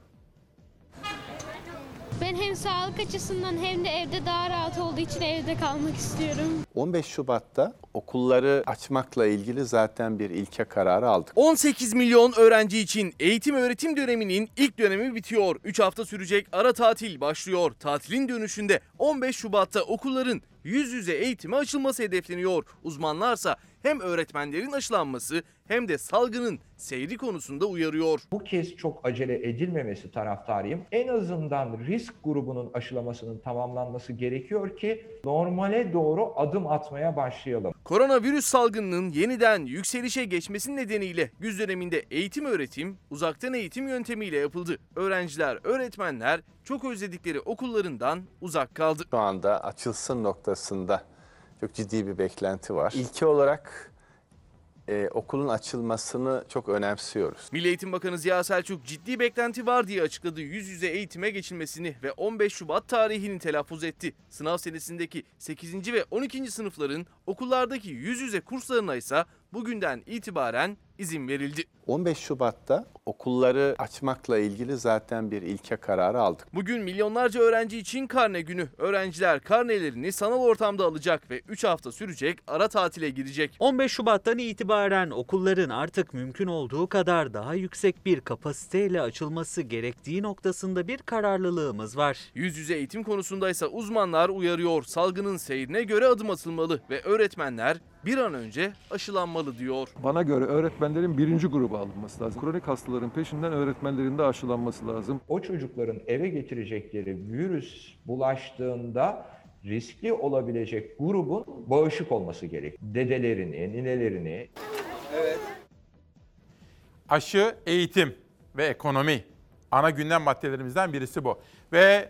Ben hem sağlık açısından hem de evde daha rahat olduğu için evde kalmak istiyorum. 15 Şubat'ta okulları açmakla ilgili zaten bir ilke kararı aldık. 18 milyon öğrenci için eğitim öğretim döneminin ilk dönemi bitiyor. 3 hafta sürecek ara tatil başlıyor. Tatilin dönüşünde 15 Şubat'ta okulların yüz yüze eğitime açılması hedefleniyor. Uzmanlarsa hem öğretmenlerin aşılanması hem de salgının seyri konusunda uyarıyor. Bu kez çok acele edilmemesi taraftarıyım. En azından risk grubunun aşılamasının tamamlanması gerekiyor ki normale doğru adım atmaya başlayalım. Koronavirüs salgınının yeniden yükselişe geçmesi nedeniyle güz döneminde eğitim öğretim uzaktan eğitim yöntemiyle yapıldı. Öğrenciler, öğretmenler çok özledikleri okullarından uzak kaldı. Şu anda açılsın noktasında çok ciddi bir beklenti var. İlke olarak e, okulun açılmasını çok önemsiyoruz. Milli Eğitim Bakanı Ziya Selçuk ciddi beklenti var diye açıkladı yüz yüze eğitime geçilmesini ve 15 Şubat tarihini telaffuz etti. Sınav senesindeki 8. ve 12. sınıfların okullardaki yüz yüze kurslarına ise bugünden itibaren izin verildi. 15 Şubat'ta okulları açmakla ilgili zaten bir ilke kararı aldık. Bugün milyonlarca öğrenci için karne günü. Öğrenciler karnelerini sanal ortamda alacak ve 3 hafta sürecek ara tatile girecek. 15 Şubat'tan itibaren okulların artık mümkün olduğu kadar daha yüksek bir kapasiteyle açılması gerektiği noktasında bir kararlılığımız var. Yüz yüze eğitim konusunda ise uzmanlar uyarıyor. Salgının seyrine göre adım atılmalı ve öğretmenler bir an önce aşılanmalı diyor. Bana göre öğretmenlerin birinci gruba alınması lazım. Kronik hastaların peşinden öğretmenlerin de aşılanması lazım. O çocukların eve getirecekleri virüs bulaştığında riskli olabilecek grubun bağışık olması gerek. Dedelerini, ninelerini, Aşı, eğitim ve ekonomi. Ana gündem maddelerimizden birisi bu. Ve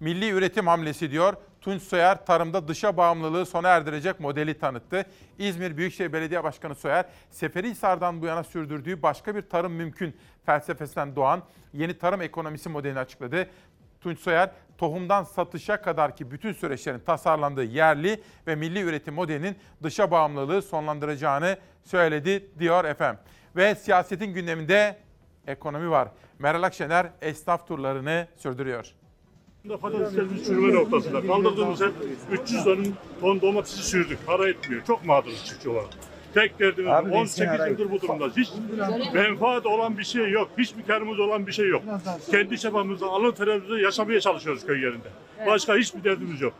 milli üretim hamlesi diyor. Tunç Soyer tarımda dışa bağımlılığı sona erdirecek modeli tanıttı. İzmir Büyükşehir Belediye Başkanı Soyer, Seferihisar'dan bu yana sürdürdüğü başka bir tarım mümkün felsefesinden doğan yeni tarım ekonomisi modelini açıkladı. Tunç Soyer, tohumdan satışa kadar ki bütün süreçlerin tasarlandığı yerli ve milli üretim modelinin dışa bağımlılığı sonlandıracağını söyledi diyor efendim. Ve siyasetin gündeminde ekonomi var. Meral Akşener esnaf turlarını sürdürüyor. Patateslerimiz çürüme noktasında. Kaldırdığımız hep 300 ton, ton domatesi sürdük. Para etmiyor. Çok mağduruz çiftçi olarak. Tek derdimiz Abi, 18 yıldır bu durumdayız. Hiç menfaat olan bir şey yok. Hiçbir karımız olan bir şey yok. Kendi çabamızla, alın terimizle yaşamaya çalışıyoruz köy yerinde. Başka hiçbir derdimiz yok.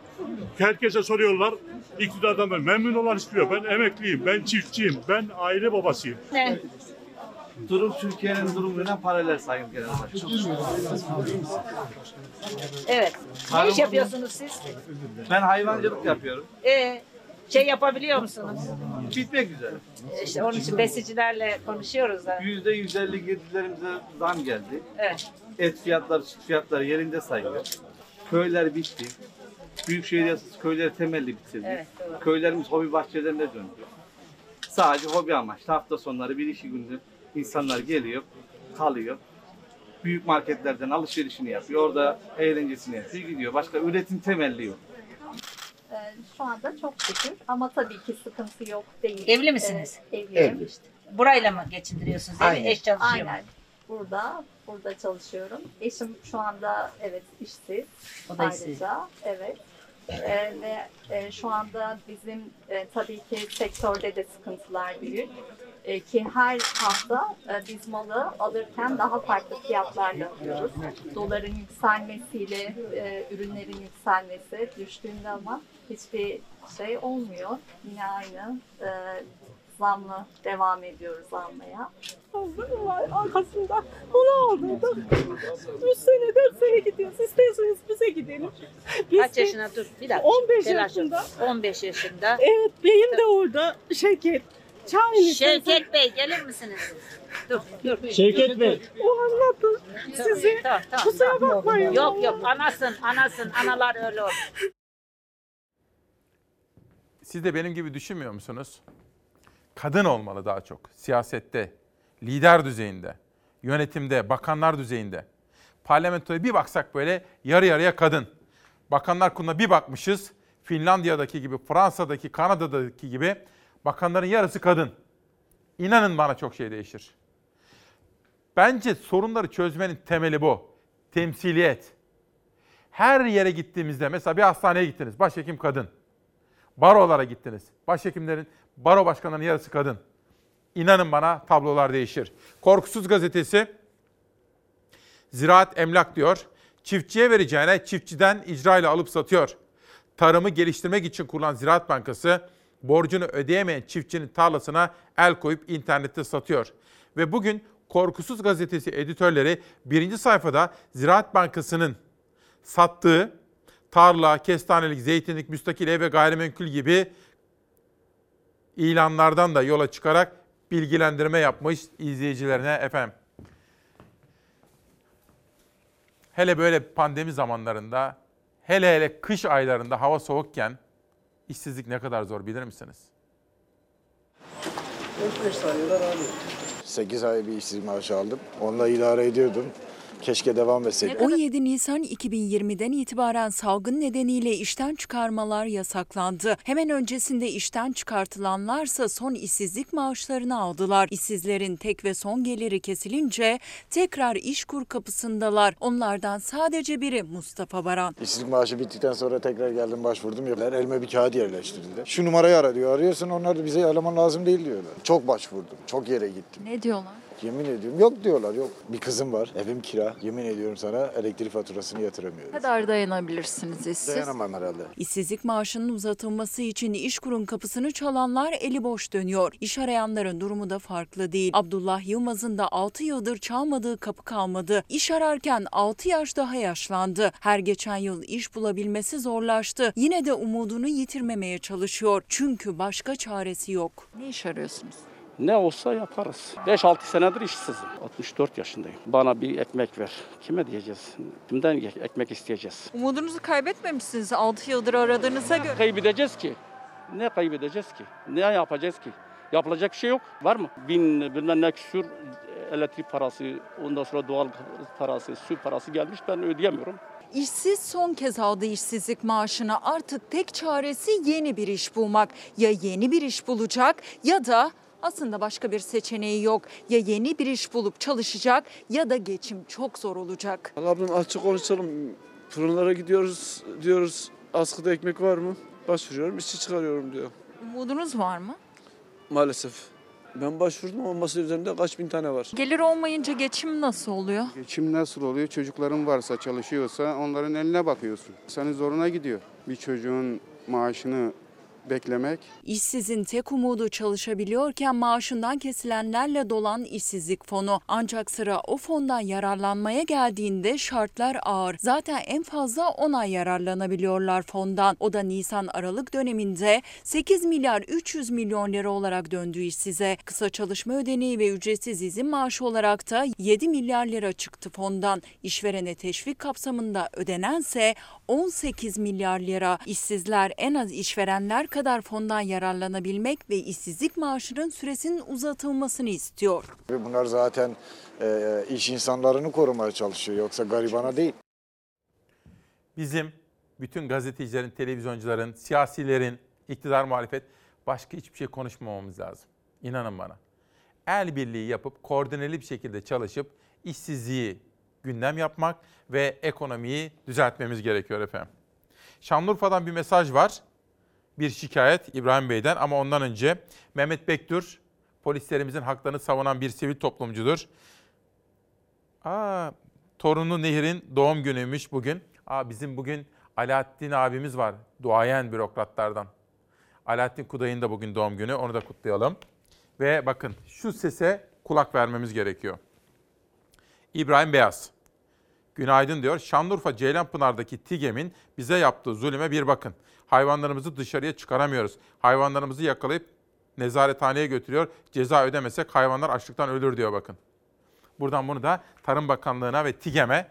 Herkese soruyorlar. iktidardan ben memnun olan istiyor. Ben emekliyim, ben çiftçiyim, ben aile babasıyım. Durum Türkiye'nin durumuyla paralel Sayın Genel Başkan. Evet. Ne iş yapıyorsunuz siz? Ben hayvancılık yapıyorum. Ee, şey yapabiliyor musunuz? Bitmek üzere. İşte onun için besicilerle konuşuyoruz da. Yüzde 150 girdilerimize zam geldi. Evet. Et fiyatları, süt fiyatları yerinde sayılıyor. Köyler bitti. Büyükşehir yasası köyleri temelli bitirdi. Evet, doğru. Köylerimiz hobi bahçelerine döndü. Sadece hobi amaçlı hafta sonları bir iki gündür insanlar geliyor, kalıyor. Büyük marketlerden alışverişini yapıyor. Orada eğlencesini yapıyor, gidiyor. Başka üretim temelli yok. Ee, Şu anda çok şükür ama tabii ki sıkıntı yok değil. Evli misiniz? Ee, evliyim. Evli işte. Burayla mı geçindiriyorsunuz? evi? Aynen. Eş çalışıyor mu? Aynen. Burada, burada çalışıyorum. Eşim şu anda evet işsiz. O da işsiz. Ayrıca, evet. Ee, ve e, şu anda bizim e, tabii ki sektörde de sıkıntılar büyük. E, ki her hafta e, biz malı alırken daha farklı fiyatlarla alıyoruz. Doların yükselmesiyle e, ürünlerin yükselmesi düştüğünde ama hiçbir şey olmuyor. Yine aynı e, zamla devam ediyoruz almaya. Hazırım var arkasında. Onu aldırdım. 3 sene 4 sene gidiyoruz. İsterseniz bize gidelim. Biz Kaç yaşına dur? Bir dakika. 15 Telaş yok. yaşında. 15 yaşında. Evet beyim de orada. Şevket. Çağırın Şevket Bey gelir misiniz? Dur, dur. Şevket Bey. O anlattı size. Tamam, tamam, Kusura tamam. bakmayın. Yok yok anasın, anasın. Analar öyle olur. Siz de benim gibi düşünmüyor musunuz? Kadın olmalı daha çok. Siyasette, lider düzeyinde, yönetimde, bakanlar düzeyinde. Parlamentoya bir baksak böyle yarı yarıya kadın. Bakanlar kuruluna bir bakmışız. Finlandiya'daki gibi, Fransa'daki, Kanada'daki gibi bakanların yarısı kadın. İnanın bana çok şey değişir. Bence sorunları çözmenin temeli bu. Temsiliyet. Her yere gittiğimizde mesela bir hastaneye gittiniz. Başhekim kadın. Barolara gittiniz. Başhekimlerin, baro başkanlarının yarısı kadın. İnanın bana tablolar değişir. Korkusuz gazetesi ziraat emlak diyor. Çiftçiye vereceğine çiftçiden icra ile alıp satıyor. Tarımı geliştirmek için kurulan Ziraat Bankası borcunu ödeyemeyen çiftçinin tarlasına el koyup internette satıyor. Ve bugün Korkusuz Gazetesi editörleri birinci sayfada Ziraat Bankası'nın sattığı tarla, kestanelik, zeytinlik, müstakil ev ve gayrimenkul gibi ilanlardan da yola çıkarak bilgilendirme yapmış izleyicilerine efendim. Hele böyle pandemi zamanlarında, hele hele kış aylarında hava soğukken işsizlik ne kadar zor bilir misiniz? 8 ay bir işsizlik maaşı aldım. Onunla idare ediyordum. Keşke devam etseydim. 17 Nisan 2020'den itibaren salgın nedeniyle işten çıkarmalar yasaklandı. Hemen öncesinde işten çıkartılanlarsa son işsizlik maaşlarını aldılar. İşsizlerin tek ve son geliri kesilince tekrar işkur kapısındalar. Onlardan sadece biri Mustafa Baran. İşsizlik maaşı bittikten sonra tekrar geldim başvurdum. Yapılar elime bir kağıt yerleştirildi. Şu numarayı ara diyor. Arıyorsun onlar da bize eleman lazım değil diyorlar. Çok başvurdum. Çok yere gittim. Ne diyorlar? Yemin ediyorum yok diyorlar yok. Bir kızım var. Evim kira. Yemin ediyorum sana elektrik faturasını yatıramıyorum. kadar dayanabilirsiniz işsiz? Dayanamam herhalde. İşsizlik maaşının uzatılması için işkurun kapısını çalanlar eli boş dönüyor. İş arayanların durumu da farklı değil. Abdullah Yılmaz'ın da 6 yıldır çalmadığı kapı kalmadı. İş ararken 6 yaş daha yaşlandı. Her geçen yıl iş bulabilmesi zorlaştı. Yine de umudunu yitirmemeye çalışıyor. Çünkü başka çaresi yok. Ne iş arıyorsunuz? Ne olsa yaparız. 5-6 senedir işsizim. 64 yaşındayım. Bana bir ekmek ver. Kime diyeceğiz? Kimden ekmek isteyeceğiz? Umudunuzu kaybetmemişsiniz 6 yıldır aradığınıza göre. Kaybedeceğiz ki. Ne kaybedeceğiz ki? Ne yapacağız ki? Yapılacak bir şey yok. Var mı? Bin bilmem ne küsür elektrik parası, ondan sonra doğal parası, su parası gelmiş ben ödeyemiyorum. İşsiz son kez aldı işsizlik maaşını. Artık tek çaresi yeni bir iş bulmak. Ya yeni bir iş bulacak ya da aslında başka bir seçeneği yok. Ya yeni bir iş bulup çalışacak ya da geçim çok zor olacak. Ablam açık konuşalım. Fırınlara gidiyoruz diyoruz askıda ekmek var mı? Başvuruyorum işçi çıkarıyorum diyor. Umudunuz var mı? Maalesef. Ben başvurdum ama masa üzerinde kaç bin tane var. Gelir olmayınca geçim nasıl oluyor? Geçim nasıl oluyor? Çocukların varsa, çalışıyorsa onların eline bakıyorsun. Senin zoruna gidiyor. Bir çocuğun maaşını beklemek. İşsizin tek umudu çalışabiliyorken maaşından kesilenlerle dolan işsizlik fonu. Ancak sıra o fondan yararlanmaya geldiğinde şartlar ağır. Zaten en fazla 10 ay yararlanabiliyorlar fondan. O da Nisan-Aralık döneminde 8 milyar 300 milyon lira olarak döndü işsize. Kısa çalışma ödeneği ve ücretsiz izin maaşı olarak da 7 milyar lira çıktı fondan. İşverene teşvik kapsamında ödenense 18 milyar lira. İşsizler en az işverenler kadar fondan yararlanabilmek ve işsizlik maaşının süresinin uzatılmasını istiyor. Bunlar zaten e, iş insanlarını korumaya çalışıyor yoksa garibana değil. Bizim bütün gazetecilerin, televizyoncuların, siyasilerin, iktidar muhalefet başka hiçbir şey konuşmamamız lazım. İnanın bana. El birliği yapıp koordineli bir şekilde çalışıp işsizliği gündem yapmak ve ekonomiyi düzeltmemiz gerekiyor efendim. Şanlıurfa'dan bir mesaj var. Bir şikayet İbrahim Bey'den ama ondan önce Mehmet Bektur polislerimizin haklarını savunan bir sivil toplumcudur. Aa, torunu Nehir'in doğum günüymüş bugün. Aa, bizim bugün Alaaddin abimiz var. Duayen bürokratlardan. Alaaddin Kuday'ın da bugün doğum günü. Onu da kutlayalım. Ve bakın şu sese kulak vermemiz gerekiyor. İbrahim Beyaz. Günaydın diyor. Şanlıurfa Ceylanpınar'daki TİGEM'in bize yaptığı zulüme bir bakın. Hayvanlarımızı dışarıya çıkaramıyoruz. Hayvanlarımızı yakalayıp nezarethaneye götürüyor. Ceza ödemesek hayvanlar açlıktan ölür diyor bakın. Buradan bunu da Tarım Bakanlığı'na ve TİGEM'e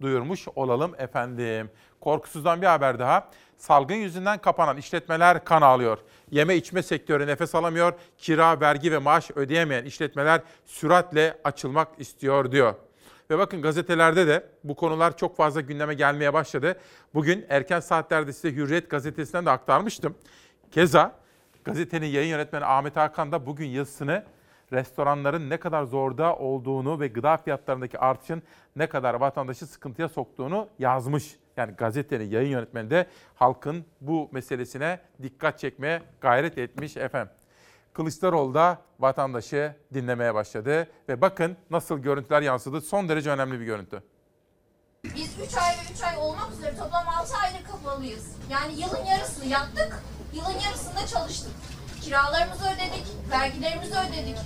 duyurmuş olalım efendim. Korkusuzdan bir haber daha. Salgın yüzünden kapanan işletmeler kan ağlıyor. Yeme içme sektörü nefes alamıyor. Kira, vergi ve maaş ödeyemeyen işletmeler süratle açılmak istiyor diyor. Ve bakın gazetelerde de bu konular çok fazla gündeme gelmeye başladı. Bugün erken saatlerde size Hürriyet gazetesinden de aktarmıştım. Keza gazetenin yayın yönetmeni Ahmet Hakan da bugün yazısını restoranların ne kadar zorda olduğunu ve gıda fiyatlarındaki artışın ne kadar vatandaşı sıkıntıya soktuğunu yazmış. Yani gazetenin yayın yönetmeni de halkın bu meselesine dikkat çekmeye gayret etmiş efendim. Kılıçdaroğlu da vatandaşı dinlemeye başladı ve bakın nasıl görüntüler yansıdı. Son derece önemli bir görüntü. Biz 3 ay ve 3 ay olmak üzere toplam 6 aydır kapalıyız. Yani yılın yarısını yaptık, yılın yarısında çalıştık. Kiralarımızı ödedik, vergilerimizi ödedik,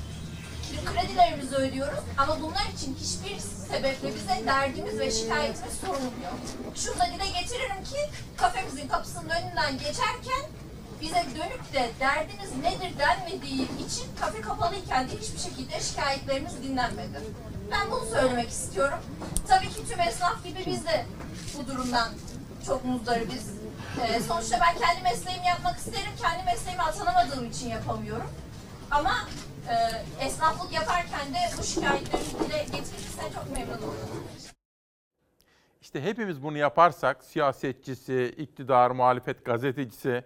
kredilerimizi ödüyoruz. Ama bunlar için hiçbir sebeple bize derdimiz ve şikayetimiz sorulmuyor. Şunu da dile getiririm ki kafemizin kapısının önünden geçerken bize dönüp de derdiniz nedir denmediği için kafe kapalıyken de hiçbir şekilde şikayetlerimiz dinlenmedi. Ben bunu söylemek istiyorum. Tabii ki tüm esnaf gibi biz de bu durumdan çok muzdaribiz. Ee, sonuçta ben kendi mesleğimi yapmak isterim. Kendi mesleğimi atanamadığım için yapamıyorum. Ama e, esnaflık yaparken de bu şikayetlerimizi dile getirirse çok memnun olurum. İşte hepimiz bunu yaparsak siyasetçisi, iktidar, muhalefet, gazetecisi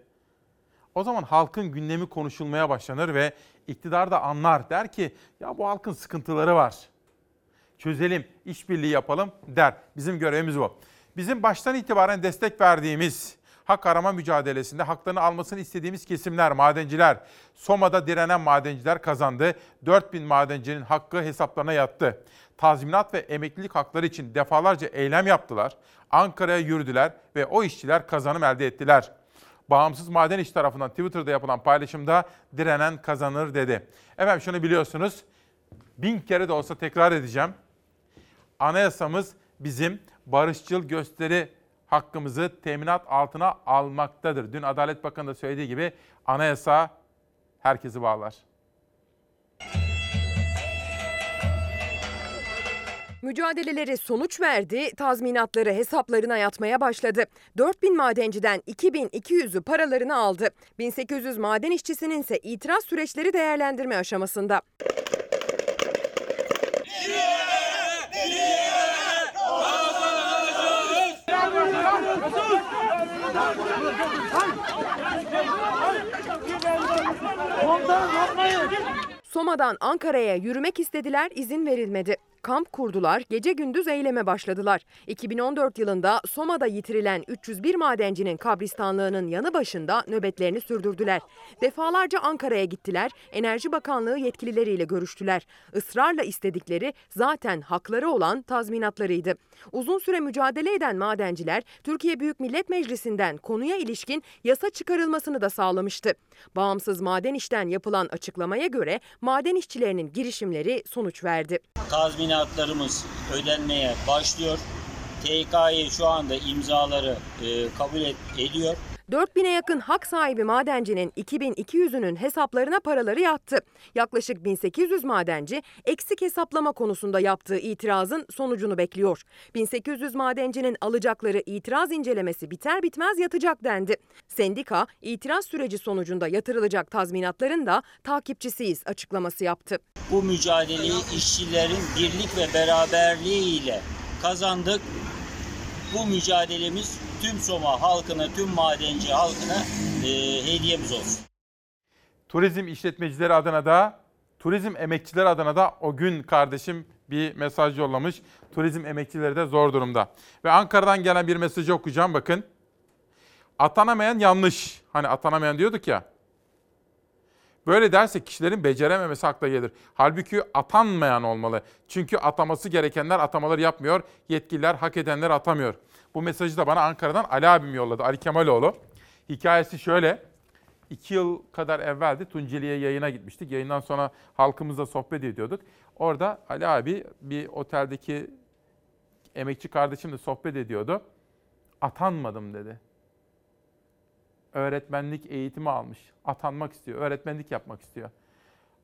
o zaman halkın gündemi konuşulmaya başlanır ve iktidar da anlar der ki ya bu halkın sıkıntıları var. Çözelim, işbirliği yapalım der. Bizim görevimiz bu. Bizim baştan itibaren destek verdiğimiz hak arama mücadelesinde haklarını almasını istediğimiz kesimler, madenciler, Soma'da direnen madenciler kazandı. 4000 madencinin hakkı hesaplarına yattı. Tazminat ve emeklilik hakları için defalarca eylem yaptılar. Ankara'ya yürüdüler ve o işçiler kazanım elde ettiler. Bağımsız Maden İş tarafından Twitter'da yapılan paylaşımda direnen kazanır dedi. Efendim şunu biliyorsunuz, bin kere de olsa tekrar edeceğim. Anayasamız bizim barışçıl gösteri hakkımızı teminat altına almaktadır. Dün Adalet Bakanı da söylediği gibi anayasa herkesi bağlar. Mücadeleleri sonuç verdi, tazminatları hesaplarına yatmaya başladı. 4000 madenciden 2200'ü paralarını aldı. 1800 maden işçisinin ise itiraz süreçleri değerlendirme aşamasında. Soma'dan Ankara'ya yürümek istediler, izin verilmedi. Kamp kurdular, gece gündüz eyleme başladılar. 2014 yılında Soma'da yitirilen 301 madencinin kabristanlığının yanı başında nöbetlerini sürdürdüler. Defalarca Ankara'ya gittiler, Enerji Bakanlığı yetkilileriyle görüştüler. Israrla istedikleri zaten hakları olan tazminatlarıydı. Uzun süre mücadele eden madenciler Türkiye Büyük Millet Meclisi'nden konuya ilişkin yasa çıkarılmasını da sağlamıştı. Bağımsız maden işten yapılan açıklamaya göre maden işçilerinin girişimleri sonuç verdi. Tazminatlarımız ödenmeye başlıyor. TKİ şu anda imzaları e, kabul et, ediyor. 4000'e yakın hak sahibi madencinin 2200'ünün hesaplarına paraları yattı. Yaklaşık 1800 madenci eksik hesaplama konusunda yaptığı itirazın sonucunu bekliyor. 1800 madencinin alacakları itiraz incelemesi biter bitmez yatacak dendi. Sendika itiraz süreci sonucunda yatırılacak tazminatların da takipçisiyiz açıklaması yaptı. Bu mücadeleyi işçilerin birlik ve beraberliğiyle kazandık. Bu mücadelemiz tüm Soma halkına, tüm madenci halkına e, hediyemiz olsun. Turizm işletmecileri adına da, turizm emekçileri adına da o gün kardeşim bir mesaj yollamış. Turizm emekçileri de zor durumda. Ve Ankara'dan gelen bir mesajı okuyacağım bakın. Atanamayan yanlış. Hani atanamayan diyorduk ya. Böyle dersek kişilerin becerememesi akla gelir. Halbuki atanmayan olmalı. Çünkü ataması gerekenler atamaları yapmıyor. Yetkililer hak edenler atamıyor. Bu mesajı da bana Ankara'dan Ali abim yolladı. Ali Kemaloğlu. Hikayesi şöyle. İki yıl kadar evveldi Tunceli'ye yayına gitmiştik. Yayından sonra halkımızla sohbet ediyorduk. Orada Ali abi bir oteldeki emekçi kardeşimle sohbet ediyordu. Atanmadım dedi. Öğretmenlik eğitimi almış. Atanmak istiyor. Öğretmenlik yapmak istiyor.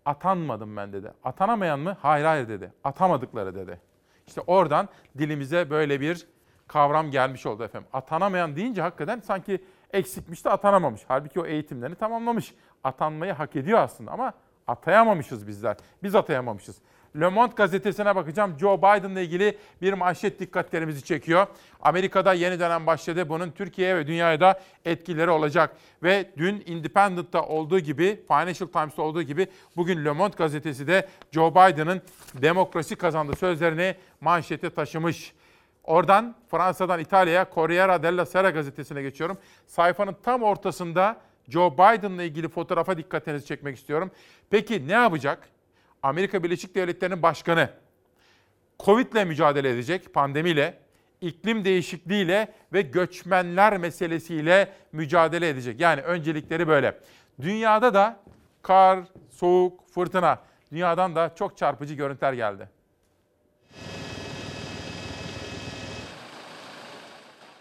Atanmadım ben dedi. Atanamayan mı? Hayır hayır dedi. Atamadıkları dedi. İşte oradan dilimize böyle bir kavram gelmiş oldu efendim. Atanamayan deyince hakikaten sanki eksikmiş de atanamamış. Halbuki o eğitimlerini tamamlamış. Atanmayı hak ediyor aslında ama atayamamışız bizler. Biz atayamamışız. Le Monde gazetesine bakacağım. Joe Biden'la ilgili bir manşet dikkatlerimizi çekiyor. Amerika'da yeni dönem başladı. Bunun Türkiye'ye ve dünyaya da etkileri olacak. Ve dün Independent'ta olduğu gibi, Financial Times'ta olduğu gibi bugün Le Monde gazetesi de Joe Biden'ın demokrasi kazandı sözlerini manşete taşımış. Oradan Fransa'dan İtalya'ya Corriere della Sera gazetesine geçiyorum. Sayfanın tam ortasında Joe Biden'la ilgili fotoğrafa dikkatinizi çekmek istiyorum. Peki ne yapacak? Amerika Birleşik Devletleri'nin başkanı Covid'le mücadele edecek, pandemiyle, iklim değişikliğiyle ve göçmenler meselesiyle mücadele edecek. Yani öncelikleri böyle. Dünyada da kar, soğuk, fırtına, dünyadan da çok çarpıcı görüntüler geldi.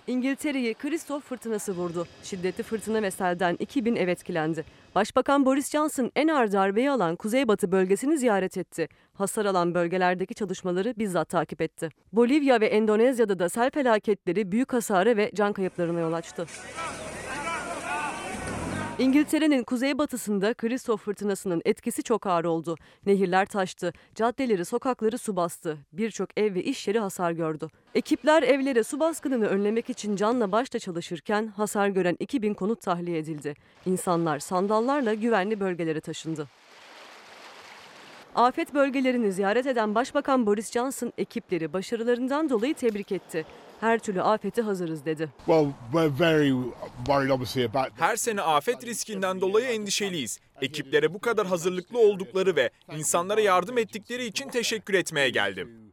İngiltere'yi Kristof fırtınası vurdu. Şiddetli fırtına ve selden 2000 ev etkilendi. Başbakan Boris Johnson en ağır darbeyi alan kuzeybatı bölgesini ziyaret etti. Hasar alan bölgelerdeki çalışmaları bizzat takip etti. Bolivya ve Endonezya'da da sel felaketleri büyük hasara ve can kayıplarına yol açtı. İngiltere'nin kuzeybatısında Kristof fırtınasının etkisi çok ağır oldu. Nehirler taştı, caddeleri, sokakları su bastı. Birçok ev ve iş yeri hasar gördü. Ekipler evlere su baskınını önlemek için canla başla çalışırken hasar gören 2000 konut tahliye edildi. İnsanlar sandallarla güvenli bölgelere taşındı. Afet bölgelerini ziyaret eden Başbakan Boris Johnson ekipleri başarılarından dolayı tebrik etti. Her türlü afete hazırız dedi. Her sene afet riskinden dolayı endişeliyiz. Ekiplere bu kadar hazırlıklı oldukları ve insanlara yardım ettikleri için teşekkür etmeye geldim.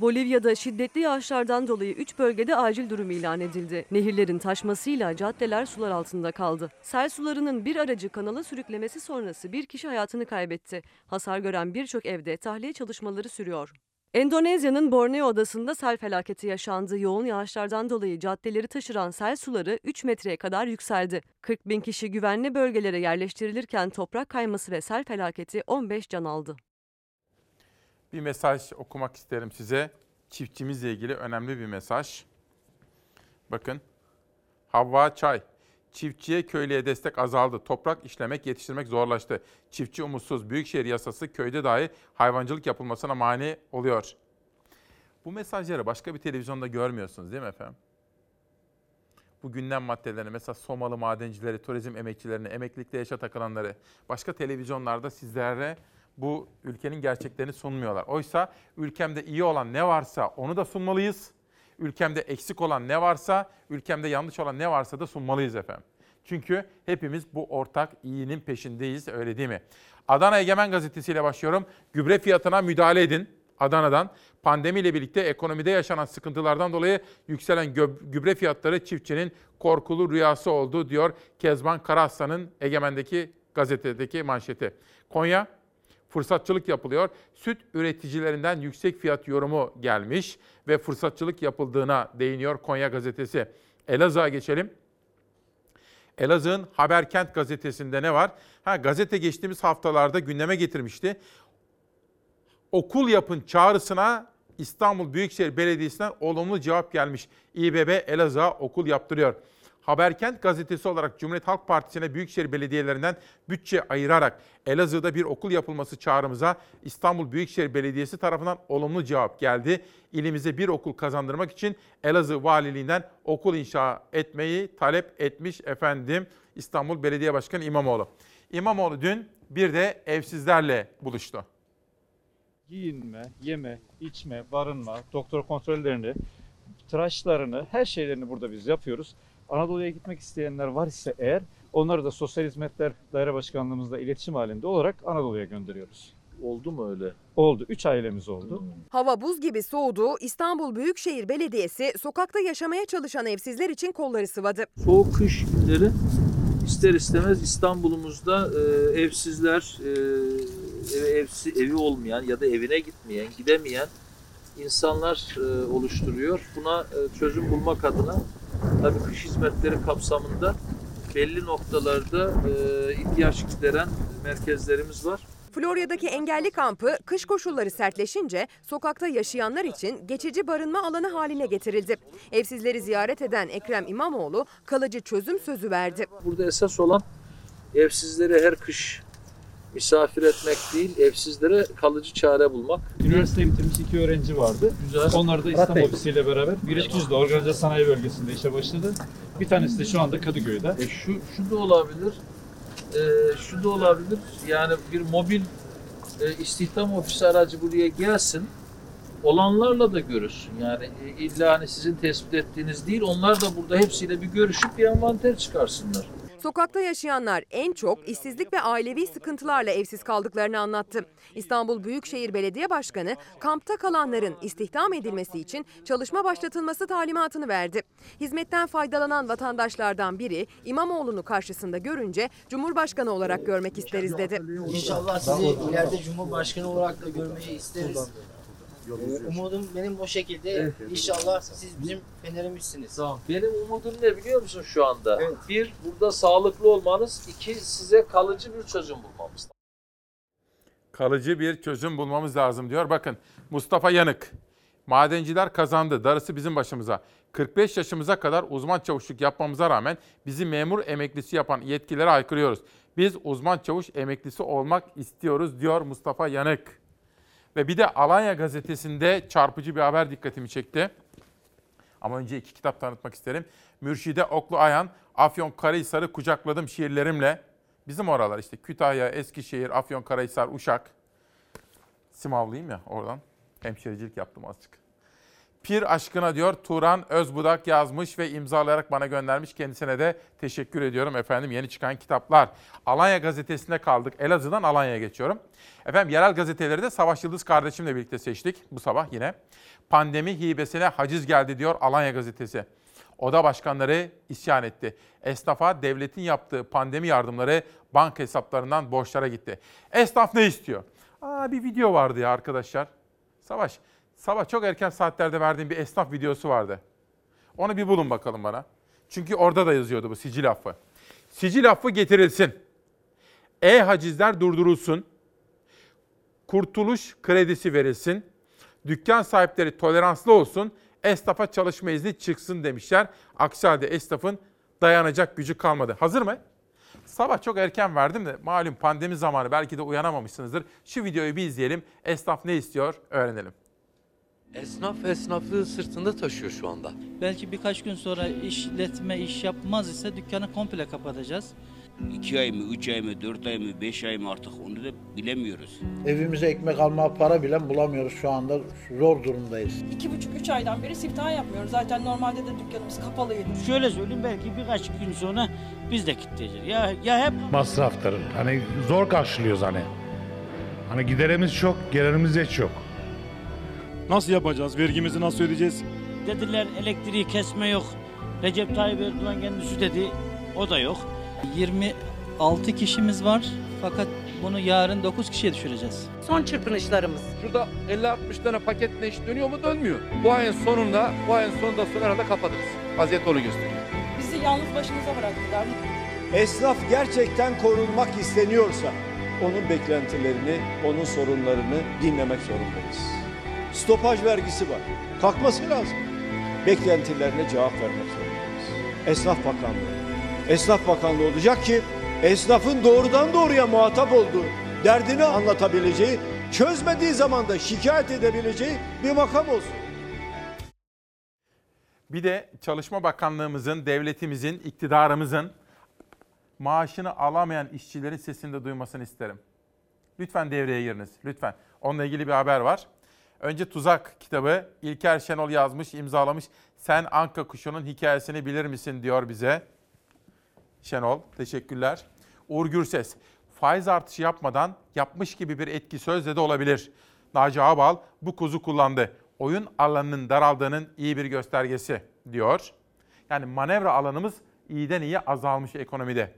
Bolivya'da şiddetli yağışlardan dolayı 3 bölgede acil durum ilan edildi. Nehirlerin taşmasıyla caddeler sular altında kaldı. Sel sularının bir aracı kanala sürüklemesi sonrası bir kişi hayatını kaybetti. Hasar gören birçok evde tahliye çalışmaları sürüyor. Endonezya'nın Borneo adasında sel felaketi yaşandı. Yoğun yağışlardan dolayı caddeleri taşıran sel suları 3 metreye kadar yükseldi. 40 bin kişi güvenli bölgelere yerleştirilirken toprak kayması ve sel felaketi 15 can aldı. Bir mesaj okumak isterim size. Çiftçimizle ilgili önemli bir mesaj. Bakın. Havva Çay. Çiftçiye köylüye destek azaldı. Toprak işlemek, yetiştirmek zorlaştı. Çiftçi umutsuz. Büyükşehir yasası köyde dahi hayvancılık yapılmasına mani oluyor. Bu mesajları başka bir televizyonda görmüyorsunuz değil mi efendim? Bu gündem maddelerini mesela Somalı madencileri, turizm emekçilerini, emeklilikte yaşa takılanları başka televizyonlarda sizlere bu ülkenin gerçeklerini sunmuyorlar. Oysa ülkemde iyi olan ne varsa onu da sunmalıyız. Ülkemde eksik olan ne varsa, ülkemde yanlış olan ne varsa da sunmalıyız efendim. Çünkü hepimiz bu ortak iyinin peşindeyiz öyle değil mi? Adana Egemen Gazetesi ile başlıyorum. Gübre fiyatına müdahale edin. Adana'dan pandemiyle birlikte ekonomide yaşanan sıkıntılardan dolayı yükselen gübre fiyatları çiftçinin korkulu rüyası oldu diyor Kezban Karaslan'ın Egemen'deki gazetedeki manşeti. Konya fırsatçılık yapılıyor. Süt üreticilerinden yüksek fiyat yorumu gelmiş ve fırsatçılık yapıldığına değiniyor Konya gazetesi. Elazığ'a geçelim. Elazığ'ın Haberkent gazetesinde ne var? Ha gazete geçtiğimiz haftalarda gündeme getirmişti. Okul yapın çağrısına İstanbul Büyükşehir Belediyesi'nden olumlu cevap gelmiş. İBB Elazığ'a okul yaptırıyor. Haberkent gazetesi olarak Cumhuriyet Halk Partisi'ne Büyükşehir Belediyelerinden bütçe ayırarak Elazığ'da bir okul yapılması çağrımıza İstanbul Büyükşehir Belediyesi tarafından olumlu cevap geldi. İlimize bir okul kazandırmak için Elazığ Valiliğinden okul inşa etmeyi talep etmiş efendim İstanbul Belediye Başkanı İmamoğlu. İmamoğlu dün bir de evsizlerle buluştu. giyinme, yeme, içme, barınma, doktor kontrollerini, tıraşlarını, her şeylerini burada biz yapıyoruz. Anadolu'ya gitmek isteyenler var ise eğer onları da Sosyal Hizmetler Daire Başkanlığımızla iletişim halinde olarak Anadolu'ya gönderiyoruz. Oldu mu öyle? Oldu. Üç ailemiz oldu. Hava buz gibi soğudu. İstanbul Büyükşehir Belediyesi sokakta yaşamaya çalışan evsizler için kolları sıvadı. Soğuk kış günleri ister istemez İstanbul'umuzda e, evsizler, e, evi, evsi, evi olmayan ya da evine gitmeyen, gidemeyen insanlar e, oluşturuyor. Buna e, çözüm bulmak adına tabii kış hizmetleri kapsamında belli noktalarda e, ihtiyaç gideren merkezlerimiz var. Florya'daki engelli kampı kış koşulları sertleşince sokakta yaşayanlar için geçici barınma alanı haline getirildi. Evsizleri ziyaret eden Ekrem İmamoğlu kalıcı çözüm sözü verdi. Burada esas olan evsizleri her kış misafir etmek değil, evsizlere kalıcı çare bulmak. Üniversite bitirmiş iki öğrenci vardı. Güzel. Onlar da İstanbul Ofisi ile beraber Birinciz'de organize sanayi bölgesinde işe başladı. Bir tanesi de şu anda Kadıköy'de. E şu, şu da olabilir. E, şu da olabilir. Yani bir mobil e, istihdam ofisi aracı buraya gelsin. Olanlarla da görüşsün. Yani e, illa hani sizin tespit ettiğiniz değil, onlar da burada hepsiyle bir görüşüp bir envanter çıkarsınlar. Sokakta yaşayanlar en çok işsizlik ve ailevi sıkıntılarla evsiz kaldıklarını anlattı. İstanbul Büyükşehir Belediye Başkanı kampta kalanların istihdam edilmesi için çalışma başlatılması talimatını verdi. Hizmetten faydalanan vatandaşlardan biri İmamoğlu'nu karşısında görünce Cumhurbaşkanı olarak görmek isteriz dedi. İnşallah sizi ileride Cumhurbaşkanı olarak da görmeyi isteriz. Ee, Umudum benim o şekilde. İnşallah siz bizim fenerimizsiniz. Benim umudum ne biliyor musun şu anda? Bir, burada sağlıklı olmanız. iki size kalıcı bir çözüm bulmamız Kalıcı bir çözüm bulmamız lazım diyor. Bakın Mustafa Yanık. Madenciler kazandı. Darısı bizim başımıza. 45 yaşımıza kadar uzman çavuşluk yapmamıza rağmen bizi memur emeklisi yapan yetkilere aykırıyoruz. Biz uzman çavuş emeklisi olmak istiyoruz diyor Mustafa Yanık. Ve bir de Alanya gazetesinde çarpıcı bir haber dikkatimi çekti. Ama önce iki kitap tanıtmak isterim. Mürşide Oklu Ayan, Afyon Karahisar'ı kucakladım şiirlerimle. Bizim oralar işte Kütahya, Eskişehir, Afyon Karahisar, Uşak. Simavlıyım ya oradan. Hemşericilik yaptım azıcık. Pir aşkına diyor Turan Özbudak yazmış ve imzalayarak bana göndermiş. Kendisine de teşekkür ediyorum efendim yeni çıkan kitaplar. Alanya gazetesinde kaldık. Elazığ'dan Alanya'ya geçiyorum. Efendim yerel gazeteleri de Savaş Yıldız kardeşimle birlikte seçtik bu sabah yine. Pandemi hibesine haciz geldi diyor Alanya gazetesi. Oda başkanları isyan etti. Esnafa devletin yaptığı pandemi yardımları banka hesaplarından borçlara gitti. Esnaf ne istiyor? Aa bir video vardı ya arkadaşlar. Savaş, sabah çok erken saatlerde verdiğim bir esnaf videosu vardı. Onu bir bulun bakalım bana. Çünkü orada da yazıyordu bu sicil affı. Sicil affı getirilsin. E-hacizler durdurulsun. Kurtuluş kredisi verilsin. Dükkan sahipleri toleranslı olsun. Esnafa çalışma izni çıksın demişler. Aksi halde esnafın dayanacak gücü kalmadı. Hazır mı? Sabah çok erken verdim de malum pandemi zamanı belki de uyanamamışsınızdır. Şu videoyu bir izleyelim. Esnaf ne istiyor öğrenelim. Esnaf esnaflığı sırtında taşıyor şu anda. Belki birkaç gün sonra işletme iş yapmaz ise dükkanı komple kapatacağız. 2 ay mı, 3 ay mı, 4 ay mı, 5 ay mı artık onu da bilemiyoruz. Evimize ekmek alma para bile bulamıyoruz şu anda. Zor durumdayız. İki buçuk üç aydan beri siftah yapmıyoruz. Zaten normalde de dükkanımız kapalıydı. Şöyle söyleyeyim belki birkaç gün sonra biz de kilitleyeceğiz. Ya, ya hep Masraftır. Hani zor karşılıyoruz hani. Hani giderimiz çok, gelirimiz de çok. Nasıl yapacağız? Vergimizi nasıl ödeyeceğiz? dediler elektriği kesme yok. Recep Tayyip Erdoğan kendisi dedi o da yok. 26 kişimiz var fakat bunu yarın 9 kişiye düşüreceğiz. Son çırpınışlarımız. Şurada 50-60 tane paket ne iş dönüyor mu dönmüyor. Bu ayın sonunda, bu ayın sonunda sonra herhalde kapatırız. Vaziyet onu gösteriyor. Bizi yalnız başımıza bıraktılar. Esnaf gerçekten korunmak isteniyorsa onun beklentilerini, onun sorunlarını dinlemek zorundayız. Stopaj vergisi var. Kalkması lazım. Beklentilerine cevap vermek zorundayız. Esnaf Bakanlığı. Esnaf Bakanlığı olacak ki esnafın doğrudan doğruya muhatap olduğu, derdini anlatabileceği, çözmediği zaman da şikayet edebileceği bir makam olsun. Bir de Çalışma Bakanlığımızın, devletimizin, iktidarımızın maaşını alamayan işçilerin sesini de duymasını isterim. Lütfen devreye giriniz, lütfen. Onunla ilgili bir haber var. Önce Tuzak kitabı İlker Şenol yazmış, imzalamış. Sen Anka kuşunun hikayesini bilir misin diyor bize. Şenol, teşekkürler. Uğur Gürses, faiz artışı yapmadan yapmış gibi bir etki sözle de olabilir. Naci Ağbal bu kuzu kullandı. Oyun alanının daraldığının iyi bir göstergesi diyor. Yani manevra alanımız iyiden iyiye azalmış ekonomide.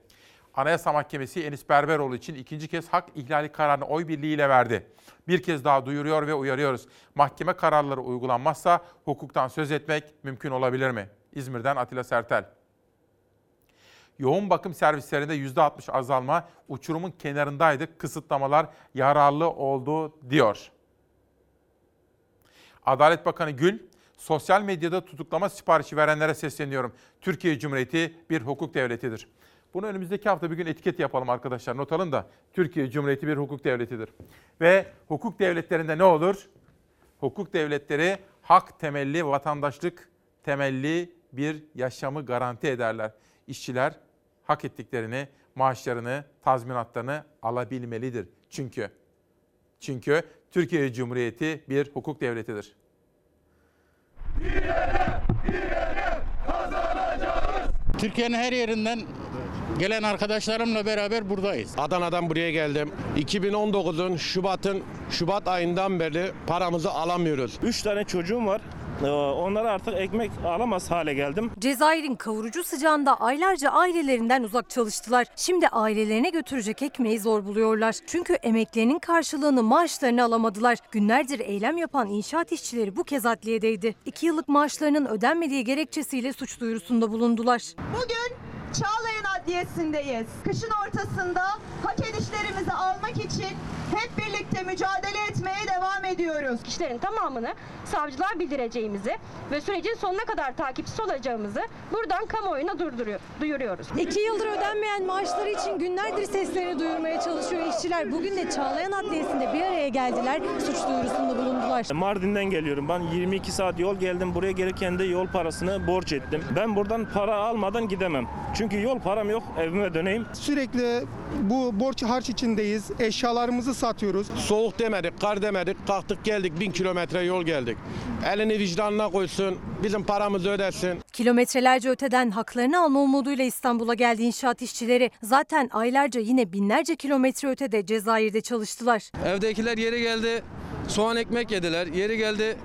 Anayasa Mahkemesi Enis Berberoğlu için ikinci kez hak ihlali kararını oy birliğiyle verdi. Bir kez daha duyuruyor ve uyarıyoruz. Mahkeme kararları uygulanmazsa hukuktan söz etmek mümkün olabilir mi? İzmir'den Atilla Sertel. Yoğun bakım servislerinde %60 azalma, uçurumun kenarındaydık, kısıtlamalar yararlı oldu diyor. Adalet Bakanı Gül, sosyal medyada tutuklama siparişi verenlere sesleniyorum. Türkiye Cumhuriyeti bir hukuk devletidir. Bunu önümüzdeki hafta bir gün etiket yapalım arkadaşlar. Not alın da Türkiye Cumhuriyeti bir hukuk devletidir. Ve hukuk devletlerinde ne olur? Hukuk devletleri hak temelli, vatandaşlık temelli bir yaşamı garanti ederler. İşçiler hak ettiklerini, maaşlarını, tazminatlarını alabilmelidir. Çünkü çünkü Türkiye Cumhuriyeti bir hukuk devletidir. Türkiye'nin her yerinden gelen arkadaşlarımla beraber buradayız. Adana'dan buraya geldim. 2019'un Şubat'ın Şubat ayından beri paramızı alamıyoruz. 3 tane çocuğum var. Ee, Onlara artık ekmek alamaz hale geldim. Cezayir'in kavurucu sıcağında aylarca ailelerinden uzak çalıştılar. Şimdi ailelerine götürecek ekmeği zor buluyorlar. Çünkü emeklerinin karşılığını maaşlarını alamadılar. Günlerdir eylem yapan inşaat işçileri bu kez adliyedeydi. İki yıllık maaşlarının ödenmediği gerekçesiyle suç duyurusunda bulundular. Bugün Çağlayan Adliyesi'ndeyiz. Kışın ortasında hak edişlerimizi almak için hep birlikte mücadele etmeye devam ediyoruz. kişilerin tamamını savcılığa bildireceğimizi ve sürecin sonuna kadar takipçisi olacağımızı buradan kamuoyuna durduruyor, duyuruyoruz. İki yıldır ödenmeyen maaşları için günlerdir seslerini duyurmaya çalışıyor işçiler. Bugün de Çağlayan Adliyesi'nde bir araya geldiler, suç duyurusunda bulundular. Mardin'den geliyorum. Ben 22 saat yol geldim. Buraya gelirken de yol parasını borç ettim. Ben buradan para almadan gidemem. Çünkü yol param yok. Evime döneyim. Sürekli bu borç harç içindeyiz. Eşyalarımızı satıyoruz. Soğuk demedik, kar demedik. Kalktık geldik bin kilometre yol geldik. Elini vicdanına koysun, bizim paramızı ödesin. Kilometrelerce öteden haklarını alma umuduyla İstanbul'a geldi inşaat işçileri. Zaten aylarca yine binlerce kilometre ötede Cezayir'de çalıştılar. Evdekiler yeri geldi soğan ekmek yediler. Yeri geldi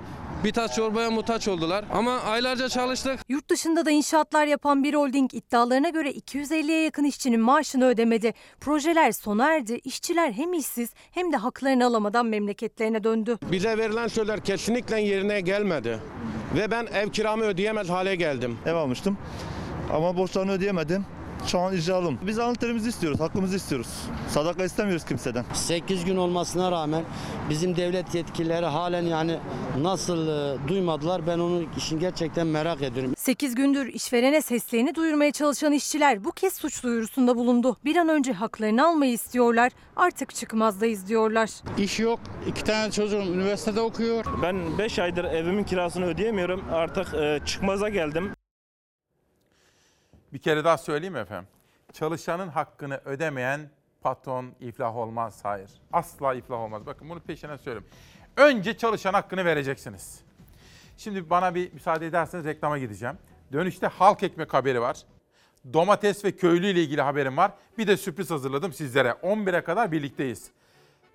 bir tas çorbaya muhtaç oldular. Ama aylarca çalıştık. Yurt dışında da inşaatlar yapan bir holding iddialarına göre 250'ye yakın işçinin maaşını ödemedi. Projeler sona erdi. İşçiler hem işsiz hem de haklarını alamadan memleketlerine döndü. Bize verilen sözler kesinlikle yerine gelmedi. Ve ben ev kiramı ödeyemez hale geldim. Ev almıştım ama borçlarını ödeyemedim. Şu an icralım. Biz alın terimizi istiyoruz, hakkımızı istiyoruz. Sadaka istemiyoruz kimseden. 8 gün olmasına rağmen bizim devlet yetkilileri halen yani nasıl e, duymadılar ben onu işin gerçekten merak ediyorum. 8 gündür işverene seslerini duyurmaya çalışan işçiler bu kez suç duyurusunda bulundu. Bir an önce haklarını almayı istiyorlar. Artık çıkmazdayız diyorlar. İş yok. İki tane çocuğum üniversitede okuyor. Ben 5 aydır evimin kirasını ödeyemiyorum. Artık e, çıkmaza geldim. Bir kere daha söyleyeyim efendim? Çalışanın hakkını ödemeyen patron iflah olmaz. Hayır. Asla iflah olmaz. Bakın bunu peşine söylüyorum. Önce çalışan hakkını vereceksiniz. Şimdi bana bir müsaade ederseniz reklama gideceğim. Dönüşte halk ekmek haberi var. Domates ve köylü ile ilgili haberim var. Bir de sürpriz hazırladım sizlere. 11'e kadar birlikteyiz.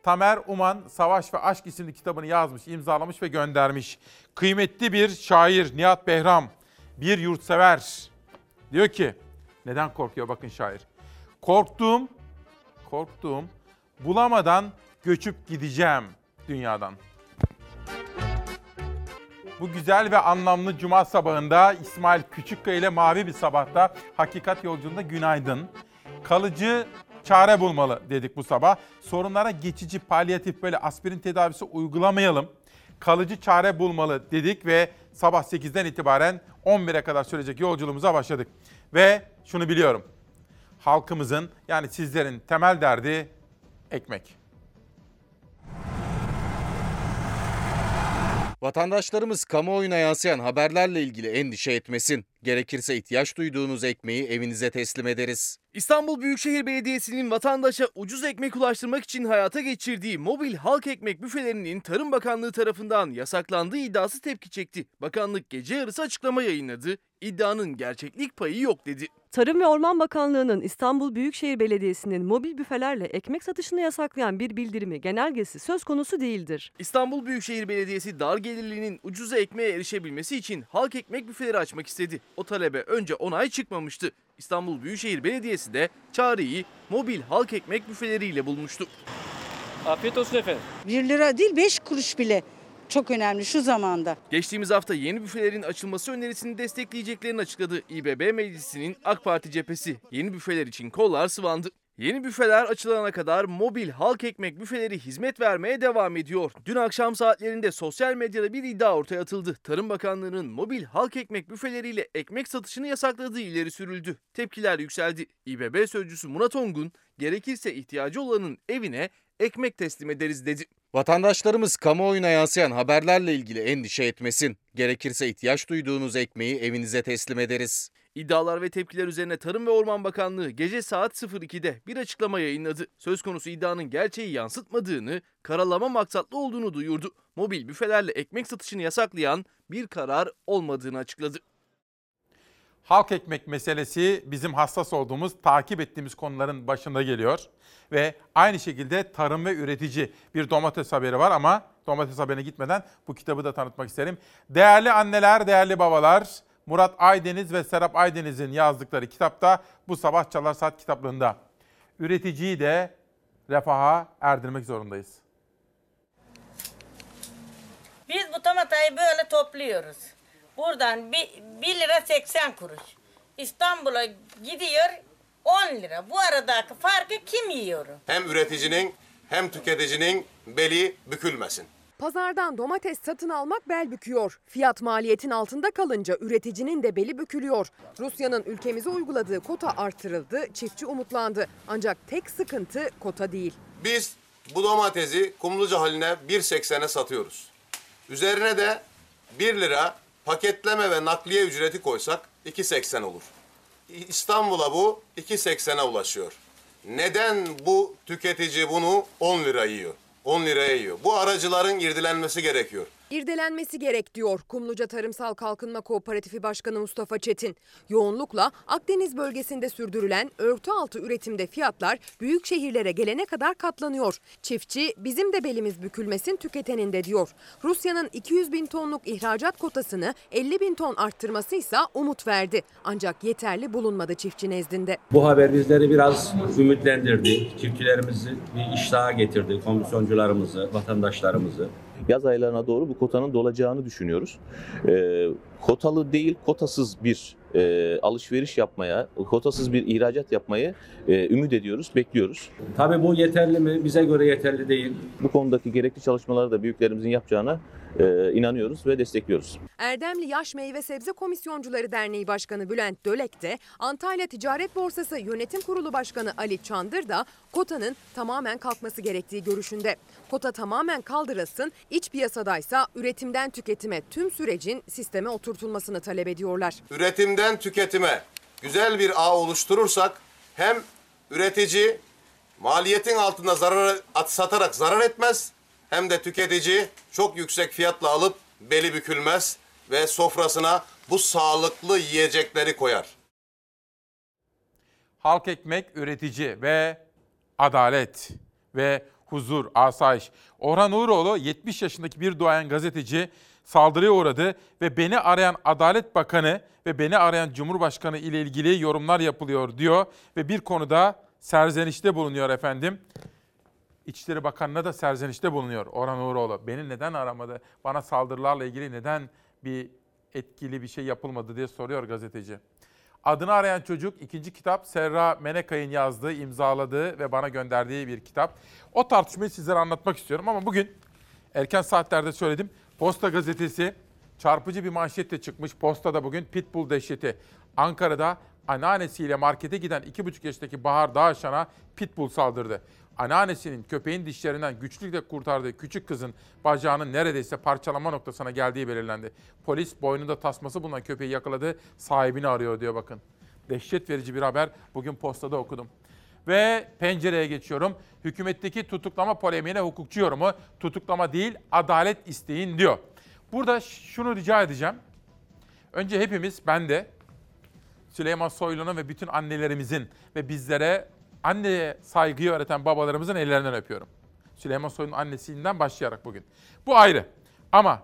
Tamer Uman Savaş ve Aşk isimli kitabını yazmış, imzalamış ve göndermiş. Kıymetli bir şair Nihat Behram, bir yurtsever. Diyor ki, neden korkuyor bakın şair. Korktuğum, korktuğum bulamadan göçüp gideceğim dünyadan. Bu güzel ve anlamlı cuma sabahında İsmail Küçükkaya ile Mavi Bir Sabah'ta Hakikat Yolculuğunda günaydın. Kalıcı çare bulmalı dedik bu sabah. Sorunlara geçici palyatif böyle aspirin tedavisi uygulamayalım. Kalıcı çare bulmalı dedik ve sabah 8'den itibaren 11'e kadar sürecek yolculuğumuza başladık. Ve şunu biliyorum. Halkımızın yani sizlerin temel derdi ekmek. Vatandaşlarımız kamuoyuna yansıyan haberlerle ilgili endişe etmesin. Gerekirse ihtiyaç duyduğunuz ekmeği evinize teslim ederiz. İstanbul Büyükşehir Belediyesi'nin vatandaşa ucuz ekmek ulaştırmak için hayata geçirdiği mobil halk ekmek büfelerinin Tarım Bakanlığı tarafından yasaklandığı iddiası tepki çekti. Bakanlık gece yarısı açıklama yayınladı. İddianın gerçeklik payı yok dedi. Tarım ve Orman Bakanlığı'nın İstanbul Büyükşehir Belediyesi'nin mobil büfelerle ekmek satışını yasaklayan bir bildirimi genelgesi söz konusu değildir. İstanbul Büyükşehir Belediyesi dar gelirlinin ucuz ekmeğe erişebilmesi için halk ekmek büfeleri açmak istedi. O talebe önce onay çıkmamıştı. İstanbul Büyükşehir Belediyesi de çareyi mobil halk ekmek büfeleriyle bulmuştu. Afiyet olsun efendim. 1 lira değil 5 kuruş bile çok önemli şu zamanda. Geçtiğimiz hafta yeni büfelerin açılması önerisini destekleyeceklerini açıkladı İBB Meclisi'nin AK Parti cephesi. Yeni büfeler için kollar sıvandı. Yeni büfeler açılana kadar mobil halk ekmek büfeleri hizmet vermeye devam ediyor. Dün akşam saatlerinde sosyal medyada bir iddia ortaya atıldı. Tarım Bakanlığı'nın mobil halk ekmek büfeleriyle ekmek satışını yasakladığı ileri sürüldü. Tepkiler yükseldi. İBB sözcüsü Murat Ongun, gerekirse ihtiyacı olanın evine ekmek teslim ederiz dedi. Vatandaşlarımız kamuoyuna yansıyan haberlerle ilgili endişe etmesin. Gerekirse ihtiyaç duyduğunuz ekmeği evinize teslim ederiz. İddialar ve tepkiler üzerine Tarım ve Orman Bakanlığı gece saat 02'de bir açıklama yayınladı. Söz konusu iddianın gerçeği yansıtmadığını, karalama maksatlı olduğunu duyurdu. Mobil büfelerle ekmek satışını yasaklayan bir karar olmadığını açıkladı. Halk ekmek meselesi bizim hassas olduğumuz, takip ettiğimiz konuların başında geliyor. Ve aynı şekilde tarım ve üretici bir domates haberi var ama domates haberine gitmeden bu kitabı da tanıtmak isterim. Değerli anneler, değerli babalar, Murat Aydeniz ve Serap Aydeniz'in yazdıkları kitapta bu sabah Çalar Saat kitaplığında. Üreticiyi de refaha erdirmek zorundayız. Biz bu tomatayı böyle topluyoruz. Buradan 1 lira 80 kuruş. İstanbul'a gidiyor 10 lira. Bu aradaki farkı kim yiyor? Hem üreticinin hem tüketicinin beli bükülmesin. Pazardan domates satın almak bel büküyor. Fiyat maliyetin altında kalınca üreticinin de beli bükülüyor. Rusya'nın ülkemize uyguladığı kota artırıldı, çiftçi umutlandı. Ancak tek sıkıntı kota değil. Biz bu domatesi kumluca haline 1.80'e satıyoruz. Üzerine de 1 lira paketleme ve nakliye ücreti koysak 2.80 olur. İstanbul'a bu 2.80'e ulaşıyor. Neden bu tüketici bunu 10 lira yiyor? 10 liraya yiyor. Bu aracıların irdilenmesi gerekiyor. İrdelenmesi gerek diyor Kumluca Tarımsal Kalkınma Kooperatifi Başkanı Mustafa Çetin. Yoğunlukla Akdeniz bölgesinde sürdürülen örtü altı üretimde fiyatlar büyük şehirlere gelene kadar katlanıyor. Çiftçi bizim de belimiz bükülmesin tüketenin de diyor. Rusya'nın 200 bin tonluk ihracat kotasını 50 bin ton arttırması ise umut verdi. Ancak yeterli bulunmadı çiftçi nezdinde. Bu haber bizleri biraz ümitlendirdi. Çiftçilerimizi bir iştaha getirdi. Komisyoncularımızı, vatandaşlarımızı. Yaz aylarına doğru bu kotanın dolacağını düşünüyoruz. Ee, kotalı değil, kotasız bir e, alışveriş yapmaya, kotasız bir ihracat yapmayı e, ümit ediyoruz, bekliyoruz. Tabii bu yeterli mi? Bize göre yeterli değil. Bu konudaki gerekli çalışmaları da büyüklerimizin yapacağına e, inanıyoruz ve destekliyoruz. Erdemli Yaş Meyve Sebze Komisyoncuları Derneği Başkanı Bülent Dölek de Antalya Ticaret Borsası Yönetim Kurulu Başkanı Ali Çandır da kotanın tamamen kalkması gerektiği görüşünde. Kota tamamen kaldırılsın, iç piyasadaysa üretimden tüketime tüm sürecin sisteme oturtulmasını talep ediyorlar. Üretimden tüketime güzel bir ağ oluşturursak hem üretici maliyetin altında zarar satarak zarar etmez hem de tüketici çok yüksek fiyatla alıp beli bükülmez ve sofrasına bu sağlıklı yiyecekleri koyar. Halk ekmek üretici ve adalet ve huzur, asayiş. Orhan Uğuroğlu 70 yaşındaki bir duayen gazeteci saldırıya uğradı ve beni arayan Adalet Bakanı ve beni arayan Cumhurbaşkanı ile ilgili yorumlar yapılıyor diyor ve bir konuda serzenişte bulunuyor efendim. İçişleri Bakanı'na da serzenişte bulunuyor Orhan Uğuroğlu. Beni neden aramadı? Bana saldırılarla ilgili neden bir etkili bir şey yapılmadı diye soruyor gazeteci. Adını arayan çocuk ikinci kitap Serra Menekay'ın yazdığı, imzaladığı ve bana gönderdiği bir kitap. O tartışmayı sizlere anlatmak istiyorum ama bugün erken saatlerde söyledim. Posta gazetesi çarpıcı bir manşetle çıkmış. Posta'da bugün Pitbull dehşeti. Ankara'da anneannesiyle markete giden 2,5 yaşındaki Bahar Dağışan'a Pitbull saldırdı. Anneannesinin köpeğin dişlerinden güçlükle kurtardığı küçük kızın bacağının neredeyse parçalama noktasına geldiği belirlendi. Polis boynunda tasması bulunan köpeği yakaladı, sahibini arıyor diyor bakın. Dehşet verici bir haber bugün postada okudum. Ve pencereye geçiyorum. Hükümetteki tutuklama polemiğine hukukçu yorumu tutuklama değil adalet isteyin diyor. Burada şunu rica edeceğim. Önce hepimiz ben de Süleyman Soylu'nun ve bütün annelerimizin ve bizlere anneye saygıyı öğreten babalarımızın ellerinden öpüyorum. Süleyman Soylu'nun annesinden başlayarak bugün. Bu ayrı. Ama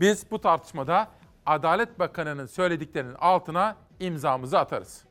biz bu tartışmada Adalet Bakanı'nın söylediklerinin altına imzamızı atarız.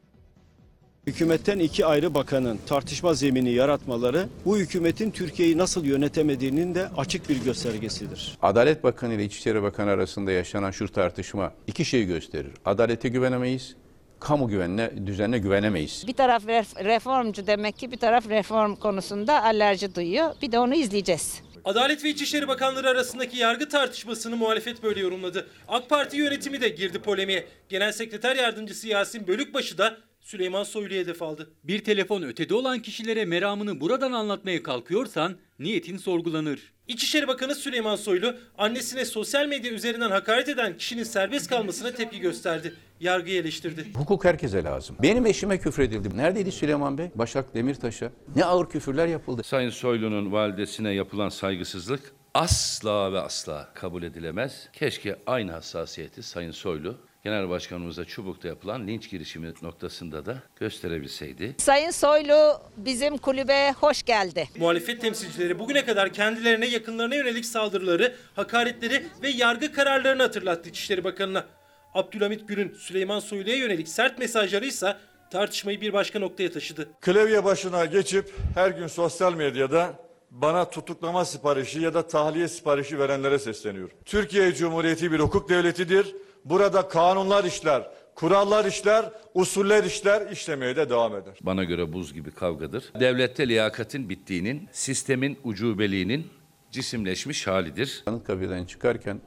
Hükümetten iki ayrı bakanın tartışma zemini yaratmaları bu hükümetin Türkiye'yi nasıl yönetemediğinin de açık bir göstergesidir. Adalet Bakanı ile İçişleri Bakanı arasında yaşanan şu tartışma iki şeyi gösterir. Adalete güvenemeyiz, kamu güvenine, düzenine güvenemeyiz. Bir taraf ref- reformcu demek ki bir taraf reform konusunda alerji duyuyor. Bir de onu izleyeceğiz. Adalet ve İçişleri Bakanları arasındaki yargı tartışmasını muhalefet böyle yorumladı. AK Parti yönetimi de girdi polemiğe. Genel Sekreter Yardımcısı Yasin Bölükbaşı da Süleyman Soylu'ya hedef aldı. Bir telefon ötede olan kişilere meramını buradan anlatmaya kalkıyorsan niyetin sorgulanır. İçişleri Bakanı Süleyman Soylu annesine sosyal medya üzerinden hakaret eden kişinin serbest kalmasına tepki gösterdi. Yargıyı eleştirdi. Hukuk herkese lazım. Benim eşime küfredildi. Neredeydi Süleyman Bey? Başak Demirtaş'a. Ne ağır küfürler yapıldı. Sayın Soylu'nun validesine yapılan saygısızlık asla ve asla kabul edilemez. Keşke aynı hassasiyeti Sayın Soylu Genel Başkanımıza Çubuk'ta yapılan linç girişimi noktasında da gösterebilseydi. Sayın Soylu bizim kulübe hoş geldi. Muhalefet temsilcileri bugüne kadar kendilerine yakınlarına yönelik saldırıları, hakaretleri ve yargı kararlarını hatırlattı İçişleri Bakanı'na. Abdülhamit Gül'ün Süleyman Soylu'ya yönelik sert mesajları ise tartışmayı bir başka noktaya taşıdı. Klavye başına geçip her gün sosyal medyada bana tutuklama siparişi ya da tahliye siparişi verenlere sesleniyorum. Türkiye Cumhuriyeti bir hukuk devletidir. Burada kanunlar işler, kurallar işler, usuller işler, işlemeye de devam eder. Bana göre buz gibi kavgadır. Devlette liyakatin bittiğinin, sistemin ucubeliğinin cisimleşmiş halidir. Anıtkabir'den çıkarken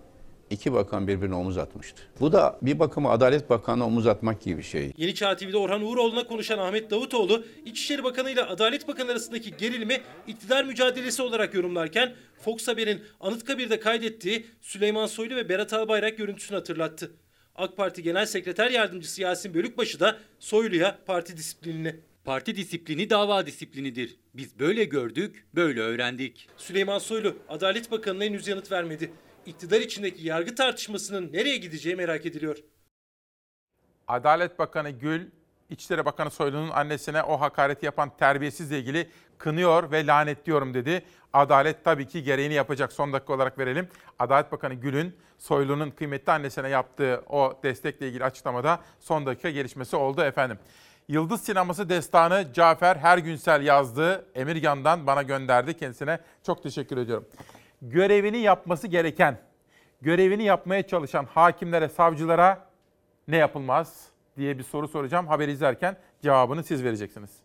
iki bakan birbirine omuz atmıştı. Bu da bir bakıma Adalet Bakanı'na omuz atmak gibi bir şey. Yeni Çağ TV'de Orhan Uğuroğlu'na konuşan Ahmet Davutoğlu, İçişleri Bakanı ile Adalet Bakanı arasındaki gerilimi iktidar mücadelesi olarak yorumlarken Fox Haber'in Anıtkabir'de kaydettiği Süleyman Soylu ve Berat Albayrak görüntüsünü hatırlattı. AK Parti Genel Sekreter Yardımcısı Yasin Bölükbaşı da Soylu'ya parti disiplinini Parti disiplini dava disiplinidir. Biz böyle gördük, böyle öğrendik. Süleyman Soylu Adalet Bakanı'na henüz yanıt vermedi. İktidar içindeki yargı tartışmasının nereye gideceği merak ediliyor. Adalet Bakanı Gül, İçişleri Bakanı Soylu'nun annesine o hakareti yapan terbiyesizle ilgili kınıyor ve lanetliyorum dedi. Adalet tabii ki gereğini yapacak. Son dakika olarak verelim. Adalet Bakanı Gül'ün Soylu'nun kıymetli annesine yaptığı o destekle ilgili açıklamada son dakika gelişmesi oldu efendim. Yıldız Sineması Destanı Cafer Hergünsel yazdı. Emirgan'dan bana gönderdi. Kendisine çok teşekkür ediyorum. Görevini yapması gereken, görevini yapmaya çalışan hakimlere, savcılara ne yapılmaz diye bir soru soracağım. Haberi izlerken cevabını siz vereceksiniz.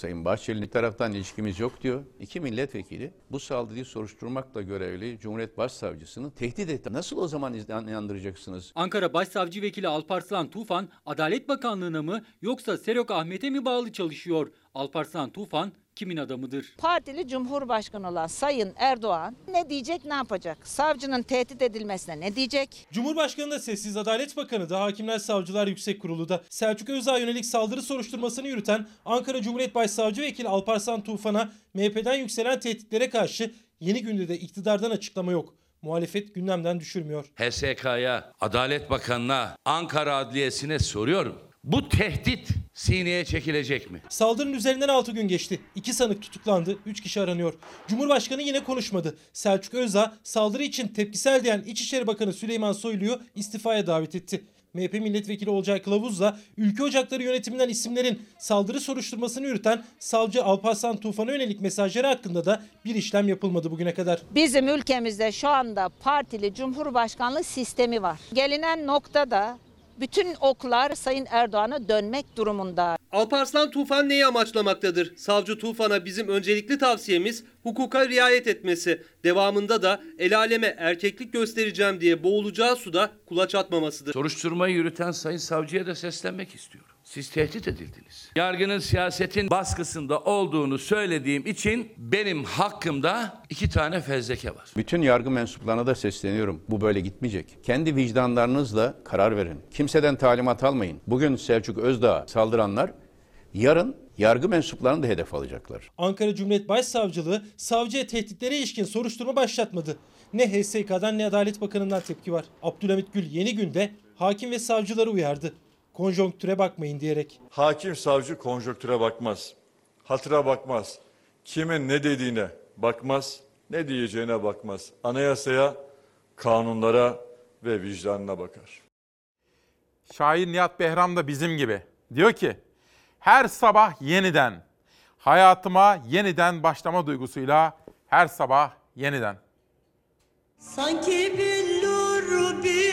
Sayın Bahçeli'nin bir taraftan ilişkimiz yok diyor. İki milletvekili bu saldırıyı soruşturmakla görevli Cumhuriyet Başsavcısını tehdit etti. Nasıl o zaman inandıracaksınız? Ankara Başsavcı Vekili Alparslan Tufan, Adalet Bakanlığı'na mı yoksa Serok Ahmet'e mi bağlı çalışıyor? Alparslan Tufan kimin adamıdır? Partili Cumhurbaşkanı olan Sayın Erdoğan ne diyecek ne yapacak? Savcının tehdit edilmesine ne diyecek? Cumhurbaşkanı da sessiz Adalet Bakanı da Hakimler Savcılar Yüksek Kurulu da Selçuk Özdağ'a yönelik saldırı soruşturmasını yürüten Ankara Cumhuriyet Başsavcı Vekili Alparslan Tufan'a MHP'den yükselen tehditlere karşı yeni günde de iktidardan açıklama yok. Muhalefet gündemden düşürmüyor. HSK'ya, Adalet Bakanı'na, Ankara Adliyesi'ne soruyorum. Bu tehdit sineye çekilecek mi? Saldırının üzerinden 6 gün geçti. 2 sanık tutuklandı, 3 kişi aranıyor. Cumhurbaşkanı yine konuşmadı. Selçuk Özdağ saldırı için tepkisel diyen İçişleri Bakanı Süleyman Soylu'yu istifaya davet etti. MHP milletvekili Olcay Kılavuz da Ülke Ocakları yönetiminden isimlerin saldırı soruşturmasını yürüten savcı Alparslan Tufan'a yönelik mesajları hakkında da bir işlem yapılmadı bugüne kadar. Bizim ülkemizde şu anda partili cumhurbaşkanlığı sistemi var. Gelinen noktada bütün oklar Sayın Erdoğan'a dönmek durumunda. Alparslan Tufan neyi amaçlamaktadır? Savcı Tufan'a bizim öncelikli tavsiyemiz hukuka riayet etmesi. Devamında da el aleme erkeklik göstereceğim diye boğulacağı suda kulaç atmamasıdır. Soruşturmayı yürüten Sayın Savcıya da seslenmek istiyorum. Siz tehdit edildiniz. Yargının siyasetin baskısında olduğunu söylediğim için benim hakkımda iki tane fezleke var. Bütün yargı mensuplarına da sesleniyorum. Bu böyle gitmeyecek. Kendi vicdanlarınızla karar verin. Kimseden talimat almayın. Bugün Selçuk Özdağ saldıranlar yarın yargı mensuplarını da hedef alacaklar. Ankara Cumhuriyet Başsavcılığı savcıya tehditlere ilişkin soruşturma başlatmadı. Ne HSK'dan ne Adalet Bakanı'ndan tepki var. Abdülhamit Gül yeni günde hakim ve savcıları uyardı. Konjonktüre bakmayın diyerek. Hakim savcı konjonktüre bakmaz. Hatıra bakmaz. Kimin ne dediğine bakmaz, ne diyeceğine bakmaz. Anayasaya, kanunlara ve vicdanına bakar. Şair Nihat Behram da bizim gibi. Diyor ki, her sabah yeniden, hayatıma yeniden başlama duygusuyla her sabah yeniden. Sanki billur bir